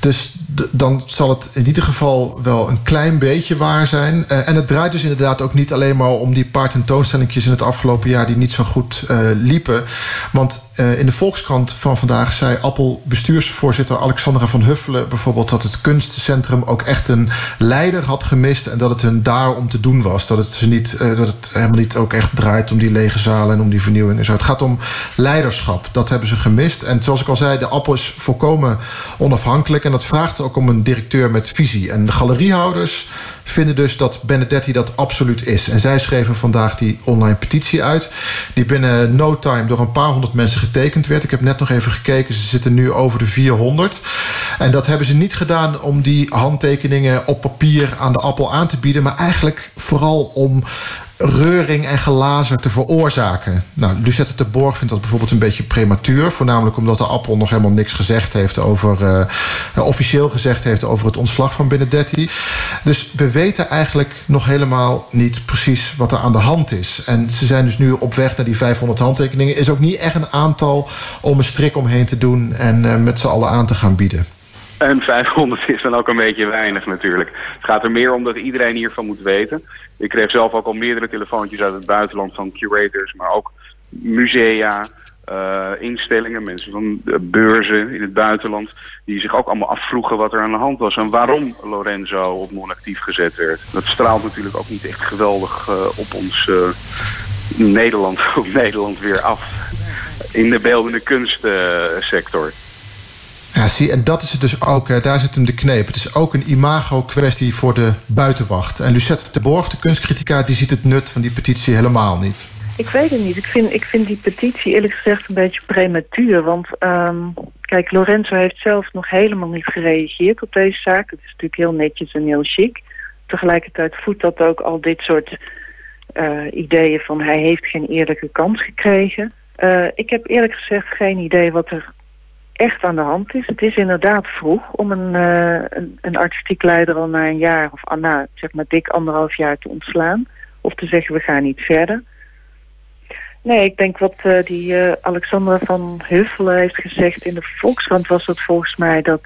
dus dan zal het in ieder geval wel een klein beetje waar zijn. Eh, en het draait dus inderdaad ook niet alleen maar om die paar tentoonstellingjes in het afgelopen jaar die niet zo goed eh, liepen. Want eh, in de Volkskrant van vandaag zei Appel bestuursvoorzitter Alexandra van Huffelen bijvoorbeeld dat het kunstcentrum ook echt een leider had gemist en dat het hun daar om te doen was. Dat het, ze niet, dat het helemaal niet ook echt draait om die lege zalen en om die vernieuwing en zo. Het gaat om leiderschap. Dat hebben ze gemist. En zoals ik al zei, de Appel is volkomen onafhankelijk en dat vraagt ook om een directeur met visie. En de galeriehouders vinden dus dat Benedetti dat absoluut is. En zij schreven vandaag die online petitie uit, die binnen no time door een paar honderd mensen getekend werd. Ik heb net nog even gekeken, ze zitten nu over de 400. En dat hebben ze niet gedaan om die handtekeningen op papier aan de appel aan te bieden, maar eigenlijk vooral om reuring en gelazer te veroorzaken. Nou, Lucette de Borg vindt dat bijvoorbeeld een beetje prematuur. Voornamelijk omdat de Appel nog helemaal niks gezegd heeft over... eh, officieel gezegd heeft over het ontslag van Benedetti. Dus we weten eigenlijk nog helemaal niet precies wat er aan de hand is. En ze zijn dus nu op weg naar die 500 handtekeningen. Is ook niet echt een aantal om een strik omheen te doen... en eh, met z'n allen aan te gaan bieden. En 500 is dan ook een beetje weinig natuurlijk. Het gaat er meer om dat iedereen hiervan moet weten. Ik kreeg zelf ook al meerdere telefoontjes uit het buitenland van curators, maar ook musea, eh, instellingen, mensen van beurzen in het buitenland, die zich ook allemaal afvroegen wat er aan de hand was en waarom Lorenzo op non-actief gezet werd. Dat straalt natuurlijk ook niet echt geweldig eh, op ons eh, Nederland, op Nederland weer af. In de beeldende kunstsector. Ja, zie, en dat is het dus ook. Daar zit hem de kneep. Het is ook een imago-kwestie voor de buitenwacht. En Lucette de Borg, de kunstcritica, die ziet het nut van die petitie helemaal niet. Ik weet het niet. Ik vind, ik vind die petitie eerlijk gezegd een beetje prematuur. Want ehm, kijk, Lorenzo heeft zelf nog helemaal niet gereageerd op deze zaak. Het is natuurlijk heel netjes en heel chic. Tegelijkertijd voedt dat ook al dit soort eh, ideeën van hij heeft geen eerlijke kans gekregen. Eh, ik heb eerlijk gezegd geen idee wat er echt aan de hand is. Het is inderdaad vroeg om een, eh, een, artistiek leider al na een jaar of ah, na zeg maar dik anderhalf jaar te ontslaan. Of te zeggen we gaan niet verder. Nee, ik denk wat eh, die eh, Alexandra van Huffelen heeft gezegd in de Volkskrant was het volgens mij dat,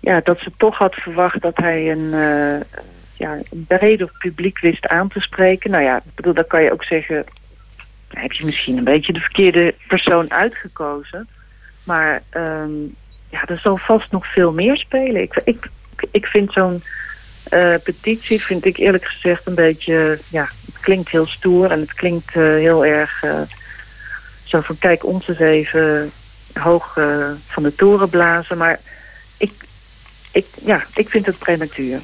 ja, dat ze toch had verwacht dat hij een, ja, breder publiek wist aan te spreken. Nou ja, bedoel, dan kan je ook zeggen, heb je misschien een beetje de verkeerde persoon uitgekozen. Maar ehm, ja, er zal vast nog veel meer spelen. Ik, ik, ik vind zo'n eh, petitie, vind ik eerlijk gezegd een beetje... Ja, het klinkt heel stoer en het klinkt eh, heel erg... eh, zo van, kijk, ons eens even hoog van de toren blazen. Maar ik, ik, ja, ik vind het prematuur.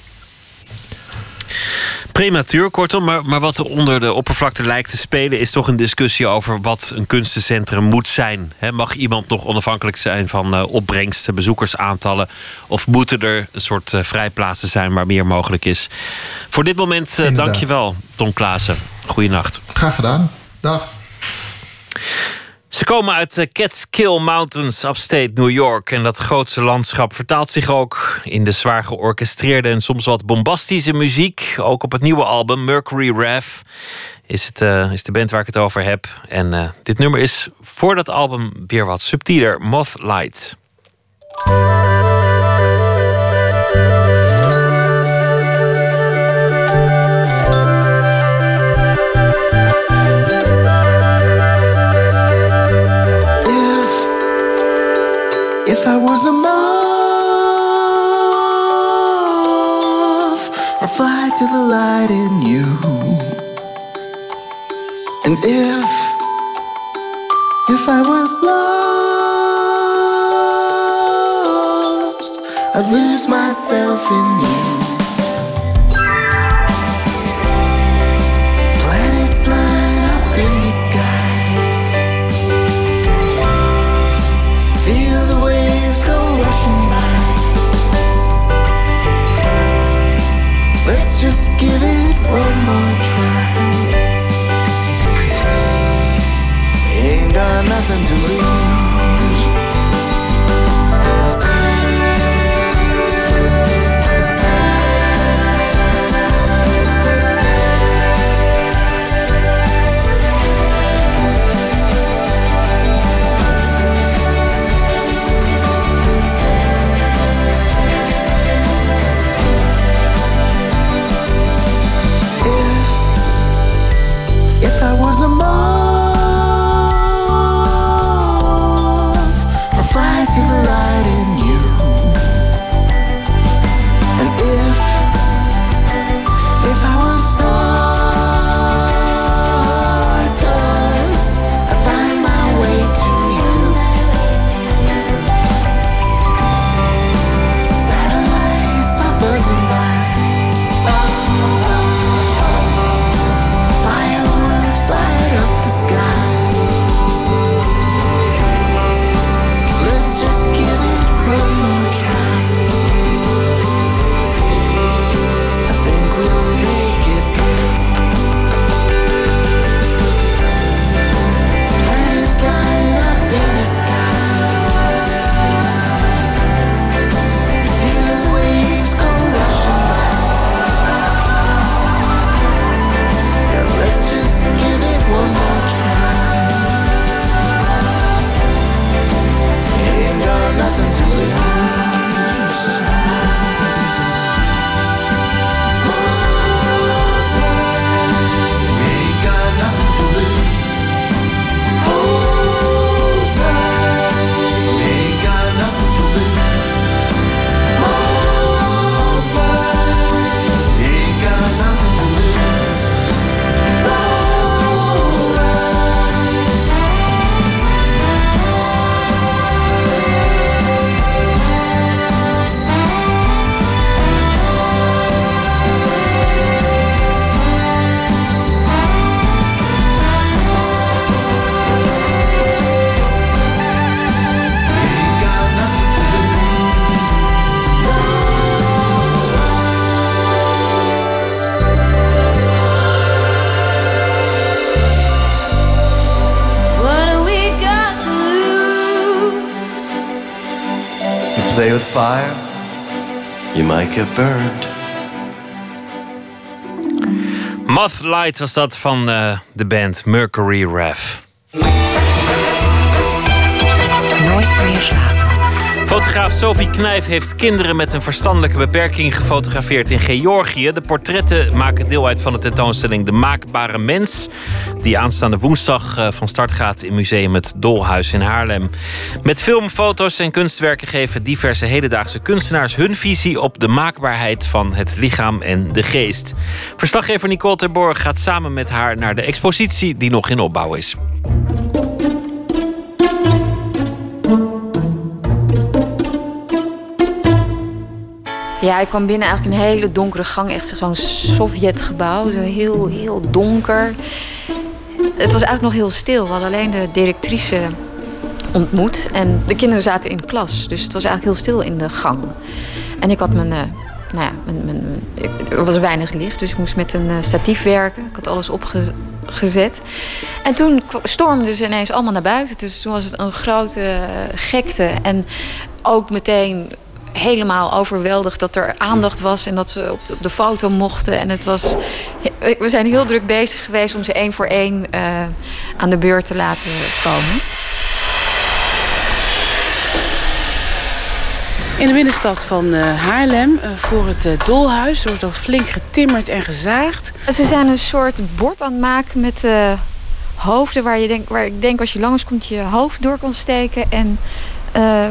Prematuur, kortom, maar, maar wat er onder de oppervlakte lijkt te spelen... is toch een discussie over wat een kunstencentrum moet zijn. Mag iemand nog onafhankelijk zijn van eh, opbrengsten, bezoekersaantallen... of moeten er een soort eh, vrijplaatsen zijn waar meer mogelijk is? Voor dit moment eh, dank je wel, Tom Klaassen. Goeienacht. Graag gedaan. Dag. Ze komen uit de Catskill Mountains, upstate New York. En dat grootste landschap vertaalt zich ook in de zwaar georchestreerde en soms wat bombastische muziek. Ook op het nieuwe album Mercury Rev is, het, eh, is de band waar ik het over heb. En eh, dit nummer is voor dat album weer wat subtieler: Moth to the light in you. And if if I was lost, I'd lose myself in you. Might get burned. Mothlight was dat van eh, de band Mercury Rev. Nooit meer slapen. Fotograaf Sophie Knijf heeft kinderen met een verstandelijke beperking gefotografeerd in Georgië. De portretten maken deel uit van de tentoonstelling De Maakbare Mens. Die aanstaande woensdag eh, van start gaat in Museum Het Dolhuis in Haarlem. Met film, foto's en kunstwerken geven diverse hedendaagse kunstenaars hun visie op de maakbaarheid van het lichaam en de geest. Verslaggever Nicole Terborg gaat samen met haar naar de expositie die nog in opbouw is. Ja, ik kwam binnen eigenlijk een hele donkere gang. Echt zo'n Sovjetgebouw. Zo heel, heel donker. Het was eigenlijk nog heel stil. We hadden alleen de directrice ontmoet. En de kinderen zaten in klas. Dus het was eigenlijk heel stil in de gang. En ik had mijn... eh, nou ja, mijn, mijn, ik- er was weinig licht, dus ik moest met een eh, statief werken. Ik had alles opgezet. En toen stormden ze ineens allemaal naar buiten. Dus toen was het een grote eh, gekte. En ook meteen helemaal overweldigd dat er aandacht was en dat ze op de, foto mochten. En het was. We zijn heel druk bezig geweest om ze één voor één eh, aan de beurt te laten komen. In de binnenstad van eh, Haarlem, eh, voor het Dolhuis, wordt al flink getimmerd en gezaagd. Ze zijn een soort bord aan het maken met hoofden waar, je denk, waar ik denk als je langs komt je hoofd door kan steken en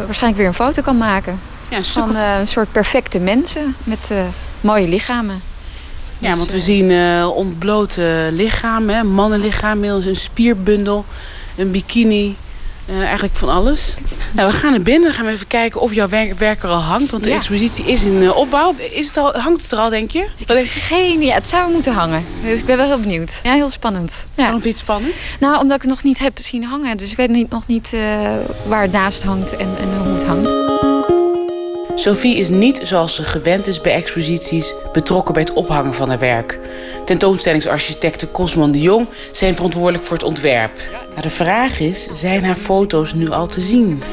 waarschijnlijk weer een foto kan maken. Ja, van of- eh, een soort perfecte mensen met eh, mooie lichamen. Ja, Dus, want we eh, zien ontblote lichamen, mannenlichaam, middels een spierbundel, een bikini. eigenlijk van alles. Nou, we gaan naar binnen. Dan gaan we even kijken of jouw werk, werk er al hangt. Want de Ja. expositie is in opbouw. Is het al, hangt het er al, denk je? Ik heb geen idee. Het zou moeten hangen. Dus ik ben wel heel benieuwd. Ja, heel spannend. Ja. Waarom vind je het spannend? Nou, omdat ik het nog niet heb zien hangen. Dus ik weet niet, nog niet waar het naast hangt en, en hoe het hangt. Sophie is niet, zoals ze gewend is bij exposities, betrokken bij het ophangen van haar werk. Tentoonstellingsarchitecten Cosman de Jong zijn verantwoordelijk voor het ontwerp. Maar de vraag is, zijn haar foto's nu al te zien?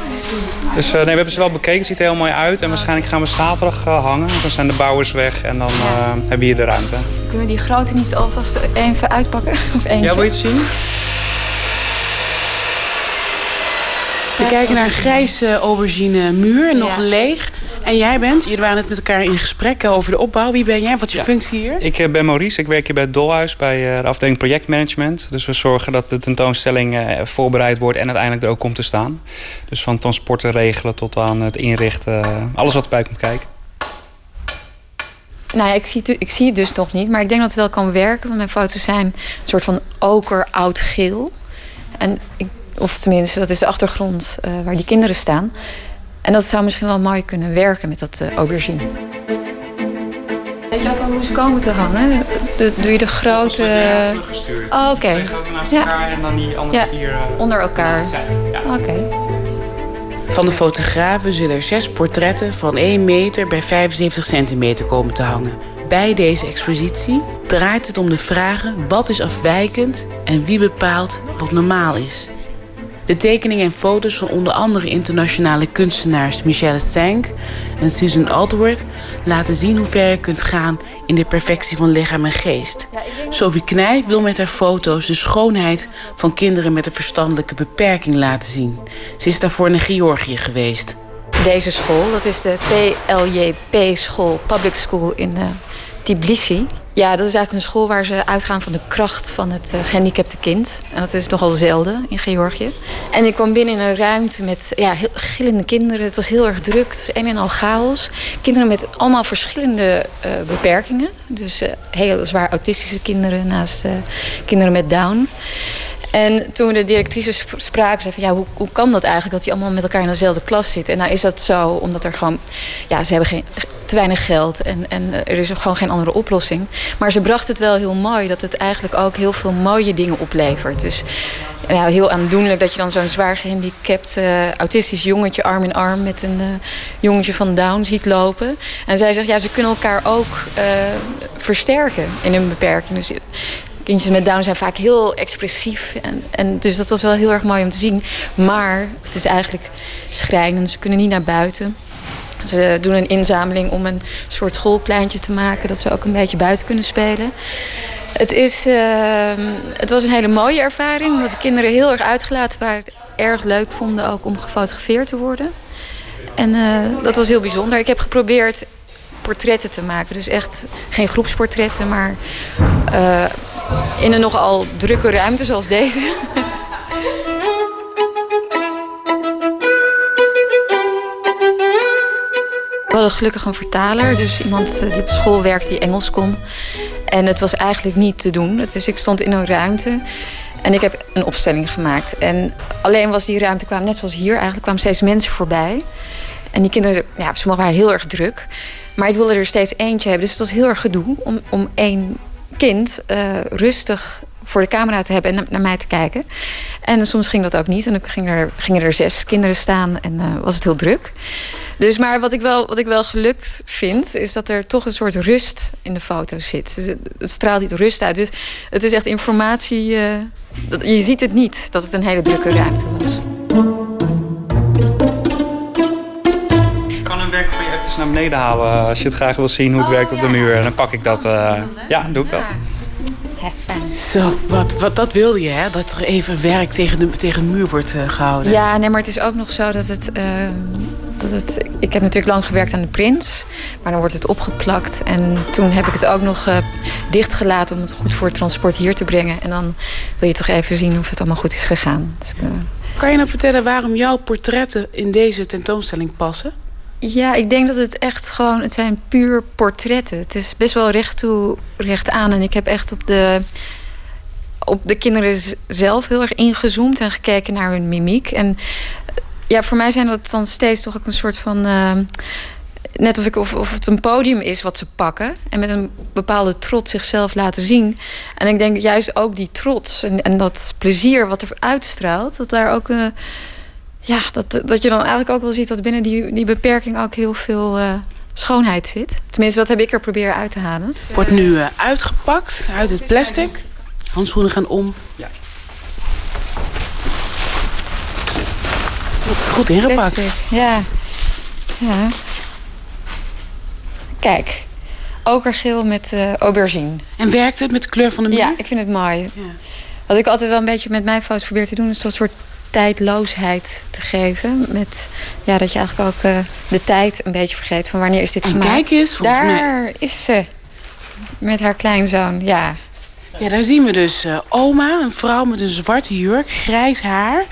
Dus eh, nee, we hebben ze wel bekeken, het ziet er heel mooi uit. En waarschijnlijk gaan we zaterdag eh, hangen. Dan zijn de bouwers weg en dan eh, hebben we hier de ruimte. Kunnen we die grote niet alvast even uitpakken? Of eentje? Ja, wil je het zien? We kijken naar een grijze aubergine muur, nog Ja. leeg. En jij bent, jullie waren net met elkaar in gesprek over de opbouw. Wie ben jij? Wat is je Ja. functie hier? Ik eh, ben Maurice, ik werk hier bij het Dolhuis bij eh, de afdeling projectmanagement. Dus we zorgen dat de tentoonstelling eh, voorbereid wordt en uiteindelijk er ook komt te staan. Dus van transporten regelen tot aan het inrichten, alles wat erbij komt kijken. Nou ja, ik zie, het, ik zie het dus nog niet. Maar ik denk dat het wel kan werken. Want mijn foto's zijn een soort van oker-oud-geel. En ik, of tenminste, dat is de achtergrond eh, waar die kinderen staan. En dat zou misschien wel mooi kunnen werken met dat eh, aubergine. Weet je ook al hoe ze komen te hangen? De- doe je de grote... Oh, oké. Twee grote naast elkaar en dan die andere Ja, vier... eh, onder elkaar. Ja. Oké. Van de fotografen zullen er zes portretten van 1 meter bij 75 centimeter komen te hangen. Bij deze expositie draait het om de vragen wat is afwijkend en wie bepaalt wat normaal is. De tekeningen en foto's van onder andere internationale kunstenaars Michelle Sank en Susan Aldworth laten zien hoe ver je kunt gaan in de perfectie van lichaam en geest. Sophie Knijf wil met haar foto's de schoonheid van kinderen met een verstandelijke beperking laten zien. Ze is daarvoor naar Georgië geweest. Deze school, dat is de PLJP school, Public School in eh, Tbilisi. Ja, dat is eigenlijk een school waar ze uitgaan van de kracht van het eh, gehandicapte kind. En dat is nogal zelden in Georgië. En ik kwam binnen in een ruimte met ja, heel gillende kinderen. Het was heel erg druk, het was een en al chaos. Kinderen met allemaal verschillende eh, beperkingen. Dus eh, heel zwaar autistische kinderen naast kinderen met Down. En toen de directrice sp- spraken, zei van ja, hoe, hoe kan dat eigenlijk dat die allemaal met elkaar in dezelfde klas zitten? En nou is dat zo, omdat er gewoon, ja, ze hebben te weinig geld en, en eh, er is gewoon geen andere oplossing. Maar ze bracht het wel heel mooi dat het eigenlijk ook heel veel mooie dingen oplevert. Dus heel aandoenlijk dat je dan zo'n zwaar gehandicapt eh, autistisch jongetje arm in arm met een eh, jongetje van Down ziet lopen. En zij zegt ja, ze kunnen elkaar ook versterken in hun beperking. Dus kindjes met Down zijn vaak heel expressief. En, en dus dat was wel heel erg mooi om te zien. Maar het is eigenlijk schrijnend. Ze kunnen niet naar buiten. Ze doen een inzameling om een soort schoolpleintje te maken. Dat ze ook een beetje buiten kunnen spelen. Het, is, ehm, het was een hele mooie ervaring, omdat de kinderen heel erg uitgelaten waren. Het erg leuk vonden ook om gefotografeerd te worden. En eh, dat was heel bijzonder. Ik heb geprobeerd portretten te maken. Dus echt geen groepsportretten, maar eh, in een nogal drukke ruimte zoals deze. We hadden gelukkig een vertaler, dus iemand eh, die op school werkte die Engels kon. En het was eigenlijk niet te doen. Dus ik stond in een ruimte en ik heb een opstelling gemaakt. En alleen was die ruimte, kwamen net zoals hier eigenlijk, kwamen steeds mensen voorbij. En die kinderen, ja, sommigen waren heel erg druk. Maar ik wilde er steeds eentje hebben. Dus het was heel erg gedoe om, om één kind uh, rustig voor de camera te hebben en naar mij te kijken. En soms ging dat ook niet. En dan gingen er, gingen er zes kinderen staan en uh, was het heel druk. Dus maar wat ik, wel, wat ik wel gelukt vind, is dat er toch een soort rust in de foto's zit. Dus het, straalt iets rust uit. Dus het is echt informatie. Dat, je ziet het niet dat het een hele drukke ruimte was. Naar beneden halen als je het graag wil zien hoe het werkt op de muur. En dan pak ik dat. Uh, ja, doe ik dat. Zo, wat, wat, dat wilde je, hè? Dat er even werk tegen de, tegen de muur wordt uh, gehouden. Ja, nee, maar het is ook nog zo dat het, uh, dat het... Ik heb natuurlijk lang gewerkt aan de Prins. Maar dan wordt het opgeplakt. En toen heb ik het ook nog uh, dichtgelaten... om het goed voor het transport hier te brengen. En dan wil je toch even zien of het allemaal goed is gegaan. Dus, kan je nou vertellen waarom jouw portretten in deze tentoonstelling passen? Ja, ik denk dat het echt gewoon... Het zijn puur portretten. Het is best wel recht toe, recht aan. En ik heb echt op de, op de kinderen zelf heel erg ingezoomd... en gekeken naar hun mimiek. En ja, voor mij zijn dat dan steeds toch ook een soort van... Uh, net of, ik, of, of het een podium is wat ze pakken. En met een bepaalde trots zichzelf laten zien. En ik denk juist ook die trots en, en dat plezier wat er uitstraalt... dat daar ook... Uh, ja, dat, dat je dan eigenlijk ook wel ziet dat binnen die, die beperking ook heel veel uh, schoonheid zit. Tenminste, dat heb ik er proberen uit te halen. Wordt nu uh, uitgepakt uit het plastic. Handschoenen gaan om. Ja. Goed ingepakt. Plastic. Ja. ja. Kijk, okergeel met uh, aubergine. En werkt het met de kleur van de muur? Ja, ik vind het mooi. Ja. Wat ik altijd wel een beetje met mijn foto's probeer te doen... is een soort tijdloosheid te geven. Met, ja, dat je eigenlijk ook uh, de tijd een beetje vergeet van wanneer is dit en gemaakt. kijk eens, volgens Daar mij... is ze. Met haar kleinzoon, ja. Ja, daar zien we dus uh, oma, een vrouw met een zwarte jurk, grijs haar...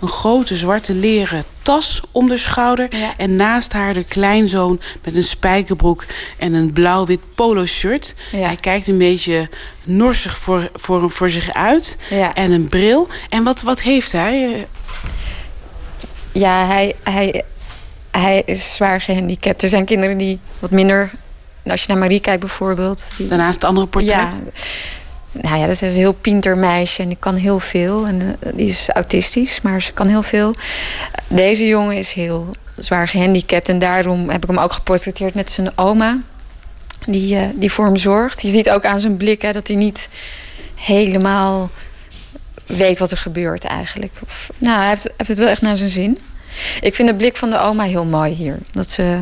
een grote zwarte leren tas om de schouder... Ja. en naast haar de kleinzoon met een spijkerbroek en een blauw-wit polo-shirt. Ja. Hij kijkt een beetje norsig voor, voor, voor zich uit Ja. en een bril. En wat, wat heeft hij? Eh, Ja, hij, hij, hij is zwaar gehandicapt. Er zijn kinderen die wat minder... Als je naar Marie kijkt bijvoorbeeld. Die, Daarnaast het andere portret? Ja, nou ja, dat is een heel pinter meisje en die kan heel veel. En uh, die is autistisch, maar ze kan heel veel. Deze jongen is heel zwaar gehandicapt. En daarom heb ik hem ook geportretteerd met zijn oma. Die, uh, die voor hem zorgt. Je ziet ook aan zijn blik hè, dat hij niet helemaal weet wat er gebeurt eigenlijk. Of, nou, hij heeft, heeft het wel echt naar zijn zin. Ik vind de blik van de oma heel mooi hier. Dat ze,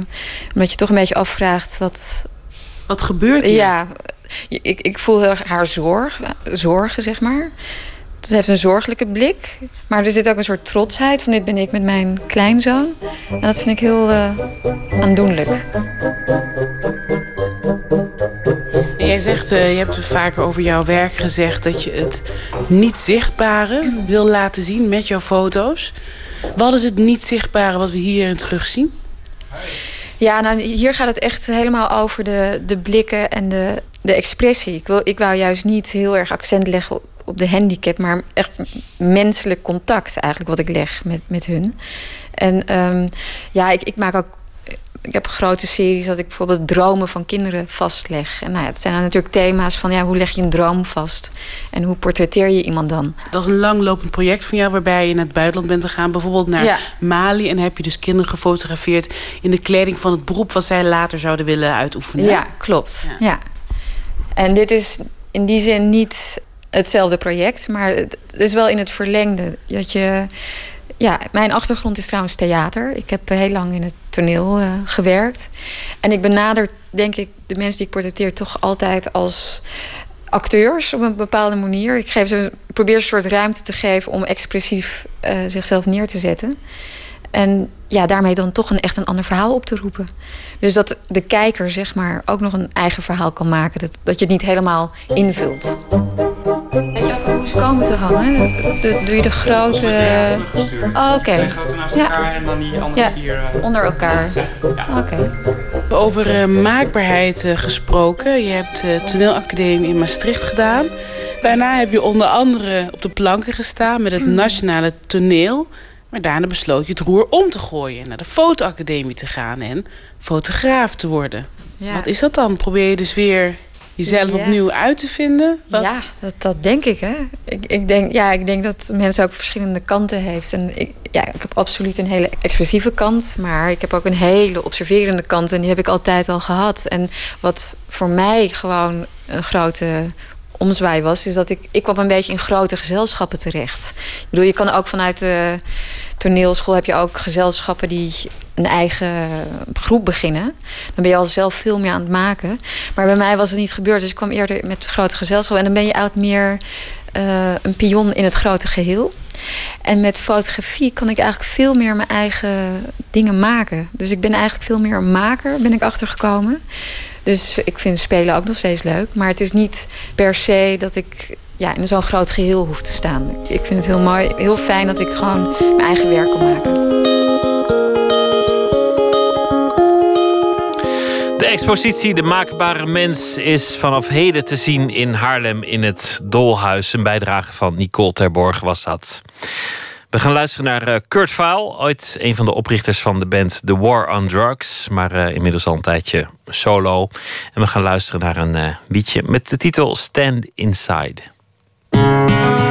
omdat je toch een beetje afvraagt wat... Wat gebeurt hier? Ja, ik, ik voel haar zorg, zorgen, zeg maar. Ze heeft een zorgelijke blik. Maar er zit ook een soort trotsheid van dit ben ik met mijn kleinzoon. En dat vind ik heel uh, aandoenlijk. En jij zegt, uh, je hebt vaker over jouw werk gezegd... dat je het niet zichtbare wil laten zien met jouw foto's. Wat is het niet zichtbare wat we hierin terugzien? Ja, nou, hier gaat het echt helemaal over de, de blikken en de, de expressie. Ik, wil, ik wou juist niet heel erg accent leggen op, de handicap... maar echt menselijk contact eigenlijk wat ik leg met, met hun. En um, ja, ik, ik maak ook... Ik heb grote series dat ik bijvoorbeeld dromen van kinderen vastleg. En nou ja, het zijn dan natuurlijk thema's van ja, hoe leg je een droom vast? En hoe portretteer je iemand dan? Dat is een langlopend project van jou waarbij je naar het buitenland bent gegaan. Bijvoorbeeld naar Ja. Mali. En heb je dus kinderen gefotografeerd in de kleding van het beroep... wat zij later zouden willen uitoefenen. Ja, klopt. Ja. En dit is in die zin niet hetzelfde project, maar het is wel in het verlengde. Dat je, ja, mijn achtergrond is trouwens theater. Ik heb heel lang in het toneel uh, gewerkt. En ik benader, denk ik, de mensen die ik portretteer toch altijd als, acteurs op een bepaalde manier. Ik, geef ze, probeer een soort ruimte te geven om expressief eh, zichzelf neer te zetten. En ja, daarmee dan toch een echt een ander verhaal op te roepen. Dus dat de kijker zeg maar ook nog een eigen verhaal kan maken. Dat, dat je het niet helemaal invult. Komen te hangen? Dat, dat- doe je de grote... Oh, oké. Grote naast elkaar en dan die andere Ja, vier... eh, onder elkaar. Oké. Over eh, maakbaarheid eh, gesproken. Je hebt de toneelacademie in Maastricht gedaan. Daarna heb je onder andere op de planken gestaan met het Nationale Toneel. Maar daarna besloot je het roer om te gooien. en Naar de fotoacademie te gaan en fotograaf te worden. Ja. Wat is dat dan? Probeer je dus weer jezelf opnieuw uit te vinden? Wat? Ja, dat, dat denk ik. Hè. Ik, ik, denk, ja, ik denk dat mensen ook verschillende kanten heeft. En ik, ja, ik heb absoluut een hele expressieve kant. Maar ik heb ook een hele observerende kant. En die heb ik altijd al gehad. En wat voor mij gewoon een grote omzwaai was... is dat ik, ik kwam een beetje in grote gezelschappen terecht. Ik bedoel, je kan ook vanuit de toneelschool... heb je ook gezelschappen die een eigen groep beginnen. Dan ben je al zelf veel meer aan het maken. Maar bij mij was het niet gebeurd. Dus ik kwam eerder met grote gezelschappen. En dan ben je eigenlijk meer eh, een pion in het grote geheel. En met fotografie kan ik eigenlijk veel meer mijn eigen dingen maken. Dus ik ben eigenlijk veel meer een maker, ben ik achtergekomen. Dus ik vind spelen ook nog steeds leuk. Maar het is niet per se dat ik ja, in zo'n groot geheel hoef te staan. Ik vind het heel mooi, heel fijn dat ik gewoon mijn eigen werk kan maken. De expositie De Maakbare Mens is vanaf heden te zien in Haarlem in het Dolhuis. Een bijdrage van Nicole Terborg was dat. We gaan luisteren naar eh, Kurt Vaal, ooit een van de oprichters van de band The War on Drugs, maar eh, inmiddels al een tijdje solo. En we gaan luisteren naar een eh, liedje met de titel Stand Inside. Música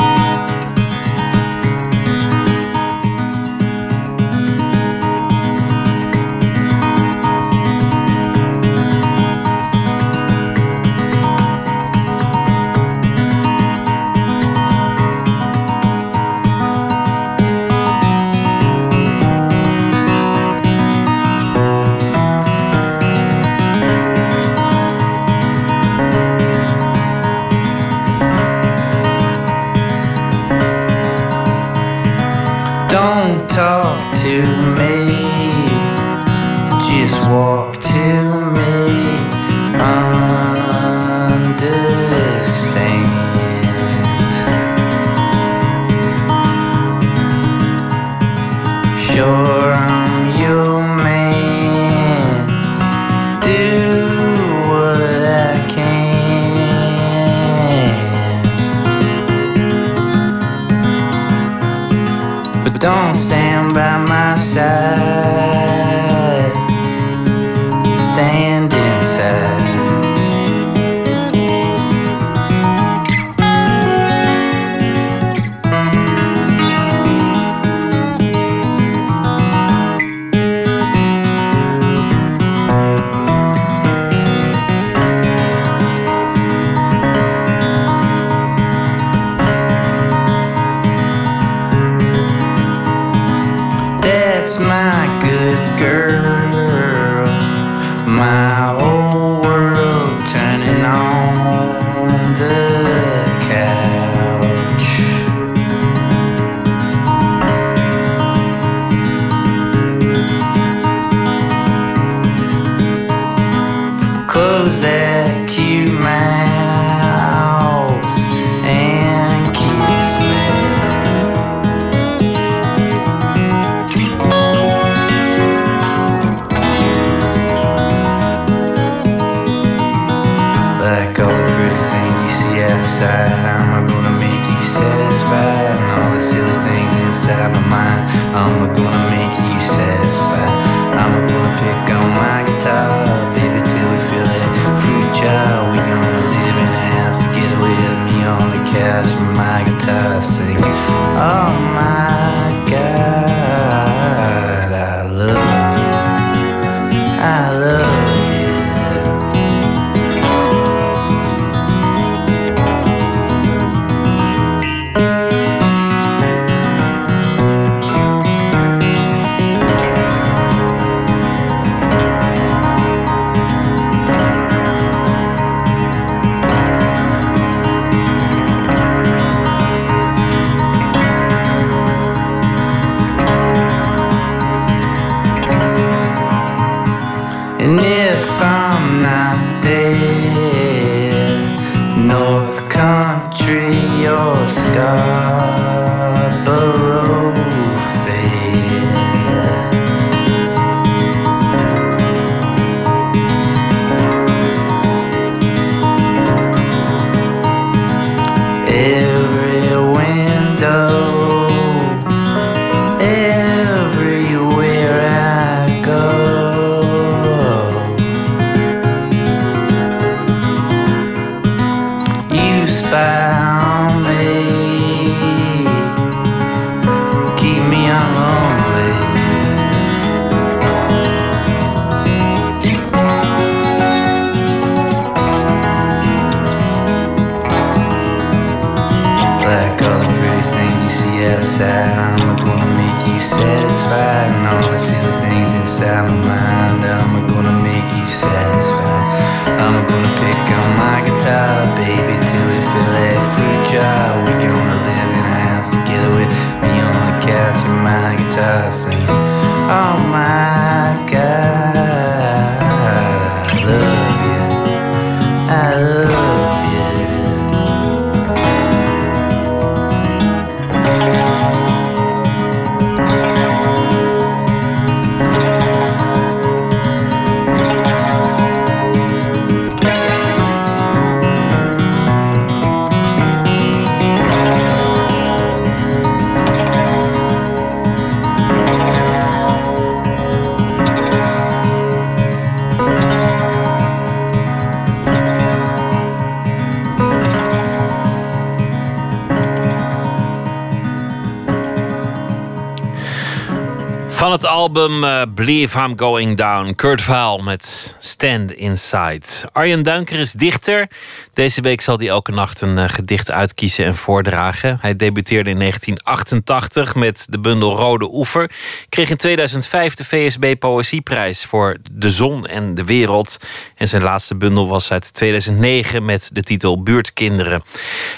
album eh, Believe I'm Going Down. Kurt Vaal met Stand Inside. Arjen Duinker is dichter. Deze week zal hij elke nacht een eh, gedicht uitkiezen en voordragen. Hij debuteerde in 1988 met de bundel Rode Oever. Kreeg in 2005 de VSB Poëzieprijs voor De Zon en de Wereld. En zijn laatste bundel was uit 2009 met de titel Buurtkinderen.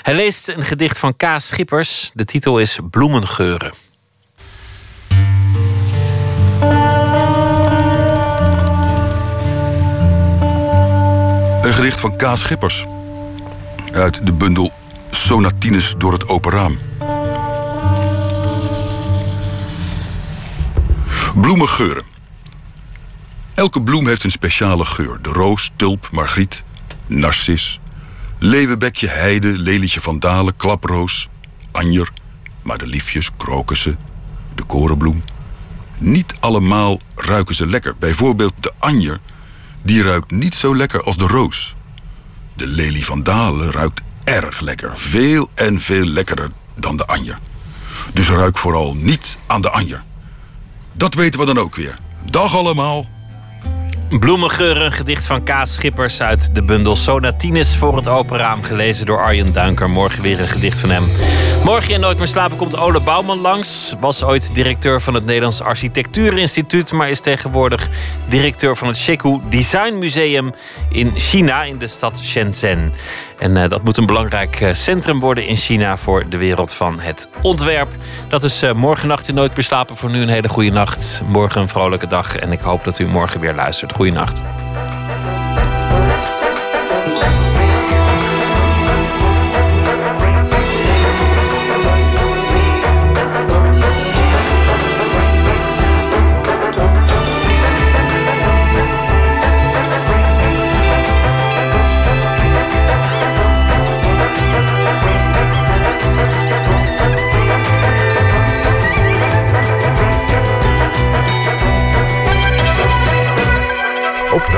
Hij leest een gedicht van K. Schippers. De titel is Bloemengeuren. Een gedicht van K. Schippers. Uit de bundel Sonatines door het open raam. Bloemengeuren. Elke bloem heeft een speciale geur. De roos, tulp, margriet, narcis, leeuwenbekje, heide, lelietje van dalen, klaproos, anjer, madeliefjes, krokussen, de korenbloem. Niet allemaal ruiken ze lekker. Bijvoorbeeld de anjer, die ruikt niet zo lekker als de roos. De lelie van dalen ruikt erg lekker. Veel en veel lekkerder dan de anjer. Dus ruik vooral niet aan de anjer. Dat weten we dan ook weer. Dag allemaal. Bloemengeuren, een gedicht van Kaas Schippers uit de bundel Sonatines voor het open raam, gelezen door Arjen Duinker. Morgen weer een gedicht van hem. Morgen in Nooit meer slapen komt Ole Bouwman langs. Was ooit directeur van het Nederlands Architectuurinstituut, maar is tegenwoordig directeur van het Sheku Design Museum in China, in de stad Shenzhen. En eh, dat moet een belangrijk eh, centrum worden in China voor de wereld van het ontwerp. Dat is uh, morgen nacht in Nooit meer slapen. Voor nu een hele goede nacht. Morgen een vrolijke dag. En ik hoop dat u morgen weer luistert. Goeienacht. Op